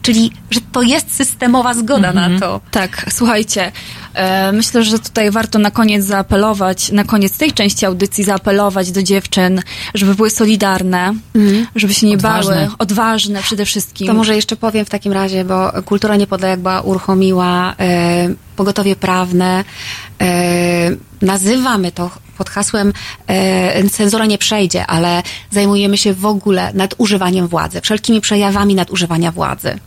Czyli, że to jest systemowa zgoda na to. Tak, słuchajcie, myślę, że tutaj warto na koniec zaapelować, na koniec tej części audycji zaapelować do dziewczyn, żeby były solidarne, żeby się nie Odważne. bały, odważne przede wszystkim. To może jeszcze powiem w takim razie, bo Kultura Niepodległa uruchomiła e, pogotowie prawne. E, nazywamy to pod hasłem e, cenzura nie przejdzie, ale zajmujemy się w ogóle nadużywaniem władzy, wszelkimi przejawami nadużywania władzy.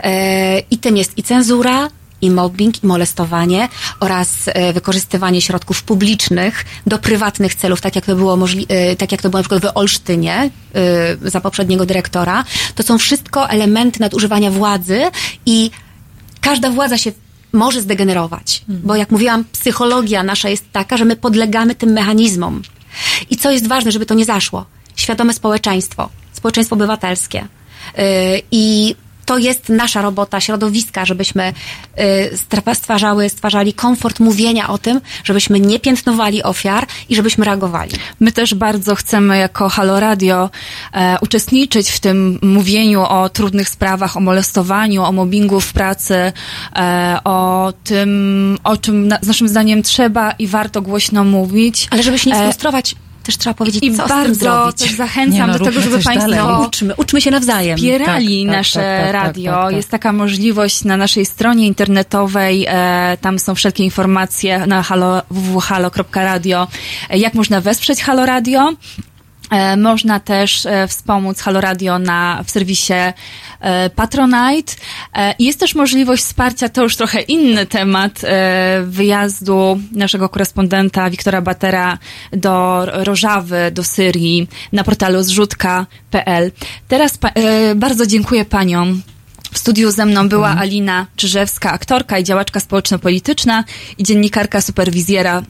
E, I tym jest i cenzura, i mobbing, i molestowanie oraz e, wykorzystywanie środków publicznych do prywatnych celów, tak jak to było możli- e, tak jak to było na przykład w Olsztynie e, za poprzedniego dyrektora. To są wszystko elementy nadużywania władzy i każda władza się może zdegenerować, bo jak mówiłam, psychologia nasza jest taka, że my podlegamy tym mechanizmom. I co jest ważne, żeby to nie zaszło? Świadome społeczeństwo, społeczeństwo obywatelskie. I to jest nasza robota, środowiska, żebyśmy stra- stwarzały, stwarzali komfort mówienia o tym, żebyśmy nie piętnowali ofiar i żebyśmy reagowali. My też bardzo chcemy jako Halo Radio e, uczestniczyć w tym mówieniu o trudnych sprawach, o molestowaniu, o mobbingu w pracy, e, o tym, o czym na, z naszym zdaniem trzeba i warto głośno mówić. Ale żeby się nie E, frustrować, też trzeba powiedzieć, I co z tym bardzo zrobić. też zachęcam Nie no, do tego, żeby Państwo dalej. Uczmy, uczmy się nawzajem. wspierali Tak, tak, nasze tak, tak, tak, radio. tak, tak. Jest taka możliwość na naszej stronie internetowej. E, tam są wszelkie informacje na halo, www.halo.radio, e, jak można wesprzeć Halo Radio. E, Można też e, wspomóc Halo Radio na, w serwisie Patronite. E, Jest też możliwość wsparcia, to już trochę inny temat, e, wyjazdu naszego korespondenta Wiktora Batera do Rożawy, do Syrii na portalu zrzutka.pl. Teraz e, bardzo dziękuję paniom. W studiu ze mną była Alina Czyżewska, aktorka i działaczka społeczno-polityczna i dziennikarka superwizjera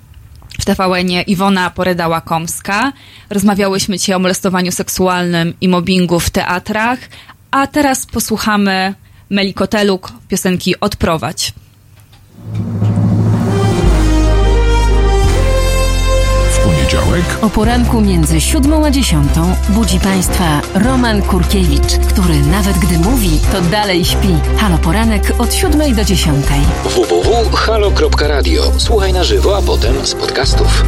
w TVN-ie Iwona Poreda-Łakomska. Rozmawiałyśmy dzisiaj o molestowaniu seksualnym i mobbingu w teatrach, a teraz posłuchamy Melikoteluk piosenki Odprowadź. W poniedziałek O poranku między siódmą a dziesiątą budzi Państwa Roman Kurkiewicz, który nawet gdy mówi, to dalej śpi. Halo Poranek od siódmej do dziesiątej. www.halo.radio. Słuchaj na żywo, a potem z podcastów.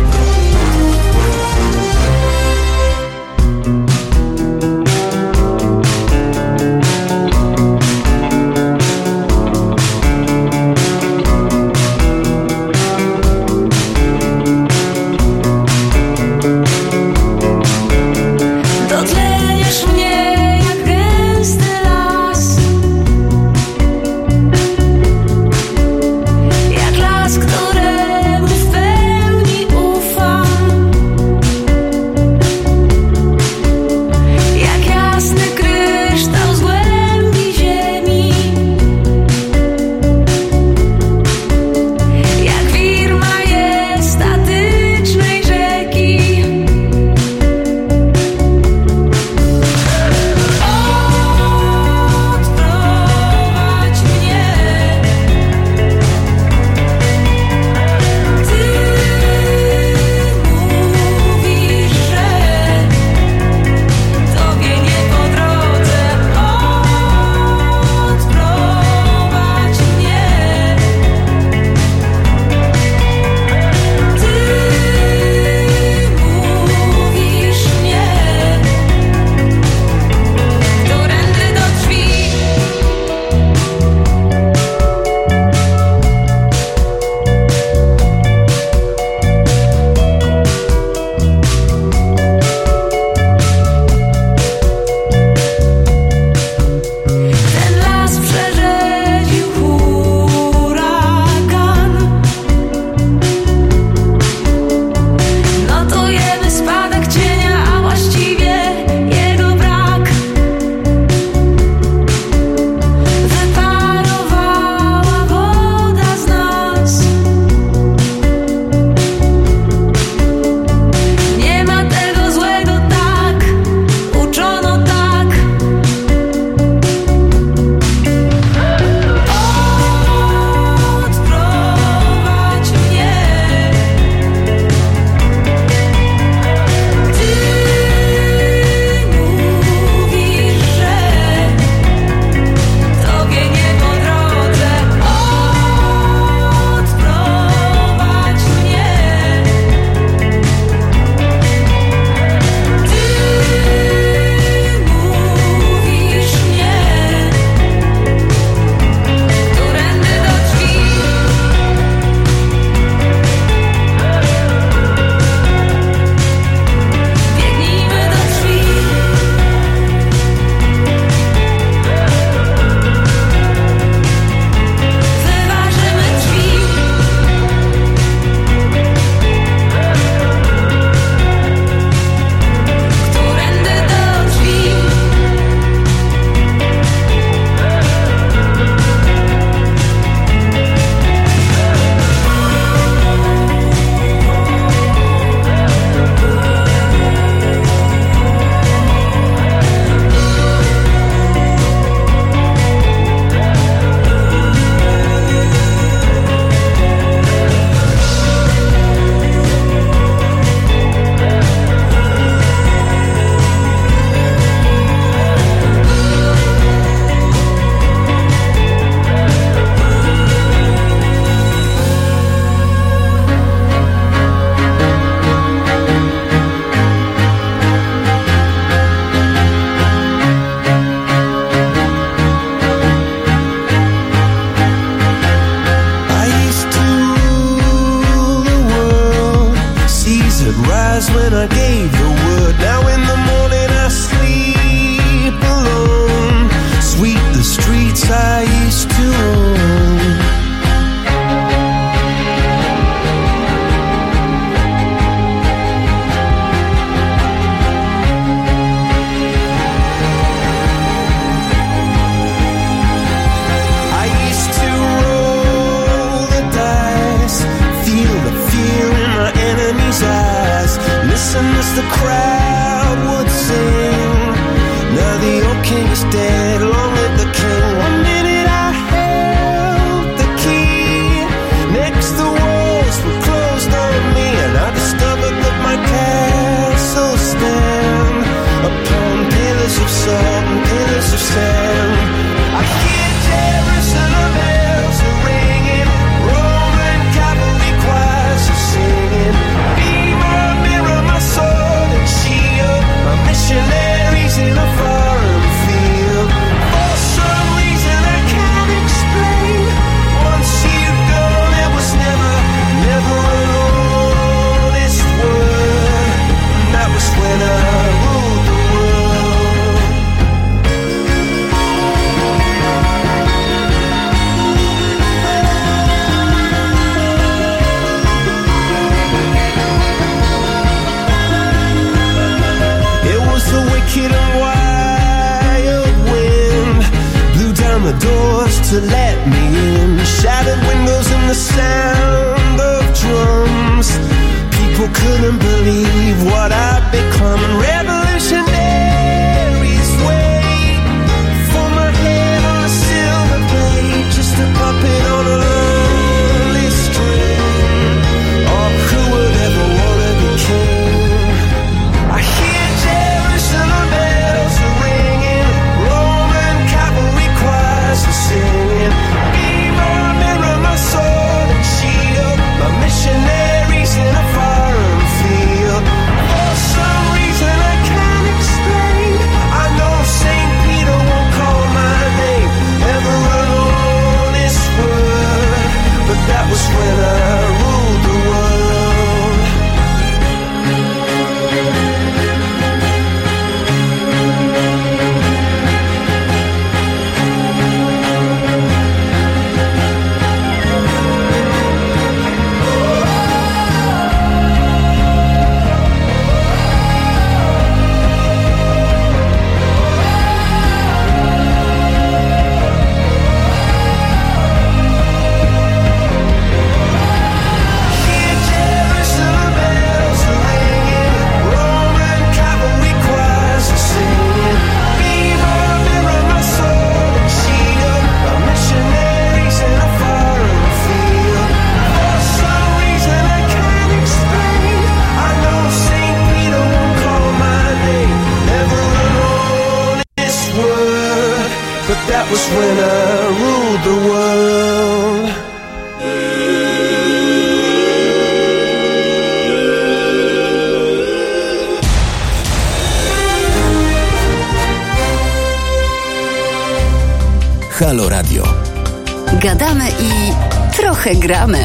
Trochę gramy.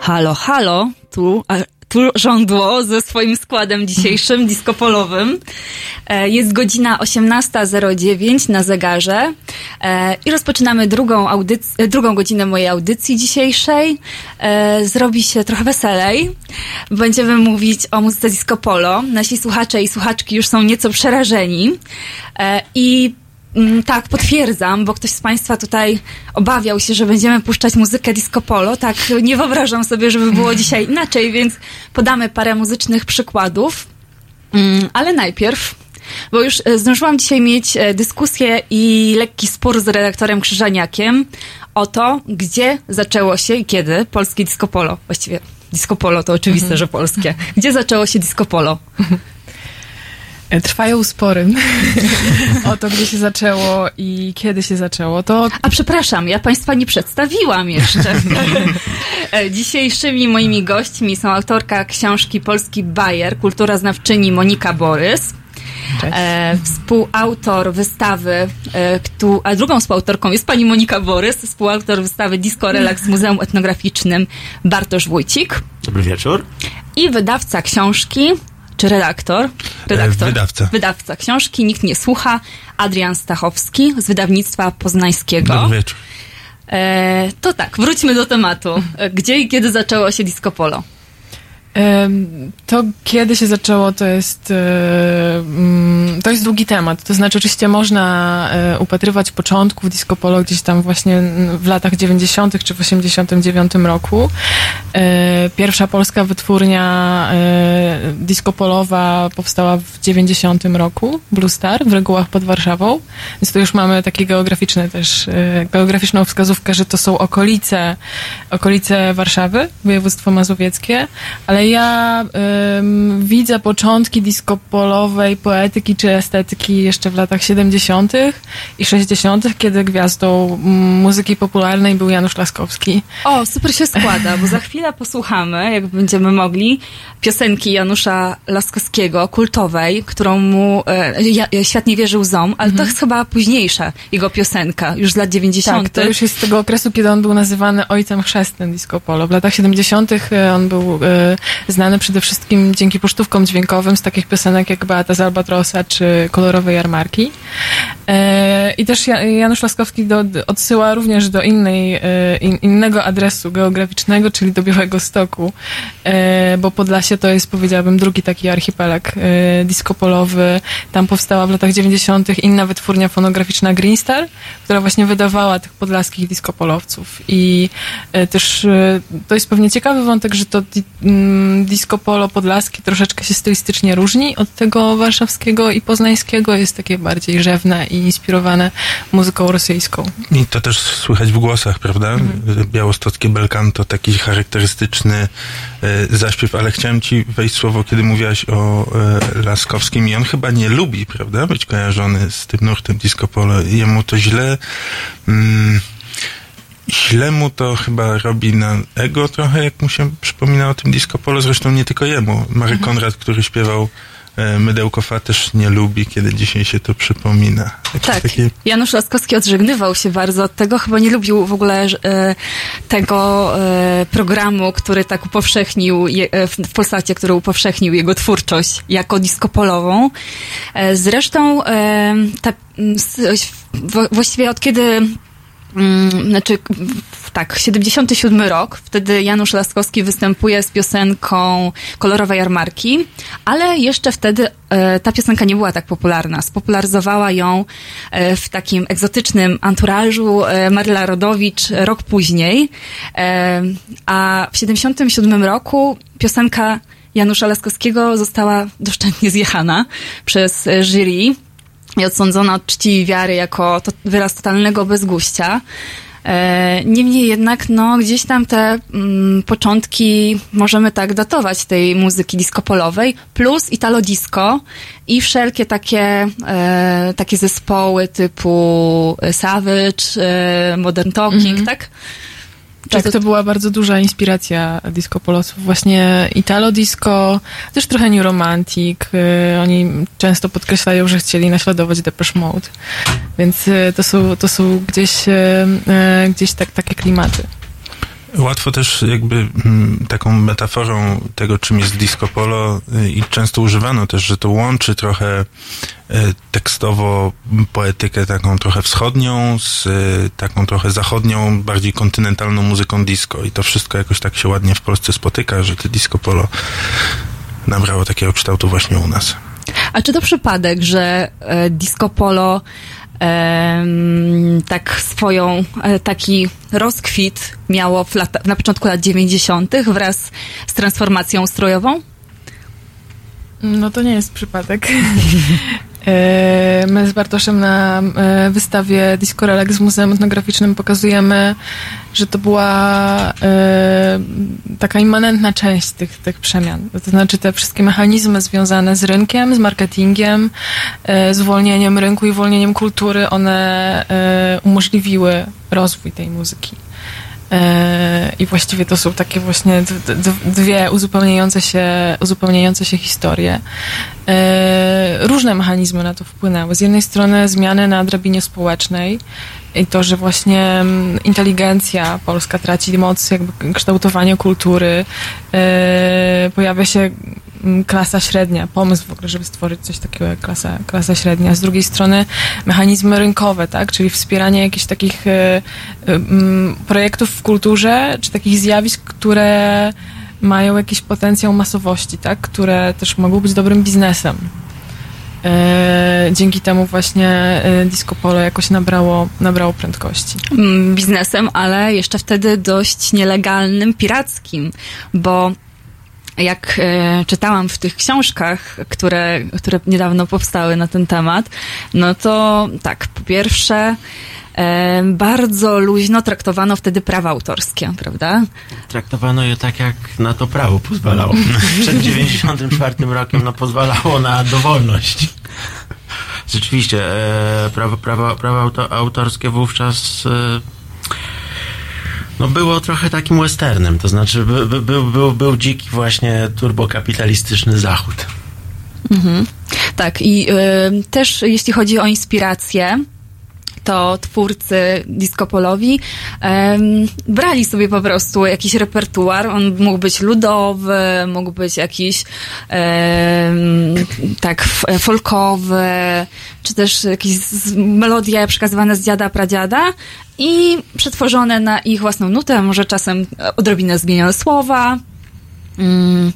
Halo, halo, tu, a, tu żądło ze swoim składem dzisiejszym, diskopolowym. E, Jest godzina 18.09 na zegarze e, i rozpoczynamy drugą, audyc- e, drugą godzinę mojej audycji dzisiejszej. Zrobi się trochę weselej. Będziemy mówić o muzyce disco polo. Nasi słuchacze i słuchaczki już są nieco przerażeni i Tak, potwierdzam, bo ktoś z Państwa tutaj obawiał się, że będziemy puszczać muzykę disco polo. Tak, nie wyobrażam sobie, żeby było dzisiaj inaczej, więc podamy parę muzycznych przykładów. Mm, Ale najpierw, bo już e, zdążyłam dzisiaj mieć e, dyskusję i lekki spór z redaktorem Krzyżaniakiem o to, gdzie zaczęło się i kiedy polskie disco polo. Właściwie disco polo to oczywiste, że polskie. Gdzie zaczęło się disco polo? E, Trwają spory o to, gdzie się zaczęło i kiedy się zaczęło. To A przepraszam, ja Państwa nie przedstawiłam jeszcze. E, Dzisiejszymi moimi gośćmi są autorka książki Polski Bayer, kultura znawczyni Monika Borys. E, współautor wystawy, e, któ- a drugą współautorką jest pani Monika Borys, współautor wystawy Disco Relax w Muzeum Etnograficznym Bartosz Wójcik Dobry wieczór. i wydawca książki, czy redaktor? Redaktor. E, wydawca. Wydawca książki, nikt nie słucha, Adrian Stachowski z wydawnictwa poznańskiego. Dobry wieczór. E, to tak, wróćmy do tematu. E, Gdzie i kiedy zaczęło się disco polo? To kiedy się zaczęło, to jest e, mm, to jest długi temat. To znaczy, oczywiście można e, upatrywać początków disco polo gdzieś tam właśnie w latach 90. czy w 89 roku. E, pierwsza polska wytwórnia disco polowa powstała w 90 roku, Blue Star, w regułach pod Warszawą. Więc tu już mamy takie geograficzne też, geograficzną wskazówkę, że to są okolice, okolice Warszawy, województwo mazowieckie, ale ja em, widzę początki disco polowej poetyki czy estetyki jeszcze w latach 70. i 60., kiedy gwiazdą muzyki popularnej był Janusz Laskowski. O, super się składa, bo za chwilę posłuchamy, jak będziemy mogli, piosenki Janusza Laskowskiego, kultowej, którą mu e, ja, Świat nie wierzył ząm, ale to jest chyba późniejsza jego piosenka, już z lat 90. Tak, to już jest z tego okresu, kiedy on był nazywany ojcem chrzestnym disco polo. W latach 70. on był e, znany przede wszystkim dzięki pocztówkom dźwiękowym z takich piosenek jak Beata z Albatrosa czy Kolorowe Jarmarki. E, I też Ja- Janusz Laskowski do, odsyła również do innej, e, in, innego adresu geograficznego, czyli do Białego Stoku, e, bo Podlasie to jest, powiedziałabym, drugi taki archipelag e, disco polowy. Tam powstała w latach 90. inna wytwórnia fonograficzna Green Star, która właśnie wydawała tych podlaskich disco polowców. I też to jest pewnie ciekawy wątek, że to mm, disco polo podlaskie troszeczkę się stylistycznie różni od tego warszawskiego i poznańskiego. Jest takie bardziej rzewne i inspirowane muzyką rosyjską. I to też słychać w głosach, prawda? Białostockie belcanto, taki charakterystyczny e, zaśpiew, ale chciałem ci wejść słowo, kiedy mówiłaś o e, Laskowskim i on chyba nie lubi, prawda? Być kojarzony z tym nurtem disco polo. Jemu to źle... Mm, Źle mu to chyba robi na ego trochę, jak mu się przypomina o tym disco polo. Zresztą nie tylko jemu. Marek Konrad, który śpiewał e, Mydełko Fa też nie lubi, kiedy dzisiaj się to przypomina. Jakieś Tak. takie Janusz Laskowski odżegnywał się bardzo od tego, chyba nie lubił w ogóle e, tego e, programu, który tak upowszechnił, je, e, w, w Polsacie, który upowszechnił jego twórczość jako diskopolową. E, zresztą ta, właściwie od kiedy znaczy, w- tak, 77 rok, wtedy Janusz Laskowski występuje z piosenką Kolorowe Jarmarki, ale jeszcze wtedy e, ta piosenka nie była tak popularna. Spopularyzowała ją e, w takim egzotycznym anturażu e, Maryla Rodowicz rok później, e, a w 77 roku piosenka Janusza Laskowskiego została doszczętnie zjechana przez e, jury i odsądzona od czci i wiary jako to wyraz totalnego bezguścia. E, Niemniej jednak, no, gdzieś tam te mm, początki możemy tak datować tej muzyki disco-polowej, plus italo disco i wszelkie takie, e, takie zespoły typu Savage, e, Modern Talking, tak? Tak, to była bardzo duża inspiracja disco polosów. Właśnie Italo disco, też trochę New Romantic. y, Oni często podkreślają, że chcieli naśladować Depeche Mode. Więc y, to są, to są gdzieś, y, gdzieś tak, takie klimaty. Łatwo też jakby mm, taką metaforą tego, czym jest disco polo y, i często używano też, że to łączy trochę y, tekstowo poetykę taką trochę wschodnią z y, taką trochę zachodnią, bardziej kontynentalną muzyką disco i to wszystko jakoś tak się ładnie w Polsce spotyka, że to disco polo nabrało takiego kształtu właśnie u nas. A czy to przypadek, że e, disco polo tak swoją, e, taki rozkwit miało lata, na początku lat 90. wraz z transformacją ustrojową? No to nie jest przypadek. E, My z Bartoszem na e, wystawie Disco Relax w Muzeum Etnograficznym pokazujemy, że to była e, taka immanentna część tych, tych przemian. To znaczy te wszystkie mechanizmy związane z rynkiem, z marketingiem, z uwolnieniem rynku i uwolnieniem kultury, one umożliwiły rozwój tej muzyki. E, I właściwie to są takie właśnie dwie uzupełniające się, uzupełniające się historie. E, Różne mechanizmy na to wpłynęły. Z jednej strony zmiany na drabinie społecznej i to, że właśnie mm, inteligencja polska traci moc jakby kształtowania kultury, e, pojawia się mm, klasa średnia, pomysł w ogóle, żeby stworzyć coś takiego jak klasa, klasa średnia. Z drugiej strony mechanizmy rynkowe, tak, czyli wspieranie jakichś takich e, e, mm, projektów w kulturze, czy takich zjawisk, które mają jakiś potencjał masowości, tak, które też mogą być dobrym biznesem. E, dzięki temu właśnie e, disco polo jakoś nabrało, nabrało prędkości. mm, biznesem, ale jeszcze wtedy dość nielegalnym, pirackim, bo jak e, czytałam w tych książkach, które, które niedawno powstały na ten temat, no to tak, po pierwsze, bardzo luźno traktowano wtedy prawa autorskie, prawda? Traktowano je tak, jak na to prawo pozwalało. Przed 94 rokiem no, pozwalało na dowolność. Rzeczywiście, e, prawo, prawo, prawo auto, autorskie wówczas e, no było trochę takim westernem, to znaczy by, by, był, był, był dziki właśnie turbokapitalistyczny zachód. Mhm. Tak, i y, też jeśli chodzi o inspirację, to twórcy disco polowi em, brali sobie po prostu jakiś repertuar. On mógł być ludowy, mógł być jakiś em, tak folkowy, czy też jakieś melodie przekazywane z dziada, pradziada i przetworzone na ich własną nutę, może czasem odrobinę zmienione słowa. Mm,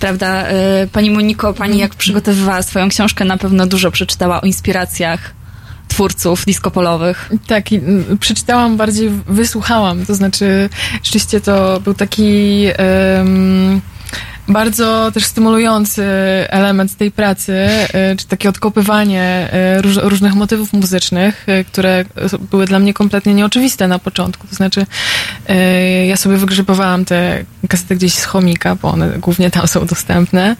Prawda, y, pani Moniko, pani jak przygotowywała swoją książkę, na pewno dużo przeczytała o inspiracjach twórców disco polowych. Tak, i przeczytałam, bardziej wysłuchałam. To znaczy, rzeczywiście to był taki em, bardzo też stymulujący element tej pracy, e, czy takie odkopywanie e, róż, różnych motywów muzycznych, e, które były dla mnie kompletnie nieoczywiste na początku. To znaczy, ja sobie wygrzebowałam te kasety gdzieś z chomika, bo one głównie tam są dostępne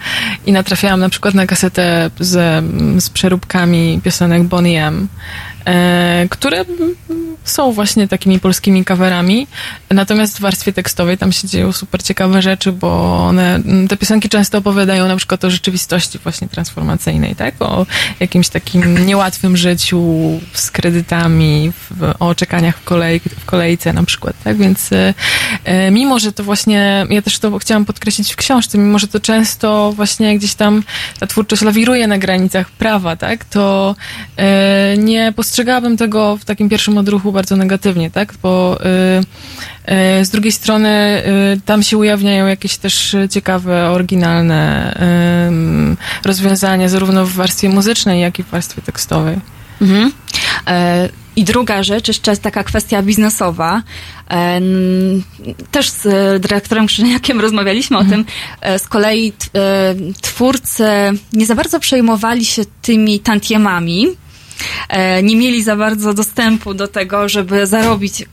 i natrafiałam na przykład na kasetę z, z przeróbkami piosenek Bonnie M, które są właśnie takimi polskimi coverami, natomiast w warstwie tekstowej tam się dzieją super ciekawe rzeczy, bo one, te piosenki często opowiadają na przykład o rzeczywistości właśnie transformacyjnej, tak? O jakimś takim niełatwym życiu z kredytami, w, o czekaniach w, kolej, w kolejce na przykład, tak? Więc e, e, mimo, że to właśnie, ja też to chciałam podkreślić w książce, mimo, że to często właśnie gdzieś tam ta twórczość lawiruje na granicach prawa, tak? To e, nie postrzegałabym tego w takim pierwszym odruchu bardzo negatywnie, tak? Bo y, y, z drugiej strony y, tam się ujawniają jakieś też ciekawe, oryginalne rozwiązania, zarówno w warstwie muzycznej, jak i w warstwie tekstowej. Mhm. E, I druga rzecz, jeszcze taka kwestia biznesowa. E, Też z e, dyrektorem Krzyżaniakiem rozmawialiśmy o tym. Z kolei twórcy nie za bardzo przejmowali się tymi tantiemami. E, Nie mieli za bardzo dostępu do tego, żeby zarobić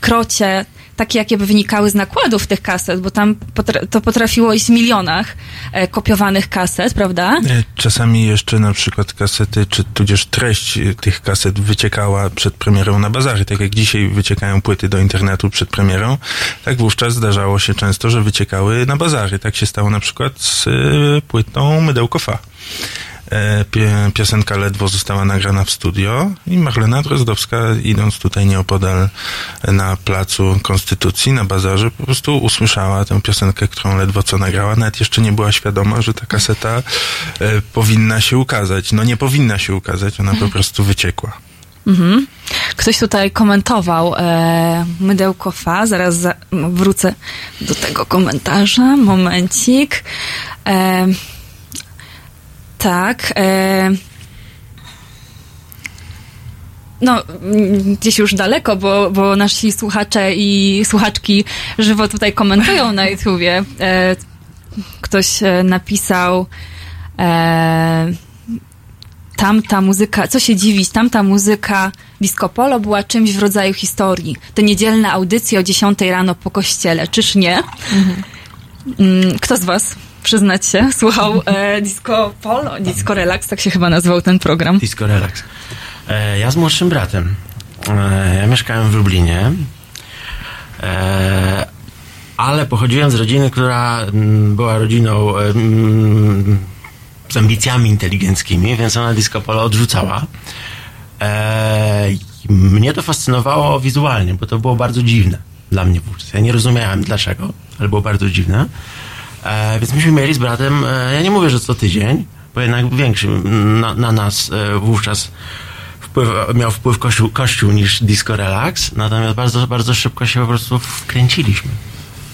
krocie takie, jakie by wynikały z nakładów tych kaset, bo tam potra- to potrafiło iść w milionach e, kopiowanych kaset, prawda? E, Czasami jeszcze na przykład kasety, czy tudzież treść tych kaset wyciekała przed premierą na bazary. Tak jak dzisiaj wyciekają płyty do internetu przed premierą, tak wówczas zdarzało się często, że wyciekały na bazary. Tak się stało na przykład z e, płytą Mydełko Fa. Pie- Piosenka ledwo została nagrana w studio i Marlena Drozdowska, idąc tutaj nieopodal na placu Konstytucji, na bazarze, po prostu usłyszała tę piosenkę, którą ledwo co nagrała. Nawet jeszcze nie była świadoma, że ta kaseta e, powinna się ukazać. No nie powinna się ukazać, ona po prostu wyciekła. Mhm. Ktoś tutaj komentował e, mydełko fa, zaraz za, wrócę do tego komentarza, momencik. E, tak. E, no, gdzieś już daleko, bo, bo nasi słuchacze i słuchaczki żywo tutaj komentują na YouTubie. E, ktoś e, napisał e, tamta muzyka, co się dziwić, tamta muzyka disco polo była czymś w rodzaju historii. Te niedzielne audycje o 10 rano po kościele, czyż nie? Mm, Kto z was, przyznać się, słuchał e, disco polo, disco relax, tak się chyba nazywał ten program. Disco Relax. E, ja z młodszym bratem. E, ja mieszkałem w Lublinie. E, ale pochodziłem z rodziny, która mm, była rodziną e, mm, z ambicjami inteligenckimi, więc ona disco polo odrzucała. E, mnie to fascynowało wizualnie, bo to było bardzo dziwne dla mnie wówczas. Ja nie rozumiałem dlaczego, ale było bardzo dziwne. E, więc myśmy mieli z bratem, e, ja nie mówię, że co tydzień, bo jednak większy na, na nas e, wówczas wpływ, miał wpływ kościół, kościół niż disco relax, natomiast bardzo, bardzo szybko się po prostu wkręciliśmy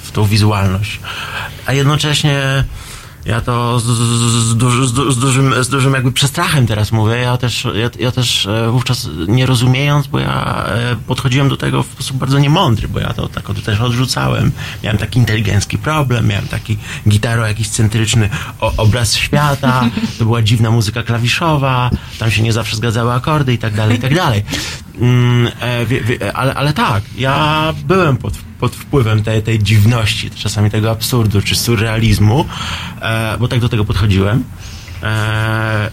w tą wizualność. A jednocześnie Ja to z, z, duży, z, du- z, dużym, z dużym jakby przestrachem teraz mówię. Ja też, ja, ja też e, wówczas nie rozumiejąc, bo ja e, podchodziłem do tego w sposób bardzo niemądry, bo ja to tak też odrzucałem. Miałem taki inteligencki problem, miałem taki gitaro jakiś centryczny obraz świata, to była dziwna muzyka klawiszowa, tam się nie zawsze zgadzały akordy i tak dalej, i tak dalej. Mm, e, wie, wie, ale, ale tak, ja byłem pod, pod wpływem tej, tej dziwności, czasami tego absurdu czy surrealizmu, e, bo tak do tego podchodziłem. E,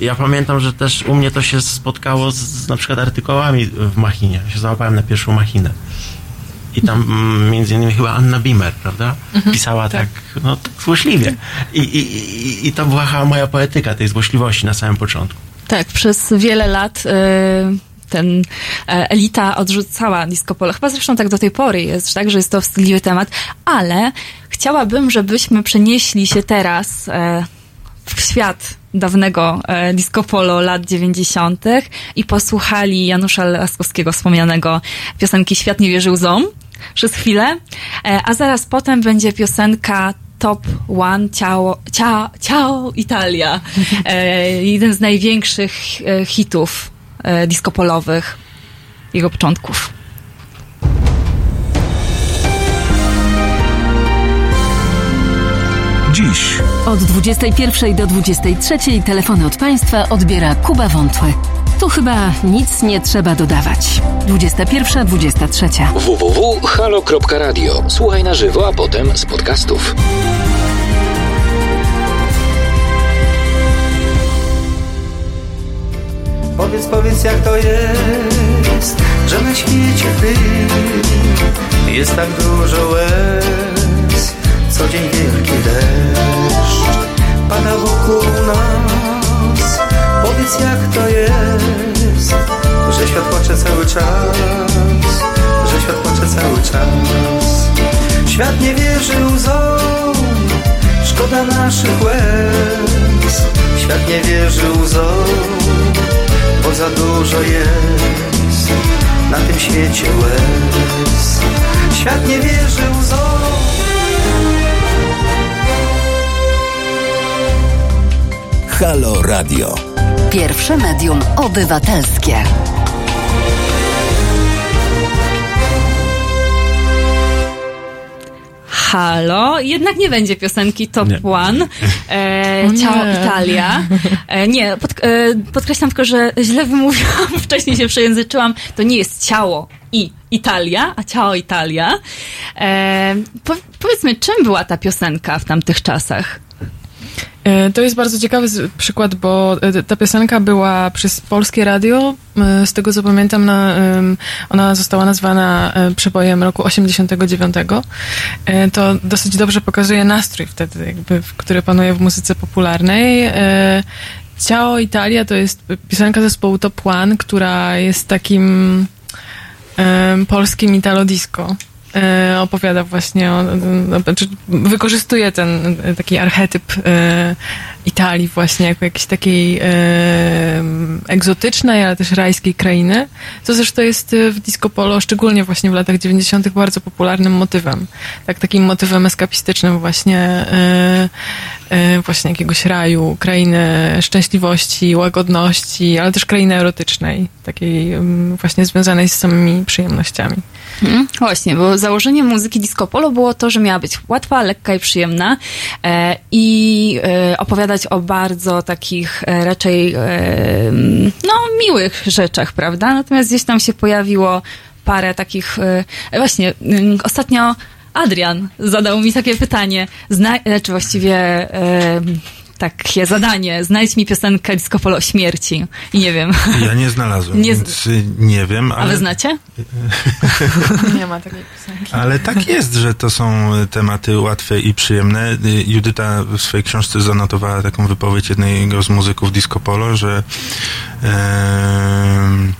ja pamiętam, że też u mnie to się spotkało z, z na przykład artykułami w Machinie. Ja się załapałem na pierwszą Machinę. I tam mm, między innymi chyba Anna Bimer, prawda? Pisała tak, no tak złośliwie. I, i, i, I to była moja poetyka tej złośliwości na samym początku. Tak, przez wiele lat y, ten e, elita odrzucała disco polo. Chyba zresztą tak do tej pory jest, tak, że jest to wstydliwy temat, ale chciałabym, żebyśmy przenieśli się teraz e, w świat dawnego e, disco polo lat 90. i posłuchali Janusza Laskowskiego wspomnianego piosenki Świat nie wierzy łzom przez chwilę, a zaraz potem będzie piosenka Top One Ciao, ciao, ciao Italia. E, jeden z największych e, hitów e, disco polowych jego początków. Dziś Od 21 do 23 telefony od Państwa odbiera Kuba Wątły. Tu chyba nic nie trzeba dodawać. 21, 23. www.halo.radio. Słuchaj na żywo, a potem z podcastów. Powiedz, powiedz jak to jest, że na świecie tym jest tak dużo łez. Co dzień wielki deszcz pada wokół nas. Jak to jest, że świat płacze cały czas, że świat płacze cały czas. Świat nie wierzy łzom, szkoda naszych łez. Świat nie wierzy łzom, bo za dużo jest na tym świecie łez. Świat nie wierzy łzom. Halo Radio. Pierwsze medium obywatelskie. Halo, jednak nie będzie piosenki Top Nie. One. E. Ciao Italia. E, nie, pod, e, podkreślam tylko, że źle wymówiłam, wcześniej się przejęzyczyłam. To nie jest ciało i Italia, a ciao Italia. E, po, powiedzmy, czym była ta piosenka w tamtych czasach? E, To jest bardzo ciekawy przykład, bo e, ta piosenka była przez polskie radio. e, Z tego co pamiętam, na, ona została nazwana przebojem roku 89. E, To dosyć dobrze pokazuje nastrój wtedy, jakby, który panuje w muzyce popularnej. Ciao Italia to jest piosenka zespołu Top One, która jest takim polskim italo disco. E, opowiada właśnie o, wykorzystuje ten e, taki archetyp e, Italii właśnie jako jakiejś takiej egzotycznej, ale też rajskiej krainy, co zresztą jest w disco polo, szczególnie właśnie w latach 90. bardzo popularnym motywem. Tak, takim motywem eskapistycznym właśnie właśnie jakiegoś raju, krainy szczęśliwości, łagodności, ale też krainy erotycznej, takiej em, właśnie związanej z samymi przyjemnościami. Mhm. Właśnie, bo założeniem muzyki disco polo było to, że miała być łatwa, lekka i przyjemna e, i e, opowiadać o bardzo takich e, raczej e, no, miłych rzeczach, prawda? Natomiast gdzieś tam się pojawiło parę takich e, właśnie mm, ostatnio Adrian zadał mi takie pytanie, zna, e, czy właściwie e, takie zadanie, znajdź mi piosenkę disco polo o śmierci i nie wiem. Ja nie znalazłem, Nie z- więc y, nie wiem, A ale... wy znacie? Nie ma takiej piosenki. Ale tak jest, że to są y, tematy łatwe i przyjemne. Y, Judyta w swojej książce zanotowała taką wypowiedź jednego z muzyków disco polo, że em,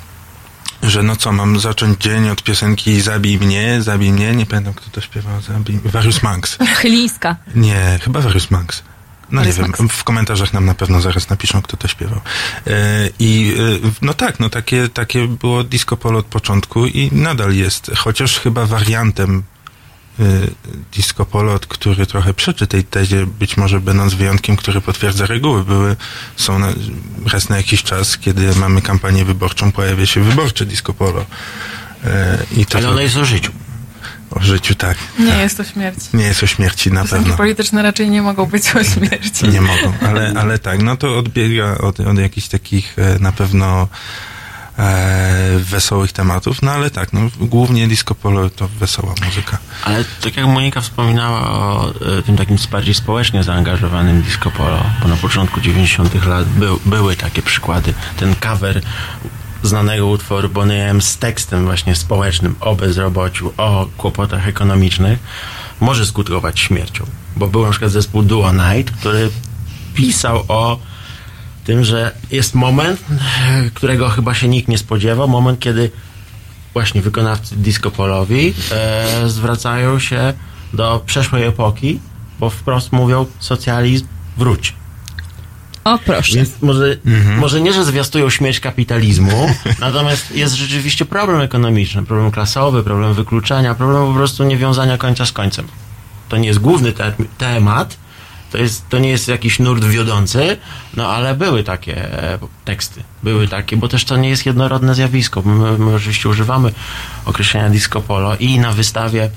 że no co, mam zacząć dzień od piosenki Zabij mnie, zabij mnie, nie pamiętam kto to śpiewał, zabij... Various Monks. Chylińska. Nie, chyba Various Monks. No nie wiem, w komentarzach nam na pewno zaraz napiszą, kto to śpiewał. E, I e, no tak, no takie, takie było disco polo od początku i nadal jest, chociaż chyba wariantem y, disco polo, który trochę przeczy tej tezie, być może będąc wyjątkiem, który potwierdza reguły. Były, są na, raz na jakiś czas, kiedy mamy kampanię wyborczą, pojawia się wyborcze disco polo. E, I to Ale ono jest o życiu. O życiu, tak. Nie jest to śmierć. Nie jest o śmierci, na Piosenki pewno. polityczne raczej nie mogą być o śmierci. Nie mogą, ale, ale tak, no to odbiega od, od jakichś takich e, na pewno e, wesołych tematów, no ale tak, no głównie disco polo to wesoła muzyka. Ale tak jak Monika wspominała o e, tym takim bardziej społecznie zaangażowanym disco polo, bo na początku 90 lat był, były takie przykłady. Ten cover znanego utworu Bonnie M z tekstem właśnie społecznym o bezrobociu, o kłopotach ekonomicznych może skutkować śmiercią. Bo był na przykład zespół Duo Night, który pisał o tym, że jest moment, którego chyba się nikt nie spodziewał, moment, kiedy właśnie wykonawcy disco polowi e, zwracają się do przeszłej epoki, bo wprost mówią socjalizm wróć. O, proszę. Więc może, może nie, że zwiastują śmierć kapitalizmu, natomiast jest rzeczywiście problem ekonomiczny, problem klasowy, problem wykluczenia, problem po prostu niewiązania końca z końcem. To nie jest główny te temat, to, jest, to nie jest jakiś nurt wiodący, no ale były takie e, teksty, były takie, bo też to nie jest jednorodne zjawisko. My, my oczywiście używamy określenia disco polo i na wystawie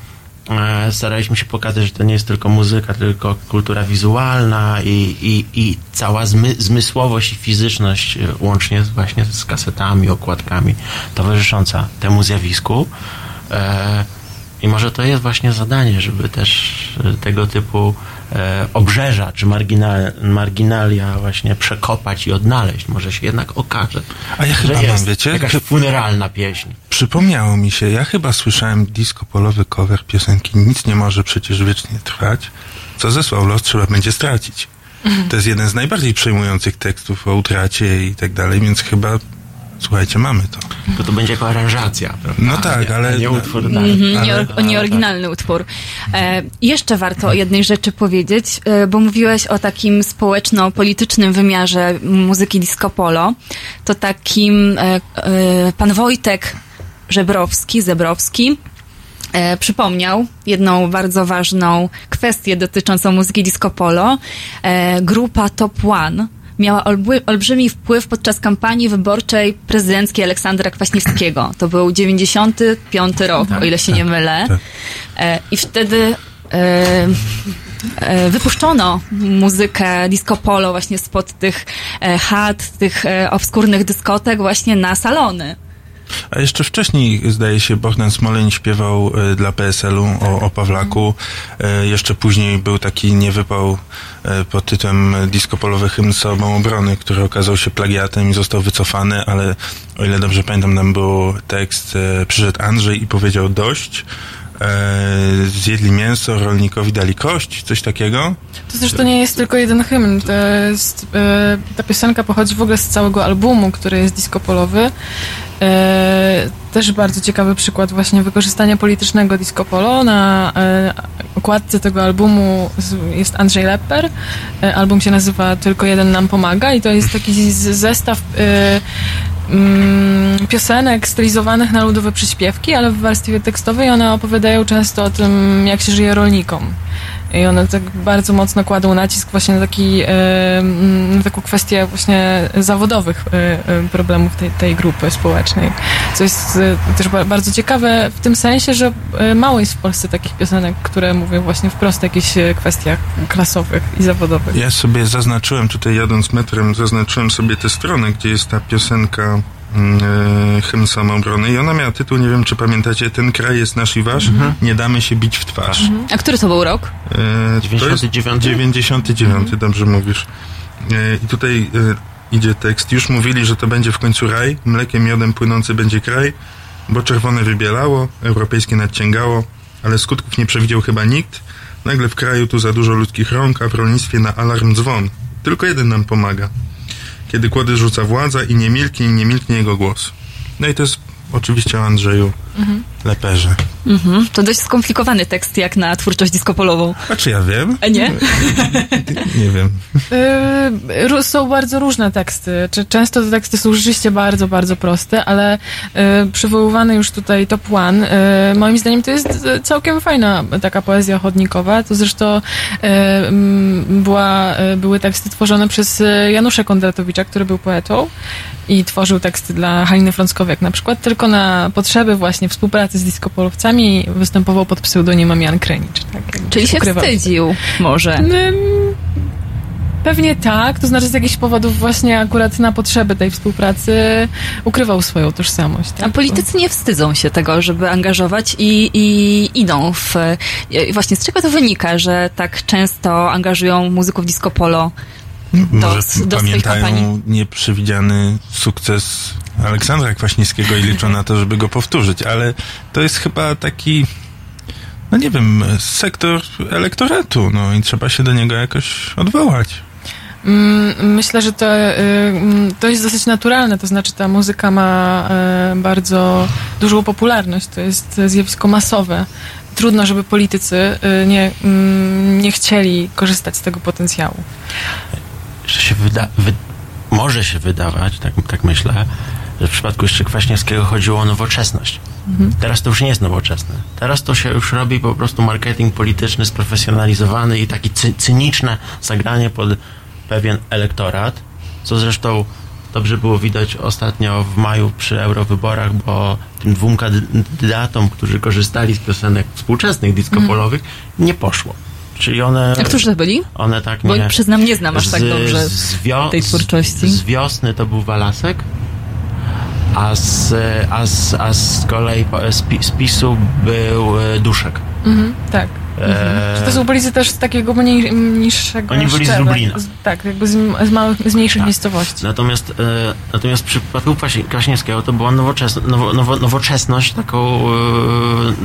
staraliśmy się pokazać, że to nie jest tylko muzyka, tylko kultura wizualna i, i, i cała zmy, zmysłowość i fizyczność e, łącznie właśnie z kasetami, okładkami towarzysząca temu zjawisku. E, I może to jest właśnie zadanie, żeby też e, tego typu e, obrzeża czy marginal, marginalia właśnie przekopać i odnaleźć. Może się jednak okaże, A ja że chyba jest mam, wiecie? jakaś funeralna pieśń. Przypomniało mi się, ja chyba słyszałem disco polowy cover piosenki Nic nie może przecież wiecznie trwać. Co zesłał los, trzeba będzie stracić. To jest jeden z najbardziej przejmujących tekstów o utracie i tak dalej, więc chyba, słuchajcie, mamy to. Bo to będzie jako aranżacja, prawda? No tak, nie, ale- Nie utwór Mhm, dalej. nie, Ale- nieoryginalny utwór. E, jeszcze warto o jednej rzeczy powiedzieć, e, bo mówiłeś o takim społeczno-politycznym wymiarze muzyki disco polo. To takim e, e, pan Wojtek Żebrowski, Zebrowski e, przypomniał jedną bardzo ważną kwestię dotyczącą muzyki disco polo. E, grupa Top One miała olbrzymi wpływ podczas kampanii wyborczej prezydenckiej Aleksandra Kwaśniewskiego. To był 95 rok, o ile się nie mylę. E, I wtedy e, e, wypuszczono muzykę disco polo właśnie spod tych chat, tych obskurnych dyskotek właśnie na salony. A jeszcze wcześniej, zdaje się, Bogdan Smoleń śpiewał e, dla PSL-u o, o Pawlaku. E, jeszcze później był taki niewypał e, pod tytułem Disco Polowy Hymn Samoobrony, który okazał się plagiatem i został wycofany, ale o ile dobrze pamiętam, tam był tekst Przyszedł Andrzej i powiedział dość. Zjedli mięso, rolnikowi dali kość, coś takiego. To zresztą nie jest tylko jeden hymn. Jest, ta piosenka pochodzi w ogóle z całego albumu, który jest disco polowy. E, też bardzo ciekawy przykład właśnie wykorzystania politycznego disco polo. Na e, okładce tego albumu jest Andrzej Lepper. E, album się nazywa Tylko jeden nam pomaga i to jest taki zestaw e, mm, piosenek stylizowanych na ludowe przyśpiewki, ale w warstwie tekstowej one opowiadają często o tym, jak się żyje rolnikom. I one tak bardzo mocno kładą nacisk właśnie na, taki, e, mm, na taką kwestię właśnie zawodowych e, e, problemów tej, tej grupy społecznej. Co jest też ba- bardzo ciekawe w tym sensie, że mało jest w Polsce takich piosenek, które mówią właśnie wprost o jakichś kwestiach klasowych i zawodowych. Ja sobie zaznaczyłem, tutaj jadąc metrem, zaznaczyłem sobie tę stronę, gdzie jest ta piosenka Hymn Samoobrony i ona miała tytuł, nie wiem czy pamiętacie, Ten kraj jest nasz i wasz, nie damy się bić w twarz. A który to był rok? E, to jest 99? 99, dobrze mówisz. E, I tutaj e, idzie tekst. Już mówili, że to będzie w końcu raj, mlekiem, miodem płynący będzie kraj, bo czerwone wybielało, europejskie nadciągało, ale skutków nie przewidział chyba nikt. Nagle w kraju tu za dużo ludzkich rąk, a w rolnictwie na alarm dzwon. Tylko jeden nam pomaga. Kiedy kłody rzuca władza i nie milknie, nie milknie jego głos. No i to jest oczywiście o Andrzeju Mhm. Leperze. Mhm. To dość skomplikowany tekst jak na twórczość disco-polową. A czy ja wiem? A nie? Nie wiem. Y, są bardzo różne teksty. Często te teksty są rzeczywiście bardzo, bardzo proste, ale y, przywoływany już tutaj top one, y, moim zdaniem to jest y, całkiem fajna taka poezja chodnikowa. To zresztą y, była, y, były teksty tworzone przez Janusza Kondratowicza, który był poetą i tworzył teksty dla Haliny Frąckowiak na przykład, tylko na potrzeby właśnie współpracy z disco-polowcami występował pod pseudonimem Jan Krenicz. Tak, Czyli się ukrywał. wstydził może. Ym, Pewnie tak, to znaczy z jakichś powodów właśnie akurat na potrzeby tej współpracy ukrywał swoją tożsamość. Tak? A politycy nie wstydzą się tego, żeby angażować i, i idą w... i Właśnie z czego to wynika, że tak często angażują muzyków disco polo Może do pamiętają nieprzewidziany sukces Aleksandra Kwaśniewskiego i liczą na to, żeby go powtórzyć, ale to jest chyba taki, no nie wiem, sektor elektoratu, no i trzeba się do niego jakoś odwołać. Mm, Myślę, że to, y, mm, to jest dosyć naturalne, to znaczy ta muzyka ma e, bardzo dużą popularność, to jest zjawisko masowe. Trudno, żeby politycy y, nie, mm, nie chcieli korzystać z tego potencjału. Że się wyda, wy, może się wydawać, tak, tak myślę, że w przypadku jeszcze Kwaśniewskiego chodziło o nowoczesność. Mhm. Teraz to już nie jest nowoczesne. Teraz to się już robi po prostu marketing polityczny sprofesjonalizowany i taki cy, cyniczne zagranie pod pewien elektorat, co zresztą dobrze było widać ostatnio w maju przy eurowyborach, bo tym dwóm kandydatom, którzy korzystali z piosenek współczesnych disco-polowych, nie poszło. Czyli one... A którzy to byli? One tak Bo nie... przyznam, nie znam aż tak dobrze z, wio- tej twórczości. Z, z wiosny to był Walasek, a z, a z, a z kolei z, pi- z PiSu był e, Duszek. Mhm, tak. E, Czy to są politycy też z takiego mniej, niższego Oni byli z? Lublina. Z, tak, jakby z, z, małych, z mniejszych Tak. miejscowości. Natomiast, e, natomiast w przypadku Kwaśni- Kwaśniewskiego to była nowoczes, nowo, nowo, nowoczesność taką e,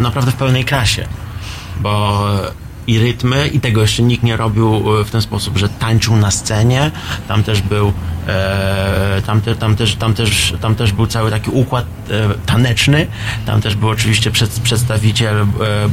naprawdę w pełnej krasie. Bo i rytmy, i tego jeszcze nikt nie robił e, w ten sposób, że tańczył na scenie. Tam też był e, tam, te, tam, też, tam, też, tam też był cały taki układ e, taneczny. Tam też był oczywiście przed, przedstawiciel, e,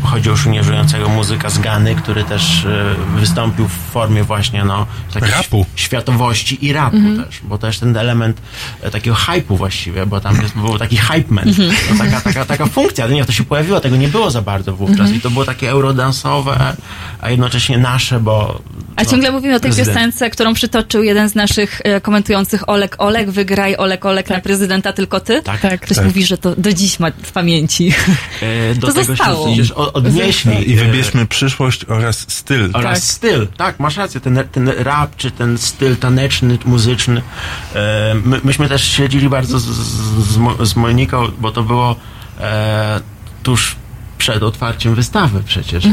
chodzi o już nieżyjącego muzyka z Gany, który też e, wystąpił w formie właśnie no, takiej Rapu. światowości i rapu Mhm. też, bo też ten element e, takiego hype'u właściwie, bo tam jest, był taki hype man, Mhm. no, taka, taka, taka funkcja, nie, to się pojawiło, tego nie było za bardzo wówczas Mhm. i to było takie eurodansowe, a jednocześnie nasze, bo... A no, ciągle mówimy o tej prezydent- piosence, którą przytoczył jeden z naszych e, komentujących Olek Olek, wygraj Olek Olek na prezydenta tylko ty. Tak. Tak. Ktoś Tak. mówi, że to do dziś ma w pamięci. E, do To tego zostało. się przecież odnieśli. I wybierzmy przyszłość oraz styl. Oraz Tak. styl, tak, masz rację, ten, ten rap, czy ten styl taneczny, muzyczny. E, my, myśmy też siedzieli bardzo z, z, z z Moniką, bo to było e, tuż przed otwarciem wystawy przecież.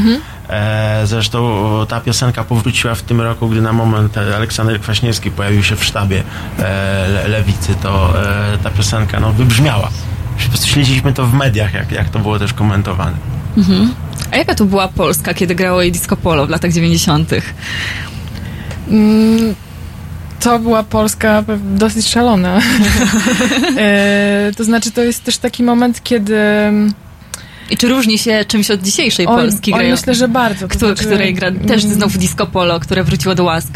E, zresztą ta piosenka powróciła w tym roku, gdy na moment Aleksander Kwaśniewski pojawił się w sztabie e, Le- Lewicy, to e, ta piosenka no, wybrzmiała. Po prostu śledziliśmy to w mediach, jak, jak to było też komentowane. A jaka to była Polska, kiedy grało jej disco polo w latach 90.? Mm, To była Polska dosyć szalona. e, to znaczy, to jest też taki moment, kiedy... I czy różni się czymś od dzisiejszej Oj, Polski, oj, grają, myślę, że bardzo. To któ- znaczy, której gra też mm, znów disco polo, które wróciło do łask?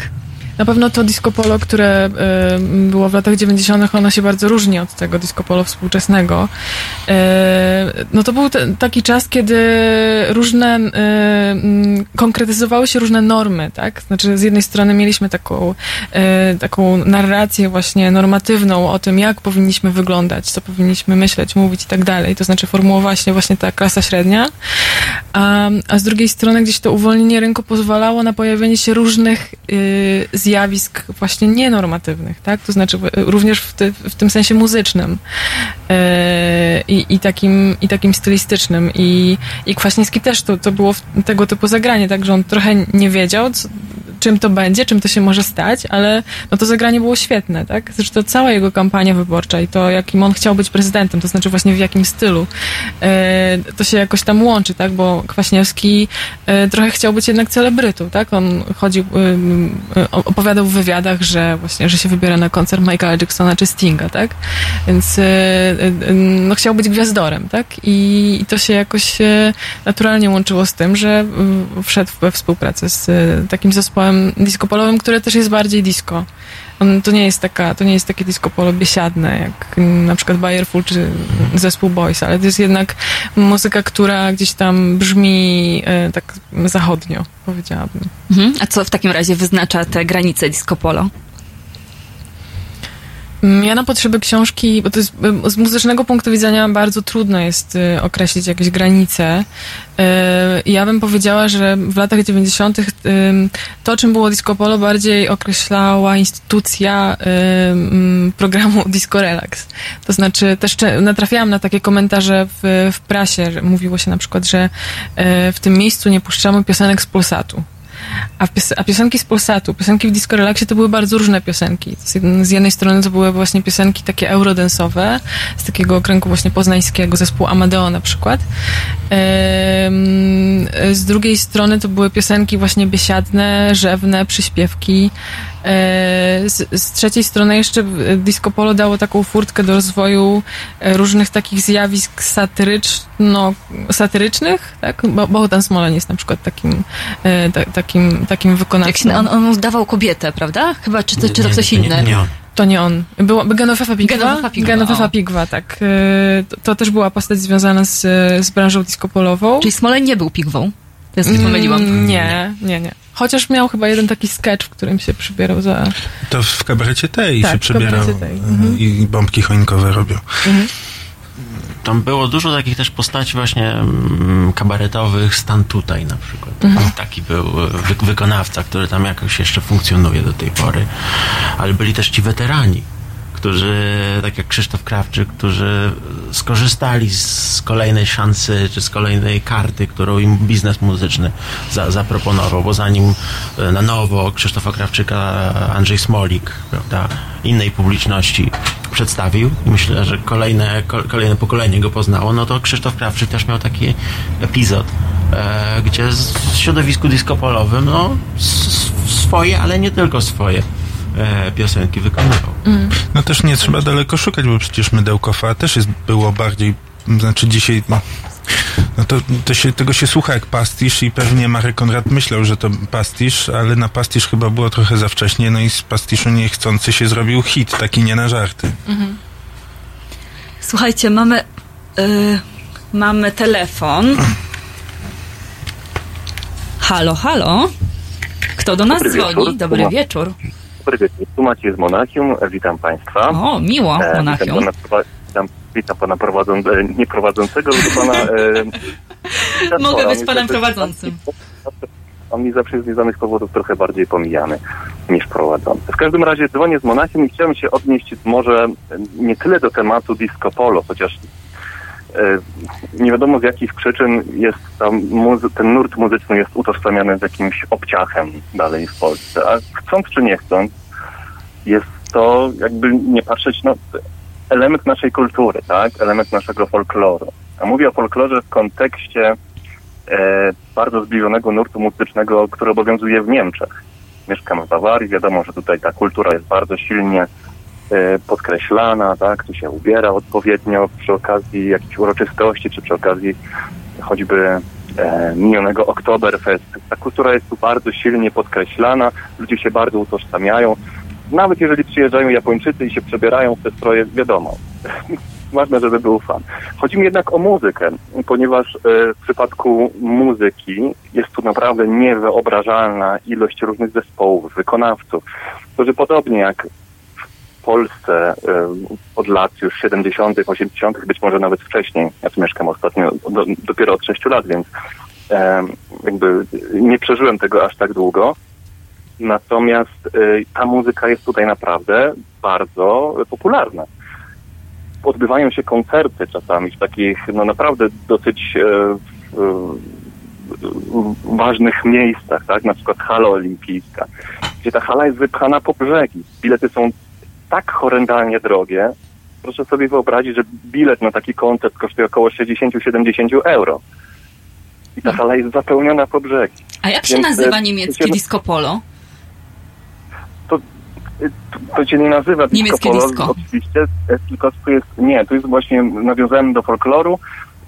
Na pewno to disco polo, które y, było w latach 90., ono się bardzo różni od tego disco polo współczesnego. E, no to był taki czas, kiedy różne, y, mm, konkretyzowały się różne normy, tak? Znaczy z jednej strony mieliśmy taką, y, taką narrację właśnie normatywną o tym, jak powinniśmy wyglądać, co powinniśmy myśleć, mówić i tak dalej. To znaczy formułowała się właśnie ta klasa średnia. A, a z drugiej strony gdzieś to uwolnienie rynku pozwalało na pojawienie się różnych y, zjawisk właśnie nienormatywnych, tak? To znaczy również w, ty, w tym sensie muzycznym y, i, takim, i takim stylistycznym. I, i Kwaśniewski też to, to było tego typu zagranie, tak, że on trochę nie wiedział, co, czym to będzie, czym to się może stać, ale no to zagranie było świetne, tak? Zresztą cała jego kampania wyborcza i to, jakim on chciał być prezydentem, to znaczy właśnie w jakim stylu, e, to się jakoś tam łączy, tak? Bo Kwaśniewski e, trochę chciał być jednak celebrytą, tak? On chodził, e, opowiadał w wywiadach, że właśnie, że się wybiera na koncert Michaela Jacksona czy Stinga, tak? Więc no, chciał być gwiazdorem, tak? I, to się jakoś naturalnie łączyło z tym, że wszedł we współpracę z takim zespołem disco-polowym, które też jest bardziej disco. To nie jest taka, to nie jest takie disco polo biesiadne, jak na przykład Bayerful czy zespół Boys, ale to jest jednak muzyka, która gdzieś tam brzmi e, tak zachodnio, powiedziałabym. Mhm. A co w takim razie wyznacza te granice disco polo? Ja na potrzeby książki, bo to jest z muzycznego punktu widzenia bardzo trudno jest y, określić jakieś granice. Y, Ja bym powiedziała, że w latach 90. ym, to, czym było Disco Polo, bardziej określała instytucja programu Disco Relax. To znaczy, też natrafiałam na takie komentarze w, w prasie, że mówiło się na przykład, że y, w tym miejscu nie puszczamy piosenek z Pulsatu. A, pios- a piosenki z Polsatu, piosenki w Disco Relaxie to były bardzo różne piosenki. Z, jed- z jednej strony to były właśnie piosenki takie eurodensowe, z takiego okręgu właśnie poznańskiego, zespół Amadeo na przykład. Z drugiej strony to były piosenki właśnie biesiadne, rzewne, przyśpiewki. E, Z, z trzeciej strony jeszcze Disco Polo dało taką furtkę do rozwoju e, różnych takich zjawisk satyryczno, satyrycznych, tak? Bo Bogdan Smolen jest na przykład takim, e, ta, takim, takim Jak wykonawcą. się, on, on udawał kobietę, prawda? Chyba, czy to, czy to ktoś inny? To nie on. Była Genofefa Pigwa? Genofefa Pigwa, Genofefa. Pigwa, tak. To, to też była postać związana z, z branżą disco-polową. Czyli Smoleń nie był pigwą? To jest pomyliłam. Mm, Nie, nie, nie. Chociaż miał chyba jeden taki sketch, w którym się przybierał za... To w kabarecie tej Tak, się kabarecie tej. e, Mhm. i bombki choinkowe robią. Tam było dużo takich też postaci właśnie mm, kabaretowych, stan tutaj na przykład. Mhm. Taki był e, wy, wykonawca, który tam jakoś jeszcze funkcjonuje do tej pory. Ale byli też ci weterani, którzy, tak jak Krzysztof Krawczyk, którzy skorzystali z kolejnej szansy, czy z kolejnej karty, którą im biznes muzyczny za, zaproponował, bo zanim e, na nowo Krzysztofa Krawczyka Andrzej Smolik, prawda, innej publiczności przedstawił i myślę, że kolejne, ko- kolejne pokolenie go poznało, no to Krzysztof Krawczyk też miał taki epizod, e, gdzie w środowisku disco-polowym, no swoje, ale nie tylko swoje e, piosenki wykonywał. No też nie trzeba daleko szukać, bo przecież Mydełkowa też jest, było bardziej, znaczy dzisiaj, no, no to, to się, tego się słucha jak pastisz i pewnie Marek Konrad myślał, że to pastisz, ale na pastisz chyba było trochę za wcześnie, no i z pastiszu niechcący się zrobił hit, taki nie na żarty. Słuchajcie, mamy, y, mamy telefon. Halo, halo. Kto do nas Dobry dzwoni? wieczór. Dobry wieczór. Dobry wieczór. Tu Maciej z Monachium. Witam Państwa. O, miło, E, Monachium. Witam pana, witam, witam pana e, nie prowadzącego, tylko pana... E, Mogę być panem prowadzącym. On mi zawsze z nieznanych powodów trochę bardziej pomijany niż prowadzący. W każdym razie dzwonię z Monachium i chciałem się odnieść może nie tyle do tematu disco polo, chociaż nie wiadomo z jakich przyczyn jest tam ten nurt muzyczny jest utożsamiany z jakimś obciachem dalej w Polsce. A chcąc czy nie chcąc, jest to jakby nie patrzeć, no element naszej kultury, tak? Element naszego folkloru. A mówię o folklorze w kontekście e, bardzo zbliżonego nurtu muzycznego, który obowiązuje w Niemczech. Mieszkam w Bawarii, wiadomo, że tutaj ta kultura jest bardzo silnie e, podkreślana, tak? Tu się ubiera odpowiednio przy okazji jakichś uroczystości, czy przy okazji choćby e, minionego Oktoberfest. Ta kultura jest tu bardzo silnie podkreślana, ludzie się bardzo utożsamiają. Nawet jeżeli przyjeżdżają Japończycy i się przebierają w te stroje, wiadomo, ważne, żeby był fan. Chodzi mi jednak o muzykę, ponieważ e, w przypadku muzyki jest tu naprawdę niewyobrażalna ilość różnych zespołów, wykonawców, którzy podobnie jak Polsce e, od lat już 70., 80., być może nawet wcześniej, ja tu mieszkam ostatnio do, dopiero od 6 lat, więc jakby nie przeżyłem tego aż tak długo. Natomiast y, ta muzyka jest tutaj naprawdę bardzo popularna. Odbywają się koncerty czasami w takich, no naprawdę dosyć e, ważnych miejscach, tak? Na przykład hala olimpijska, gdzie ta hala jest wypchana po brzegi. Bilety są tak horrendalnie drogie. Proszę sobie wyobrazić, że bilet na taki koncert kosztuje około 60-70 euro. I ta hala jest zapełniona po brzegi. A jak się Więc, nazywa e, niemieckie się- disco polo? to, to się nie nazywa disco Niemieckie polo, disco. oczywiście, e, tylko tu jest, nie, tu jest właśnie, nawiązałem do folkloru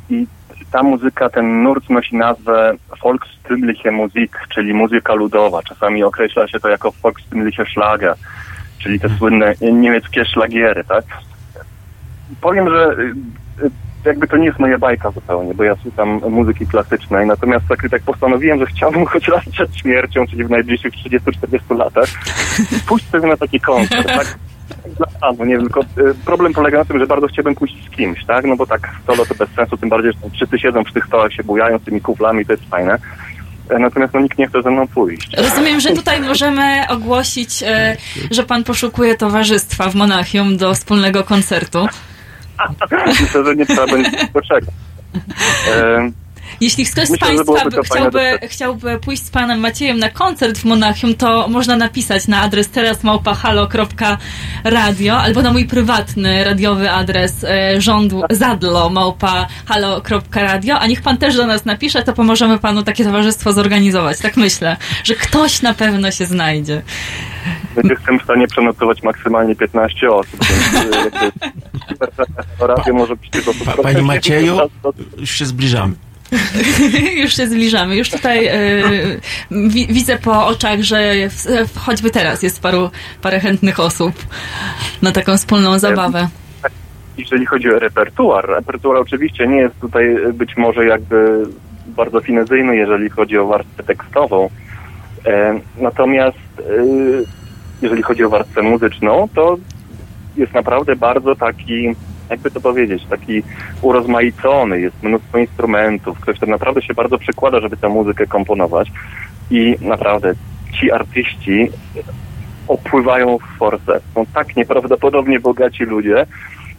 i ta muzyka, ten nurt nosi nazwę Volkstümliche Musik, czyli muzyka ludowa. Czasami określa się to jako Volkstümliche Schlager, czyli te słynne niemieckie szlagiery, tak? Powiem, że e, e, jakby to nie jest moja bajka zupełnie, bo ja słucham muzyki klasycznej, natomiast tak, tak postanowiłem, że chciałbym choć raz przed śmiercią, czyli w najbliższych 30-40 latach, pójść sobie na taki koncert, tak? Dla fanu, nie wiem, tylko y, problem polega na tym, że bardzo chciałbym pójść z kimś, tak? No bo tak solo to bez sensu, tym bardziej, że wszyscy siedzą przy tych stołach, się bujają z tymi kuflami, to jest fajne. E, Natomiast no, nikt nie chce ze mną pójść. Rozumiem, że tutaj możemy ogłosić, e, że pan poszukuje towarzystwa w Monachium do wspólnego koncertu. Myślę, że nie trzeba będzie poczekać. E, Jeśli ktoś z Myślę, że Państwa chciałby, chciałby pójść z Panem Maciejem na koncert w Monachium, to można napisać na adres terasmałpa.halo.radio albo na mój prywatny radiowy adres e, rządu zadlo małpa halo.radio, a niech Pan też do nas napisze, to pomożemy Panu takie towarzystwo zorganizować. Tak myślę, że ktoś na pewno się znajdzie. Jestem w stanie przenocować maksymalnie 15 osób, więc jakby radio może do Pa, Panie Macieju, już się zbliżamy. już się zbliżamy. Już tutaj e, wi- widzę po oczach, że w, choćby teraz jest paru, parę chętnych osób na taką wspólną zabawę. Jeżeli chodzi o repertuar, repertuar oczywiście nie jest tutaj y, być może jakby bardzo finezyjny, jeżeli chodzi o warstwę tekstową. E, natomiast y, jeżeli chodzi o warstwę muzyczną, to jest naprawdę bardzo taki, jakby to powiedzieć, taki urozmaicony, jest mnóstwo instrumentów, ktoś tam naprawdę się bardzo przykłada, żeby tę muzykę komponować i naprawdę ci artyści opływają w forsę. Są tak nieprawdopodobnie bogaci ludzie.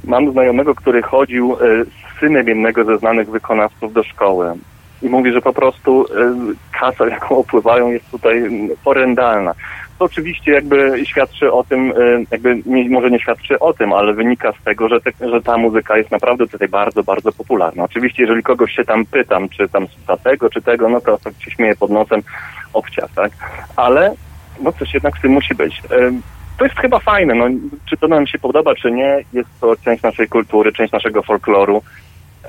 Mam znajomego, który chodził e, z synem jednego ze znanych wykonawców do szkoły i mówi, że po prostu e, kasa, jaką opływają, jest tutaj horrendalna. To oczywiście jakby świadczy o tym, e, jakby nie, może nie świadczy o tym, ale wynika z tego, że, te, że ta muzyka jest naprawdę tutaj bardzo, bardzo popularna. Oczywiście, jeżeli kogoś się tam pytam, czy tam słucha tego, czy tego, no to, to się śmieje pod nosem obcia, tak? Ale no coś jednak w tym musi być. Em, To jest chyba fajne, no, czy to nam się podoba, czy nie, jest to część naszej kultury, część naszego folkloru,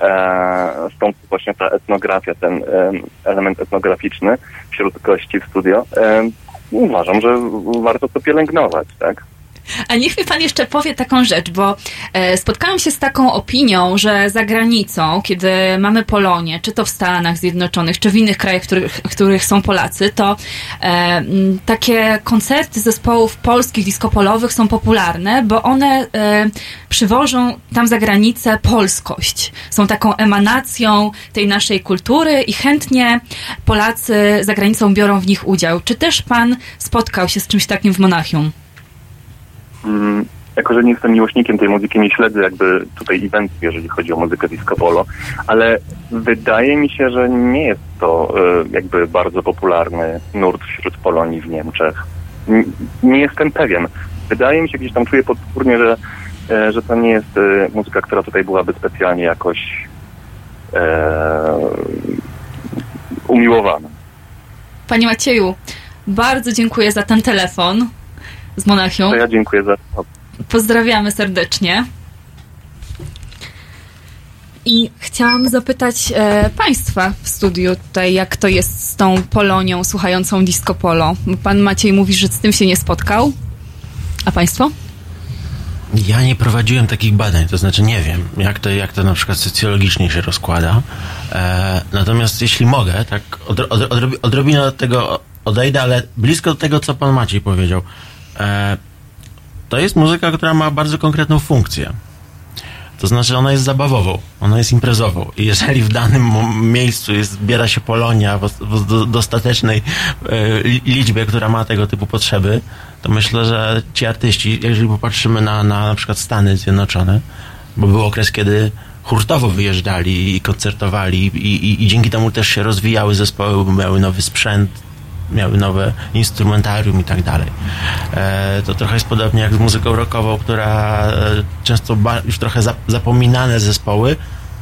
e, stąd właśnie ta etnografia, ten em, element etnograficzny wśród gości w studio. Uważam, że warto to pielęgnować, tak? A niech mi pan jeszcze powie taką rzecz, bo e, spotkałam się z taką opinią, że za granicą, kiedy mamy Polonię, czy to w Stanach Zjednoczonych, czy w innych krajach, których, których są Polacy, to e, takie koncerty zespołów polskich diskopolowych są popularne, bo one e, przywożą tam za granicę polskość. Są taką emanacją tej naszej kultury i chętnie Polacy za granicą biorą w nich udział. Czy też pan spotkał się z czymś takim w Monachium? Mm, jako, że nie jestem miłośnikiem tej muzyki, nie śledzę jakby tutaj eventów, jeżeli chodzi o muzykę disco polo, ale wydaje mi się, że nie jest to e, jakby bardzo popularny nurt wśród Polonii w Niemczech. N- nie jestem pewien. Wydaje mi się, gdzieś tam czuję podskórnie, że, e, że to nie jest e, muzyka, która tutaj byłaby specjalnie jakoś umiłowana. Panie Macieju, bardzo dziękuję za ten telefon z Monachium. To ja dziękuję za Pozdrawiamy serdecznie. I chciałam zapytać e, Państwa w studiu tutaj, jak to jest z tą Polonią słuchającą disco polo. Bo Pan Maciej mówi, że z tym się nie spotkał. A Państwo? Ja nie prowadziłem takich badań, to znaczy nie wiem, jak to, jak to na przykład socjologicznie się rozkłada. E, natomiast jeśli mogę, tak odro, odro, odrobi- odrobinę od tego odejdę, ale blisko do tego, co pan Maciej powiedział. E, to jest muzyka, która ma bardzo konkretną funkcję. To znaczy ona jest zabawową, ona jest imprezową. I jeżeli w danym miejscu jest, zbiera się Polonia w, w do, dostatecznej e, li- liczbie, która ma tego typu potrzeby, to myślę, że ci artyści, jeżeli popatrzymy na, na na przykład Stany Zjednoczone, bo był okres, kiedy hurtowo wyjeżdżali i koncertowali i, i, i dzięki temu też się rozwijały zespoły, miały nowy sprzęt, miały nowe instrumentarium i tak dalej. E, to trochę jest podobnie jak z muzyką rockową, która e, często już trochę zap- zapominane zespoły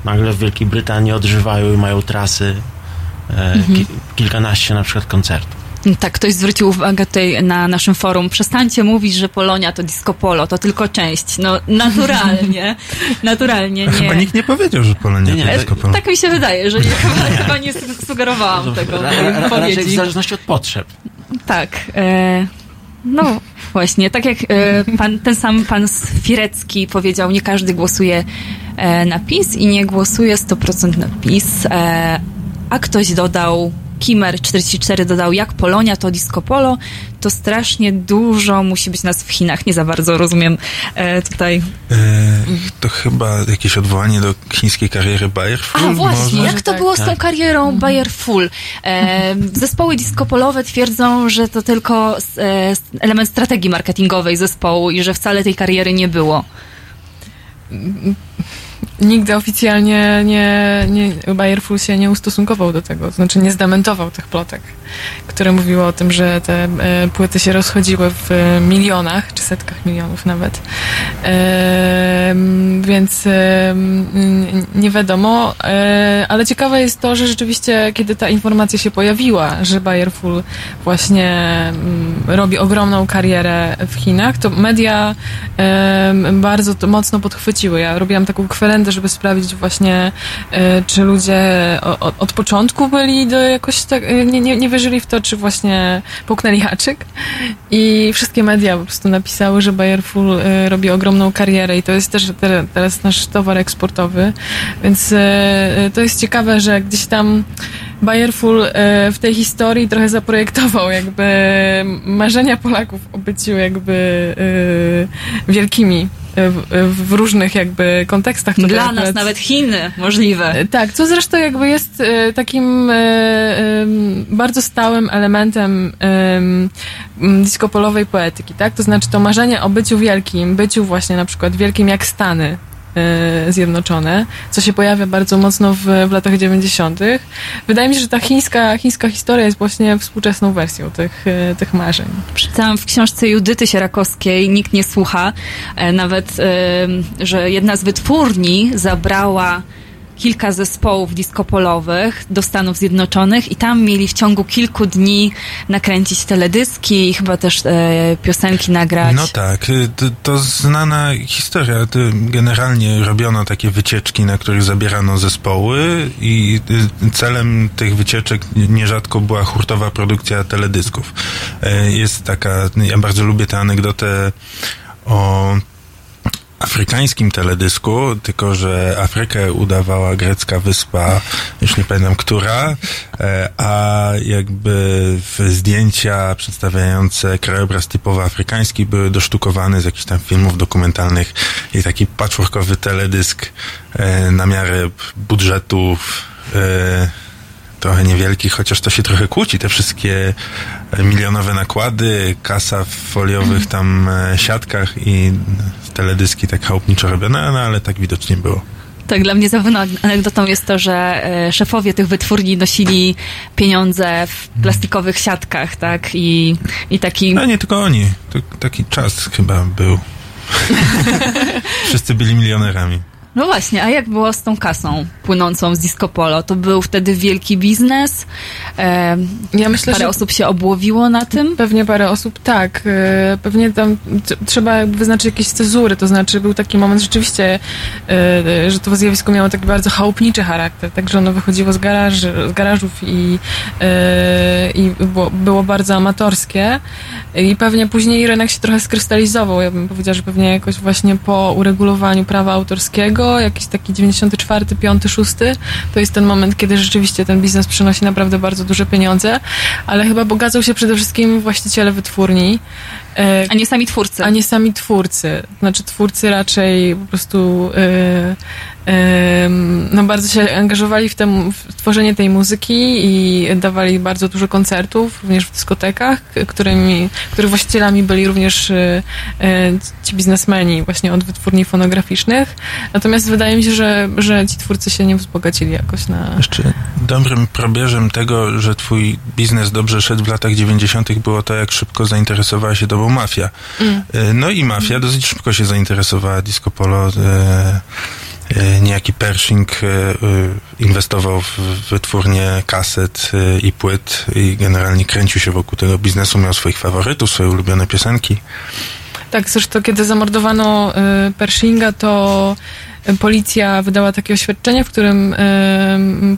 nagle w Wielkiej Brytanii odżywają i mają trasy e, Mhm. ki- kilkanaście na przykład koncertów. Tak, ktoś zwrócił uwagę tutaj na naszym forum. Przestańcie mówić, że Polonia to disco polo, to tylko część. No, naturalnie, naturalnie nie. Chyba nikt nie powiedział, że Polonia Nie, nie, to disco polo. Tak mi się wydaje, że nie, chyba, chyba nie sugerowałam tego Ra- raczej w zależności od potrzeb. Tak. E, no właśnie, tak jak e, pan, ten sam pan Firecki powiedział, nie każdy głosuje e, na PiS i nie głosuje 100% na PiS. E, a ktoś dodał, Kimer44 dodał, jak Polonia to disco polo, to strasznie dużo musi być nas w Chinach. Nie za bardzo rozumiem e, tutaj. E, to chyba jakieś odwołanie do chińskiej kariery Bayer A właśnie, może? jak to było z tą karierą Bayer Full? E, zespoły disco-polowe twierdzą, że to tylko e, element strategii marketingowej zespołu i że wcale tej kariery nie było. Nigdy oficjalnie nie, nie, Bayer Full się nie ustosunkował do tego, znaczy nie zdamentował tych plotek, które mówiły o tym, że te e, płyty się rozchodziły w milionach, czy setkach milionów nawet. Więc nie wiadomo, e, ale ciekawe jest to, że rzeczywiście, kiedy ta informacja się pojawiła, że Bayer Full właśnie robi ogromną karierę w Chinach, to media bardzo mocno podchwyciły. Ja robiłam taką kwerendę, żeby sprawdzić właśnie, e, czy ludzie od początku byli do jakoś tak, nie, nie, nie wierzyli w to, czy właśnie połknęli haczyk. I wszystkie media po prostu napisały, że Bayer Full e, robi ogromną karierę i to jest też te- teraz nasz towar eksportowy. Więc e, e, to jest ciekawe, że gdzieś tam Bayer Full w tej historii trochę zaprojektował jakby marzenia Polaków o byciu jakby wielkimi w, w różnych jakby kontekstach. Dla nas akurat- nawet Chiny możliwe. E, Tak, co zresztą jakby jest e, takim e, bardzo stałym elementem disco-polowej poetyki, tak? To znaczy to marzenie o byciu wielkim, byciu właśnie na przykład wielkim jak Stany Zjednoczone, co się pojawia bardzo mocno w, w latach 90. Wydaje mi się, że ta chińska, chińska historia jest właśnie współczesną wersją tych, e, tych marzeń. Przeczytałam w książce Judyty Sierakowskiej, nikt nie słucha, e, nawet, e, że jedna z wytwórni zabrała kilka zespołów disco-polowych do Stanów Zjednoczonych i tam mieli w ciągu kilku dni nakręcić teledyski i chyba też e, piosenki nagrać. No tak, y, to, to znana historia. To Generalnie robiono takie wycieczki, na których zabierano zespoły i y, celem tych wycieczek nierzadko była hurtowa produkcja teledysków. E, Jest taka, ja bardzo lubię tę anegdotę o afrykańskim teledysku, tylko że Afrykę udawała grecka wyspa, już nie pamiętam która, e, a jakby zdjęcia przedstawiające krajobraz typowo afrykański były dosztukowane z jakichś tam filmów dokumentalnych i taki patchworkowy teledysk e, na miarę budżetów e, trochę niewielkich, chociaż to się trochę kłóci, te wszystkie milionowe nakłady, kasa w foliowych tam e, siatkach i teledyski tak chałupniczo robione, no ale tak widocznie było. Tak, dla mnie zabawną anegdotą jest to, że e, szefowie tych wytwórni nosili pieniądze w plastikowych siatkach, tak? I, i taki... No nie tylko oni, taki czas chyba był. Wszyscy byli milionerami. No właśnie, a jak było z tą kasą płynącą z Disco Polo? To był wtedy wielki biznes? E, Ja myślę, parę że- osób się obłowiło na tym? Pewnie parę osób, tak. E, Pewnie tam trzeba wyznaczyć jakieś cezury, to znaczy był taki moment rzeczywiście, e, że to zjawisko miało taki bardzo chałupniczy charakter, także ono wychodziło z, garaży, z garażów i, e, i było, było bardzo amatorskie i pewnie później rynek się trochę skrystalizował. Ja bym powiedziała, że pewnie jakoś właśnie po uregulowaniu prawa autorskiego, jakiś taki 94, 5, 6, to jest ten moment, kiedy rzeczywiście ten biznes przynosi naprawdę bardzo duże pieniądze, ale chyba bogacą się przede wszystkim właściciele wytwórni. e, A nie sami twórcy. A nie sami twórcy. Znaczy twórcy raczej po prostu e, no bardzo się angażowali w, w tworzenie tej muzyki i dawali bardzo dużo koncertów, również w dyskotekach, którymi, których właścicielami byli również y, y, ci biznesmeni właśnie od wytwórni fonograficznych. Natomiast wydaje mi się, że, że ci twórcy się nie wzbogacili jakoś na... Jeszcze dobrym probierzem tego, że twój biznes dobrze szedł w latach 90. było to, jak szybko zainteresowała się tobą mafia. Mm. E, No i mafia dosyć szybko się zainteresowała disco polo. E, e, niejaki Pershing e, e, inwestował w wytwórnię kaset e, i płyt i generalnie kręcił się wokół tego biznesu, miał swoich faworytów, swoje ulubione piosenki. Tak, zresztą kiedy zamordowano Pershinga, to policja wydała takie oświadczenie, w którym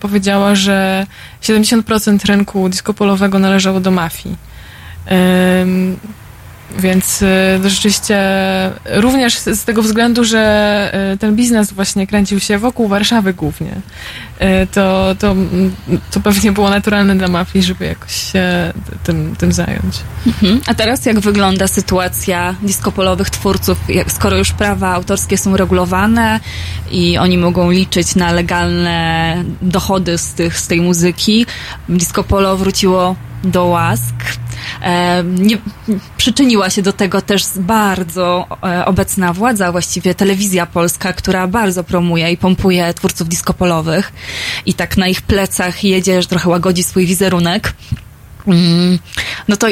powiedziała, że 70% rynku diskopolowego należało do mafii. Więc y, rzeczywiście również z tego względu, że y, ten biznes właśnie kręcił się wokół Warszawy głównie, y, to, to, to pewnie było naturalne dla mafii, żeby jakoś się tym, tym zająć. Mhm. A teraz jak wygląda sytuacja diskopolowych twórców, skoro już prawa autorskie są regulowane i oni mogą liczyć na legalne dochody z, tych, z tej muzyki, diskopolo wróciło do łask. Nie, przyczyniła się do tego też bardzo e, obecna władza, właściwie telewizja polska, która bardzo promuje i pompuje twórców diskopolowych i tak na ich plecach jedzie, że trochę łagodzi swój wizerunek. Mm, No to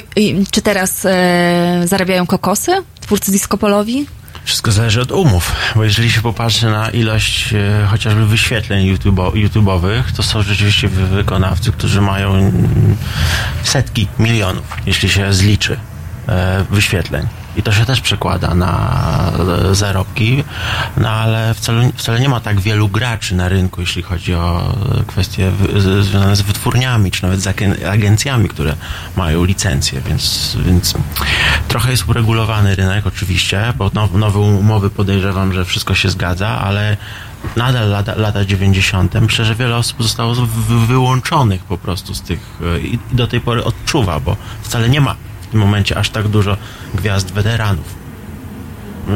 czy teraz e, zarabiają kokosy twórcy diskopolowi? Wszystko zależy od umów, bo jeżeli się popatrzy na ilość e, chociażby wyświetleń YouTube'o- YouTube'owych, to są rzeczywiście wy- wykonawcy, którzy mają setki milionów, jeśli się zliczy e, wyświetleń. I to się też przekłada na e, zarobki, no ale wcale, wcale nie ma tak wielu graczy na rynku, jeśli chodzi o e, kwestie związane z wytwórniami, czy nawet z agen- agencjami, które mają licencje, więc, więc trochę jest uregulowany rynek oczywiście, bo now, nowe umowy podejrzewam, że wszystko się zgadza, ale nadal lata, lata 90. myślę, że wiele osób zostało wyłączonych po prostu z tych e, i do tej pory odczuwa, bo wcale nie ma w tym momencie aż tak dużo gwiazd weteranów. E,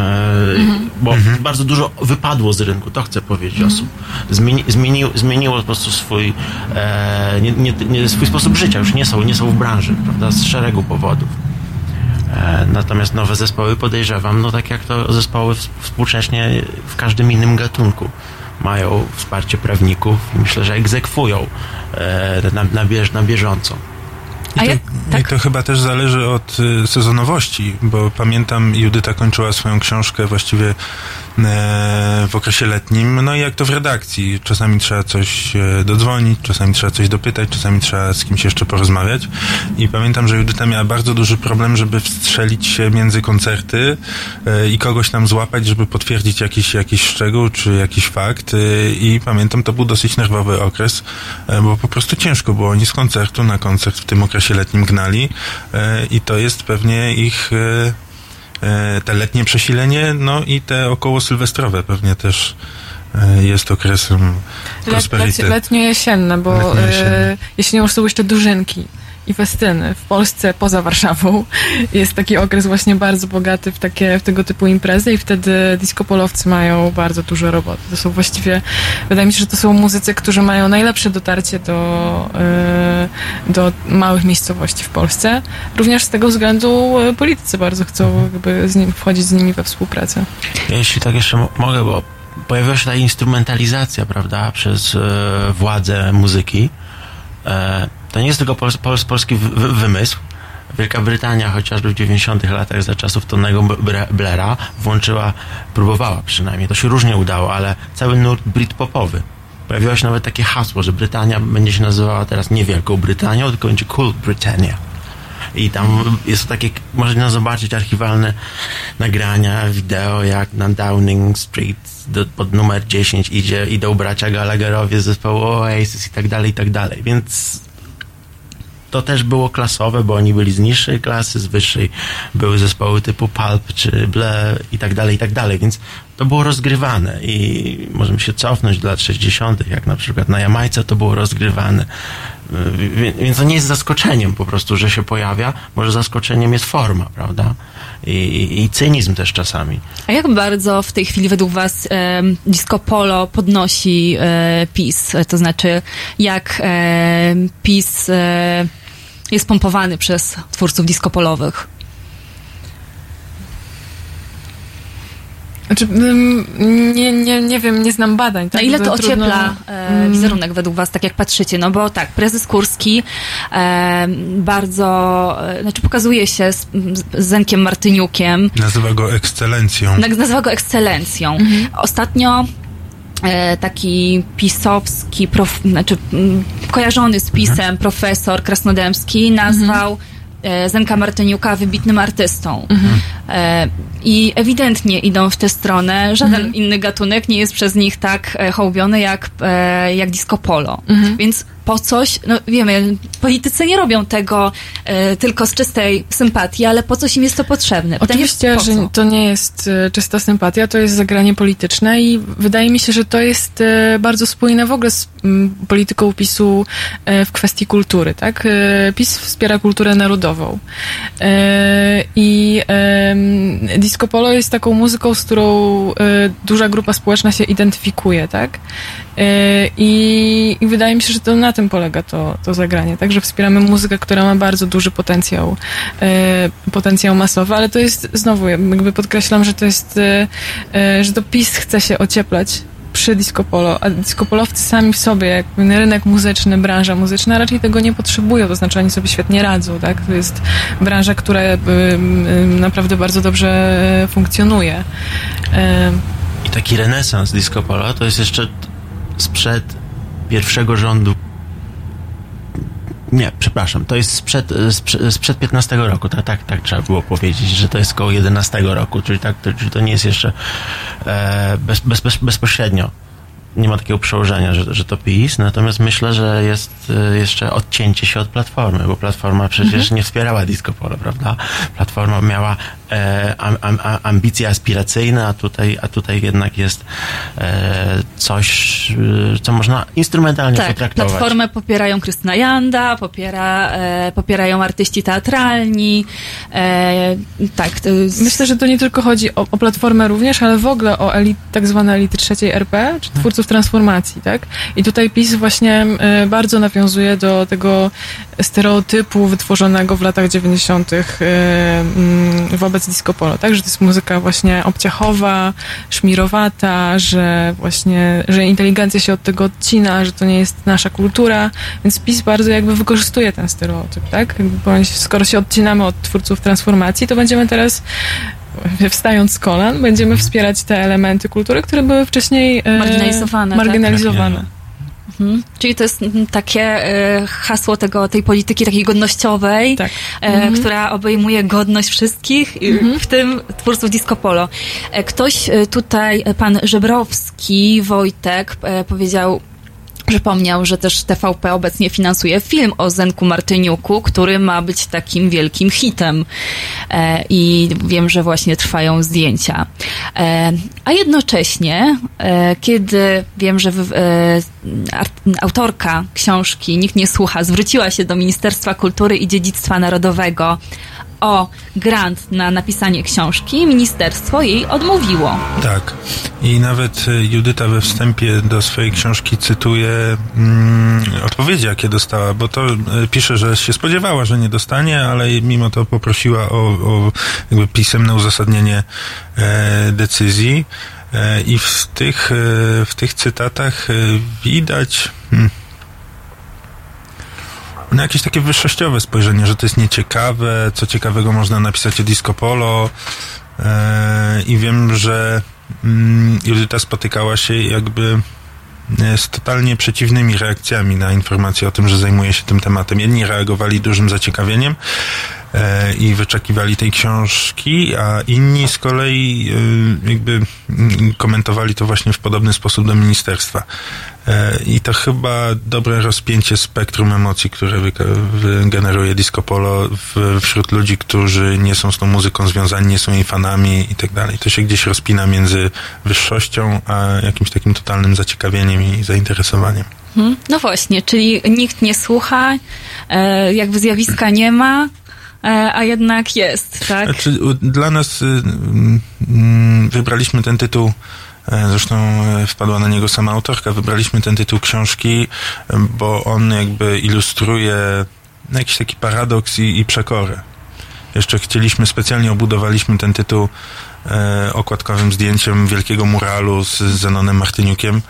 Bo bardzo dużo wypadło z rynku, to chcę powiedzieć osób. Zmieni, zmienił, zmieniło po prostu swój, e, nie, nie, nie, swój sposób życia, już nie są, nie są w branży, prawda, z szeregu powodów. E, Natomiast nowe zespoły podejrzewam, no tak jak to zespoły współcześnie w każdym innym gatunku mają wsparcie prawników i myślę, że egzekwują e, na, na, bież, na bieżąco. I to, I to chyba też zależy od y, sezonowości, bo pamiętam Judyta kończyła swoją książkę właściwie w okresie letnim, no i jak to w redakcji. Czasami trzeba coś e, dodzwonić, czasami trzeba coś dopytać, czasami trzeba z kimś jeszcze porozmawiać. I pamiętam, że Judyta miała bardzo duży problem, żeby wstrzelić się między koncerty e, i kogoś tam złapać, żeby potwierdzić jakiś, jakiś szczegół czy jakiś fakt. E, I pamiętam, to był dosyć nerwowy okres, e, bo po prostu ciężko było. Oni z koncertu na koncert w tym okresie letnim gnali e, i to jest pewnie ich e, e, te letnie przesilenie, no i te około sylwestrowe pewnie też e, jest okresem Let, prosperity. let, letnio-jesienne, bo Letnio-jesienne. e, jesienią są jeszcze dożynki i festyny. W Polsce, poza Warszawą, jest taki okres właśnie bardzo bogaty w, takie, w tego typu imprezy i wtedy diskopolowcy mają bardzo dużo roboty. To są właściwie, wydaje mi się, że to są muzycy, którzy mają najlepsze dotarcie do, e, do małych miejscowości w Polsce. Również z tego względu e, politycy bardzo chcą jakby z nim, wchodzić z nimi we współpracę. Jeśli tak jeszcze mo- mogę, bo pojawiła się ta instrumentalizacja, prawda, przez e, władze muzyki. E, to nie jest tylko pols- pols- polski wy- wy- wymysł. Wielka Brytania chociażby w 90 latach za czasów Tonego Blaira włączyła, próbowała przynajmniej, to się różnie udało, ale cały nurt britpopowy. Pojawiło się nawet takie hasło, że Brytania będzie się nazywała teraz nie Wielką Brytanią, tylko będzie Cool Britannia. I tam jest takie, można zobaczyć archiwalne nagrania, wideo, jak na Downing Street do, pod numer 10 idzie, idą bracia Gallagherowie z zespołu Oasis i tak dalej, i tak dalej. Więc to też było klasowe, bo oni byli z niższej klasy, z wyższej były zespoły typu Pulp czy Ble i tak dalej, i tak dalej, więc to było rozgrywane i możemy się cofnąć do lat 60., jak na przykład na Jamajce to było rozgrywane. Wie- Więc to nie jest zaskoczeniem po prostu, że się pojawia, może zaskoczeniem jest forma, prawda? i, i, i cynizm też czasami. A jak bardzo w tej chwili według Was e, disco polo podnosi e, PiS? To znaczy, jak e, PiS e, jest pompowany przez twórców disco polowych? Znaczy, ym, nie, nie, nie wiem, nie znam badań. Na tak? ile to trudno- ociepla e, Mm. wizerunek według Was, tak jak patrzycie? No bo tak, prezes Kurski e, bardzo, e, znaczy pokazuje się z, z Zenkiem Martyniukiem, Nazywa go ekscelencją. Naz- nazywa go ekscelencją. Ostatnio e, taki pisowski, prof, znaczy mm, kojarzony z pisem profesor Krasnodębski nazwał e, Zenka Martyniuka wybitnym artystą. E, I ewidentnie idą w tę stronę. Żaden inny gatunek nie jest przez nich tak e, hołbiony jak, e, jak disco polo. Więc po coś, no wiemy, politycy nie robią tego e, tylko z czystej sympatii, ale po coś im jest to potrzebne. Pytanie, Oczywiście, po że to nie jest e, czysta sympatia, to jest zagranie polityczne i wydaje mi się, że to jest e, bardzo spójne w ogóle z polityką PiSu e, w kwestii kultury, tak? E, PiS wspiera kulturę narodową. E, I disco polo jest taką muzyką, z którą e, duża grupa społeczna się identyfikuje, tak? E, I, I wydaje mi się, że to na tym polega to, to zagranie, tak? Że wspieramy muzykę, która ma bardzo duży potencjał, e, potencjał masowy, ale to jest, znowu, jakby podkreślam, że to jest, e, że to PiS chce się ocieplać przy disco polo, a disco polowcy sami w sobie, jakby rynek muzyczny, branża muzyczna raczej tego nie potrzebują, to znaczy oni sobie świetnie radzą, tak? To jest branża, która naprawdę bardzo dobrze funkcjonuje. I taki renesans disco polo to jest jeszcze sprzed pierwszego rządu. Nie, przepraszam, to jest sprzed, e, sprzed, sprzed 15 roku, tak, tak, tak trzeba było powiedzieć, że to jest koło 11 roku, czyli, tak, to, czyli to nie jest jeszcze e, bez, bez, bezpośrednio. Nie ma takiego przełożenia, że, że to PiS, natomiast myślę, że jest e, jeszcze odcięcie się od Platformy, bo Platforma przecież Mhm. nie wspierała disco polo, prawda? Platforma miała e, am, am, am, ambicje aspiracyjne, a tutaj, a tutaj jednak jest e, coś, e, co można instrumentalnie Tak, potraktować. platformę popierają Krystyna Janda, popiera, e, popierają artyści teatralni. E, tak, to jest, Myślę, że to nie tylko chodzi o, o platformę również, ale w ogóle o elit, tak zwane elity trzeciej RP, czy twórców transformacji, tak? I tutaj PiS właśnie e, bardzo nawiązuje do tego stereotypu wytworzonego w latach 90. e, mm, wobec disco polo, tak? Że to jest muzyka właśnie obciachowa, szmirowata, że właśnie, że inteligencja się od tego odcina, że to nie jest nasza kultura, więc PiS bardzo jakby wykorzystuje ten stereotyp, tak? Skoro się odcinamy od twórców transformacji, to będziemy teraz wstając z kolan, będziemy wspierać te elementy kultury, które były wcześniej e, Marginalizowane, tak? marginalizowane. Mhm. Czyli to jest takie e, hasło tego, tej polityki takiej godnościowej, e, Mhm. która obejmuje godność wszystkich, i w tym twórców disco polo. E, ktoś tutaj, pan Żebrowski, Wojtek, powiedział, Przypomniał, że też TVP obecnie finansuje film o Zenku Martyniuku, który ma być takim wielkim hitem. E, I wiem, że właśnie trwają zdjęcia. E, a jednocześnie, e, kiedy wiem, że w, e, autorka książki Nikt nie słucha zwróciła się do Ministerstwa Kultury i Dziedzictwa Narodowego o grant na napisanie książki, ministerstwo jej odmówiło. Tak. I nawet y, Judyta we wstępie do swojej książki cytuje mm, odpowiedzi, jakie dostała, bo to y, pisze, że się spodziewała, że nie dostanie, ale mimo to poprosiła o, o jakby pisemne uzasadnienie e, decyzji. E, I w tych, e, w tych cytatach e, widać. Hmm, no jakieś takie wyższościowe spojrzenie, że to jest nieciekawe, co ciekawego można napisać o disco polo e, i wiem, że mm, Judyta spotykała się jakby e, z totalnie przeciwnymi reakcjami na informacje o tym, że zajmuje się tym tematem. Jedni reagowali dużym zaciekawieniem i wyczekiwali tej książki, a inni z kolei e, jakby mm, komentowali to właśnie w podobny sposób do ministerstwa. E, I to chyba dobre rozpięcie spektrum emocji, które wygeneruje disco polo w, wśród ludzi, którzy nie są z tą muzyką związani, nie są jej fanami i tak dalej. To się gdzieś rozpina między wyższością, a jakimś takim totalnym zaciekawieniem i zainteresowaniem. Hmm? No właśnie, czyli nikt nie słucha, e, jakby zjawiska nie ma, e, a jednak jest, tak? Znaczy, dla nas y, mm, mm, wybraliśmy ten tytuł, e, zresztą e, wpadła na niego sama autorka, wybraliśmy ten tytuł książki, e, bo on jakby ilustruje jakiś taki paradoks i, i przekorę. Jeszcze chcieliśmy, specjalnie obudowaliśmy ten tytuł e, okładkowym zdjęciem wielkiego muralu z Zenonem Martyniukiem.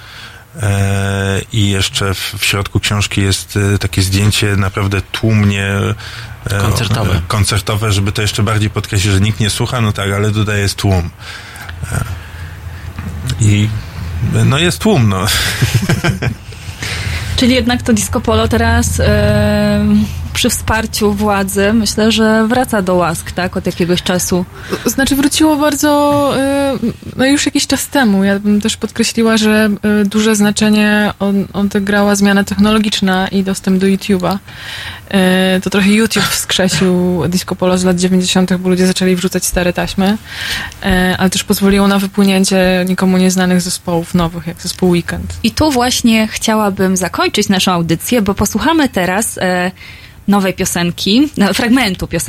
E, I jeszcze w, w środku książki jest e, takie zdjęcie naprawdę tłumnie e, Koncertowe. koncertowe, żeby to jeszcze bardziej podkreślić, że nikt nie słucha, no tak, ale tutaj jest tłum. I no jest tłum, no. Czyli jednak to disco polo teraz przy wsparciu władzy myślę, że wraca do łask, tak? Od jakiegoś czasu. Znaczy wróciło bardzo, y, no już jakiś czas temu. Ja bym też podkreśliła, że y, duże znaczenie on, odegrała zmiana technologiczna i dostęp do YouTube'a. Y, To trochę YouTube wskrzesił disco polo z lat 90., bo ludzie zaczęli wrzucać stare taśmy, ale też pozwoliło na wypłynięcie nikomu nieznanych zespołów nowych, jak zespół Weekend. I tu właśnie chciałabym zakończyć naszą audycję, bo posłuchamy teraz nowej piosenki, no, fragmentu piosenki.